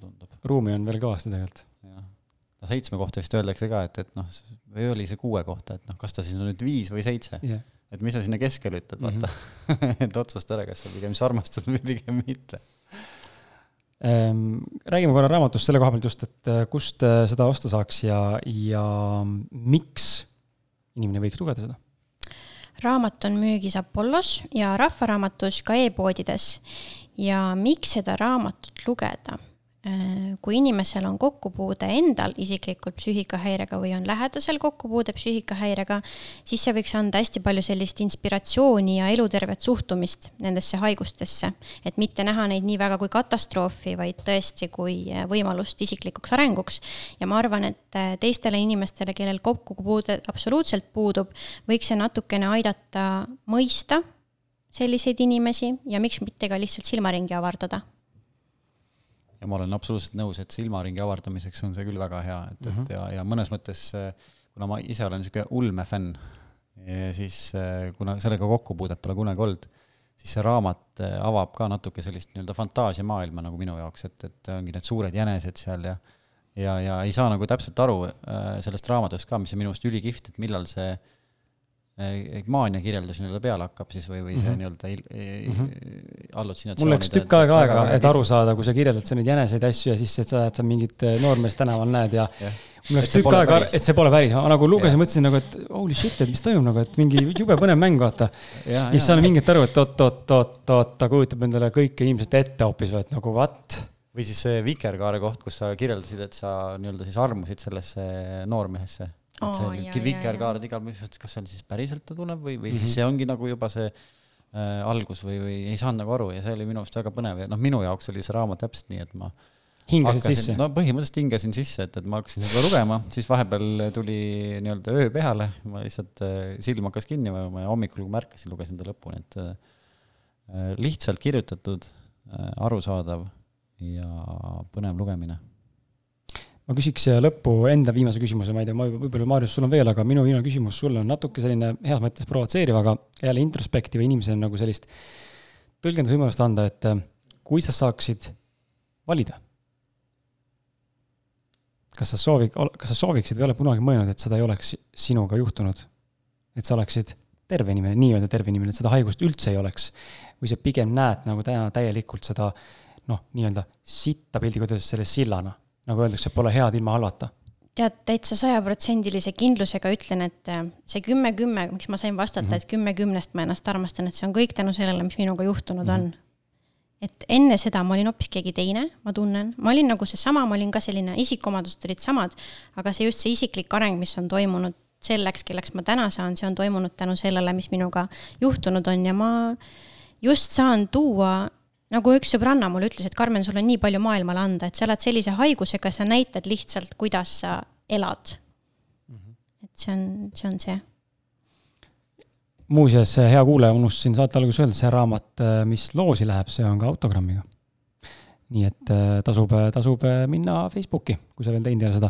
ruumi on veel kõvasti tegelikult. jah no seitsme kohta vist öeldakse ka, et, et noh, või oli see kuue kohta, et noh, kas ta siis on nüüd viis või seitse yeah.. et mis sa sinna keskele ütled, vaata mm. -hmm. <laughs> et otsusta ära, kas sa pigem siis armastad või pigem mitte ähm,. räägime korra raamatust selle koha pealt just, et äh, kust äh, seda osta saaks ja, ja miks inimene võiks lugeda seda? raamat on müügis Apollos ja Rahvaraamatus ka e-poodides. ja miks seda raamatut lugeda? Äh, kui inimesel on kokkupuude endal isiklikult psüühikahäirega või on lähedasel kokkupuude psüühikahäirega, siis see võiks anda hästi palju sellist inspiratsiooni ja elutervet suhtumist nendesse haigustesse. et mitte näha neid nii väga kui katastroofi, vaid tõesti kui äh, võimalust isiklikuks arenguks. ja ma arvan, et äh, teistele inimestele, kellel kokkupuude absoluutselt puudub, võiks see natukene aidata mõista selliseid inimesi ja miks mitte ka lihtsalt silmaringi avardada ja ma olen absoluutselt nõus, et silmaringi avardamiseks on see küll väga hea, et mm, -hmm. et ja, ja mõnes mõttes kuna ma ise olen niisugune ulmefänn, siis kuna sellega kokkupuudet pole kunagi olnud, siis see raamat avab ka natuke sellist nii-öelda fantaasiamaailma nagu minu jaoks, et, et ongi need suured jänesed seal ja ja, ja ei saa nagu täpselt aru sellest raamatust ka, mis on minu meelest ülikihvt, et millal see äh, maania kirjeldus nii-öelda peale hakkab siis või, või see mm -hmm. nii-öelda mm -hmm. allutsinatsioonide mul läks tükk aega aega, et aru saada, kui sa kirjeldad sa neid jäneseid asju ja siis, et sa, et sa mingit äh, noormeest tänaval näed ja yeah. mul läks tükk aega, et see pole päris, ma nagu lugesin yeah., mõtlesin nagu, et holy shit, et mis toimub nagu, et mingi jube põnev mäng, vaata. ja siis saan mingit aru, et oot-oot-oot-oot, ta kujutab endale kõike ilmselt ette hoopis või et nagu what või siis see vikerkaare koht, kus sa kirjeldasid, et sa nii-öelda siis armusid sellesse noormehesse et see oh, vikerkaard igal pool, kas see on siis päriselt ta tunneb või, või mm -hmm. siis see ongi nagu juba see äh, algus või, või ei saanud nagu aru ja see oli minu arust väga põnev ja noh, minu jaoks oli see raamat täpselt nii, et ma hingasid sisse? no põhimõtteliselt hingasin sisse, et, et ma hakkasin seda lugema, siis vahepeal tuli nii-öelda öö peale, ma lihtsalt äh,, silm hakkas kinni vajuma ja hommikul, kui ma ärkasin, lugesin ta lõpuni, et äh, lihtsalt kirjutatud äh,, arusaadav ja põnev lugemine ma küsiks lõppu enda viimase küsimuse, ma ei tea, võib-olla Maarjus, sul on veel, aga minu viimane küsimus sulle on natuke selline heas mõttes provotseeriv, aga jälle introspektiiv inimesele nagu sellist tõlgendusvõimalust anda, et äh, kui sa saaksid valida, kas sa soovi, kas sa sooviksid või oled kunagi mõelnud, et seda ei oleks sinuga juhtunud? et sa oleksid terve inimene, nii-öelda terve inimene, et seda haigust üldse ei oleks? või sa pigem näed nagu täna täielikult seda noh, nii-öelda sitta piltlikult öeldes selle sillana nagu öeldakse, pole head ilma halvata tead, täitsa sajaprotsendilise kindlusega ütlen, et äh, see kümme, kümme, miks ma sain vastata mm, -hmm. et kümme kümnest ma ennast armastan, et see on kõik tänu sellele, mis minuga juhtunud mm -hmm. on. et enne seda ma olin hoopis keegi teine, ma tunnen, ma olin nagu seesama, ma olin ka selline, isikuomadused olid samad, aga see just see isiklik areng, mis on toimunud selleks, kelleks ma täna saan, see on toimunud tänu sellele, mis minuga juhtunud on ja ma just saan tuua nagu üks sõbranna mulle ütles, et Karmen, sul on nii palju maailmale anda, et sa elad sellise haigusega, sa näitad lihtsalt, kuidas sa elad mm. -hmm. et see on, see on see. muuseas, hea kuulaja, unustasin saate alguses öelda, see raamat, mis loosi läheb, see on ka autogrammiga. nii et äh, tasub, tasub minna Facebooki, kui sa veel teinud ei ole seda.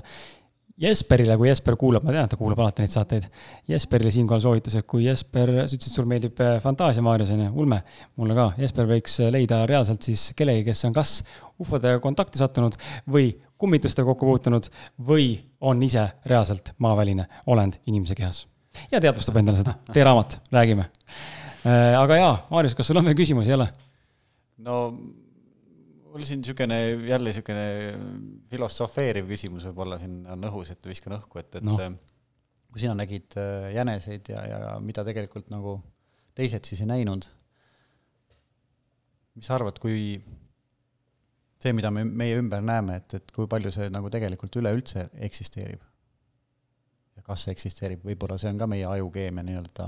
Jesperile, kui Jesper kuulab, ma tean, et ta kuulab alati neid saateid. Jesperile siinkohal soovitus, et kui Jesper, sa ütlesid, sul meeldib äh, fantaasia, Maarjas on ju, ulme, mulle ka. Jesper võiks äh, leida reaalselt siis kellegi, kes on kas ufodega kontakti sattunud või kummitustega kokku puutunud või on ise reaalselt maaväline olend inimese kehas. ja teadvustab endale seda. tee raamat, räägime. Äh, aga jaa, Maarjas, kas sul on veel küsimusi jälle? no mul siin niisugune, jälle niisugune filosofeeriv küsimus võib-olla siin on õhus, et viskan õhku, et, et no. kui sina nägid äh, jäneseid ja, ja mida tegelikult nagu teised siis ei näinud, mis sa arvad, kui see, mida me meie ümber näeme, et, et kui palju see nagu tegelikult üleüldse eksisteerib? ja kas see eksisteerib, võib-olla see on ka meie ajukeemia nii-öelda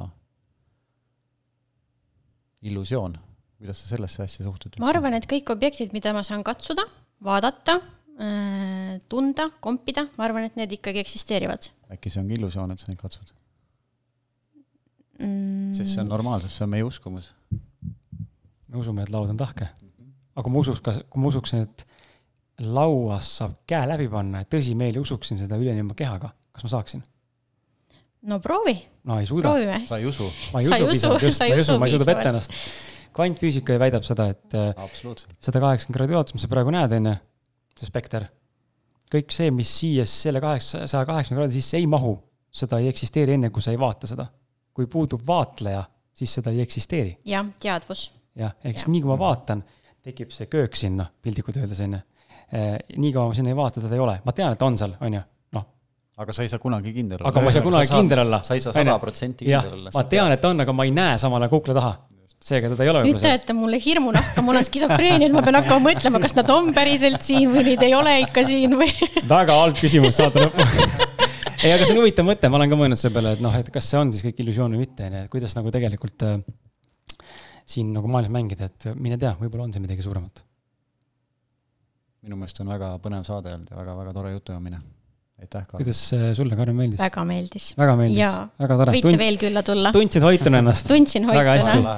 illusioon kuidas sa sellesse asja suhtud? ma arvan, et kõik objektid, mida ma saan katsuda, vaadata, äh, tunda, kompida, ma arvan, et need ikkagi eksisteerivad. äkki see ongi illusioon, et sa neid katsud mm.? sest see on normaalsus, see on meie uskumus. me usume, et laud on tahke. aga kui ma usuks, kas, kui ma usuksin, et lauas saab käe läbi panna ja tõsimeeli usuksin seda üleni oma kehaga, kas ma saaksin? no proovi. no ei suuda. sa ei usu. ma ei usu piisavalt, just, ma ei usu, ma ei suuda petta ennast kvantfüüsika väidab seda, et äh, sada kaheksakümmend kraadi ulatuses, mis sa praegu näed, on ju, see spekter, kõik see, mis siia selle kaheksa, saja kaheksakümne kraadi sisse ei mahu, seda ei eksisteeri enne, kui sa ei vaata seda. kui puudub vaatleja, siis seda ei eksisteeri. jah, teadvus. jah, ehk siis nii kui ma vaatan, tekib see köök sinna, piltlikult öeldes, on ju. Äh, nii kaua ma sinna ei vaata, teda ei ole, ma tean, et ta on seal, on ju, noh. aga sa ei saa kunagi kindel olla. aga ma ei saa kunagi kindel olla. sa ei saa sada protsenti kindel olla. ma tean, et on, aga ma ei näe samal ajal kukla taha seega teda ei ole. nüüd teete mulle hirmu nahka, mul on skisofreenia, et ma pean hakkama mõtlema, kas nad on päriselt siin või neid ei ole ikka siin või. <laughs> väga halb küsimus saate lõppu ei, aga see on huvitav mõte, ma olen ka mõelnud selle peale, et noh, et kas see on siis kõik illusioon või mitte, onju, et kuidas nagu tegelikult äh, siin nagu maailmas mängida, et mine tea, võib-olla on see midagi suuremat. minu meelest on väga põnev saade olnud ja väga-väga tore jutuajamine aitäh, Kaarel. kuidas äh, sulle, Kaarel, meeldis? väga meeldis. väga meeldis, väga tore. võite Tund... veel külla tulla. tundsid hoituna ennast? tundsin hoituna.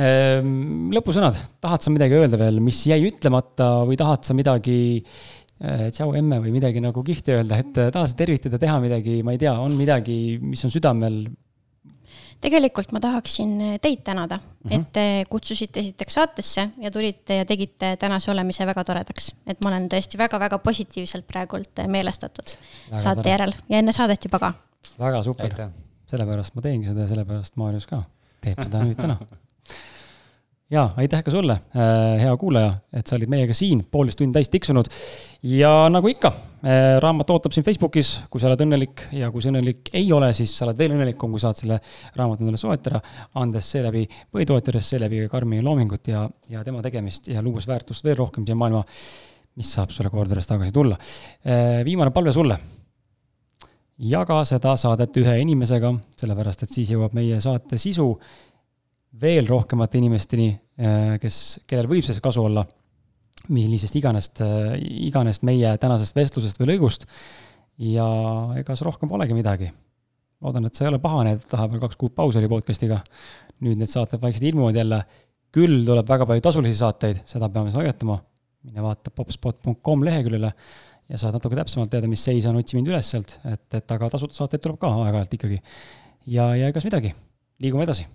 Ehm, lõpusõnad, tahad sa midagi öelda veel, mis jäi ütlemata või tahad sa midagi äh, tšau emme või midagi nagu kihvti öelda, et äh, tahad sa tervitada, teha midagi, ma ei tea, on midagi, mis on südamel? tegelikult ma tahaksin teid tänada mm, -hmm. et te kutsusite esiteks saatesse ja tulite ja tegite tänase olemise väga toredaks. et ma olen tõesti väga-väga positiivselt praegult meelestatud väga saate tore. järel ja enne saadet juba ka. väga super, sellepärast ma teengi seda ja sellepärast Maarjus ka teeb seda nüüd täna <laughs> ja aitäh ka sulle, äh, hea kuulaja, et sa olid meiega siin, poolteist tundi täis tiksunud. ja nagu ikka, äh, raamat ootab sind Facebookis, kui sa oled õnnelik ja kui sa õnnelik ei ole, siis sa oled veel õnnelikum, kui saad selle raamatu endale soetada, andes seeläbi põhitootjatest, seeläbi ka Karmini loomingut ja, ja tema tegemist ja luues väärtust veel rohkem siia maailma, mis saab sulle kordades tagasi tulla. Äh, viimane palve sulle jaga seda saadet ühe inimesega, sellepärast et siis jõuab meie saate sisu veel rohkemate inimesteni, äh, kes, kellel võib sellest kasu olla, millisest iganest, äh, iganest meie tänasest vestlusest või lõigust. ja ega see rohkem polegi midagi. loodan, et sa ei ole pahane, et vahepeal kaks kuud paus oli podcast'iga. nüüd need saated vaikselt ilmuvad jälle. küll tuleb väga palju tasulisi saateid, seda peame siis hoiatama. mine vaata popspot.com leheküljele ja saad natuke täpsemalt teada, mis seis on, otsi mind üles sealt, et, et aga tasuta saateid tuleb ka aeg-ajalt ikkagi. ja, ja egas midagi, liigume edasi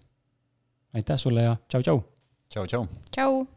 aitäh sulle ja tšau-tšau. tšau-tšau. tšau.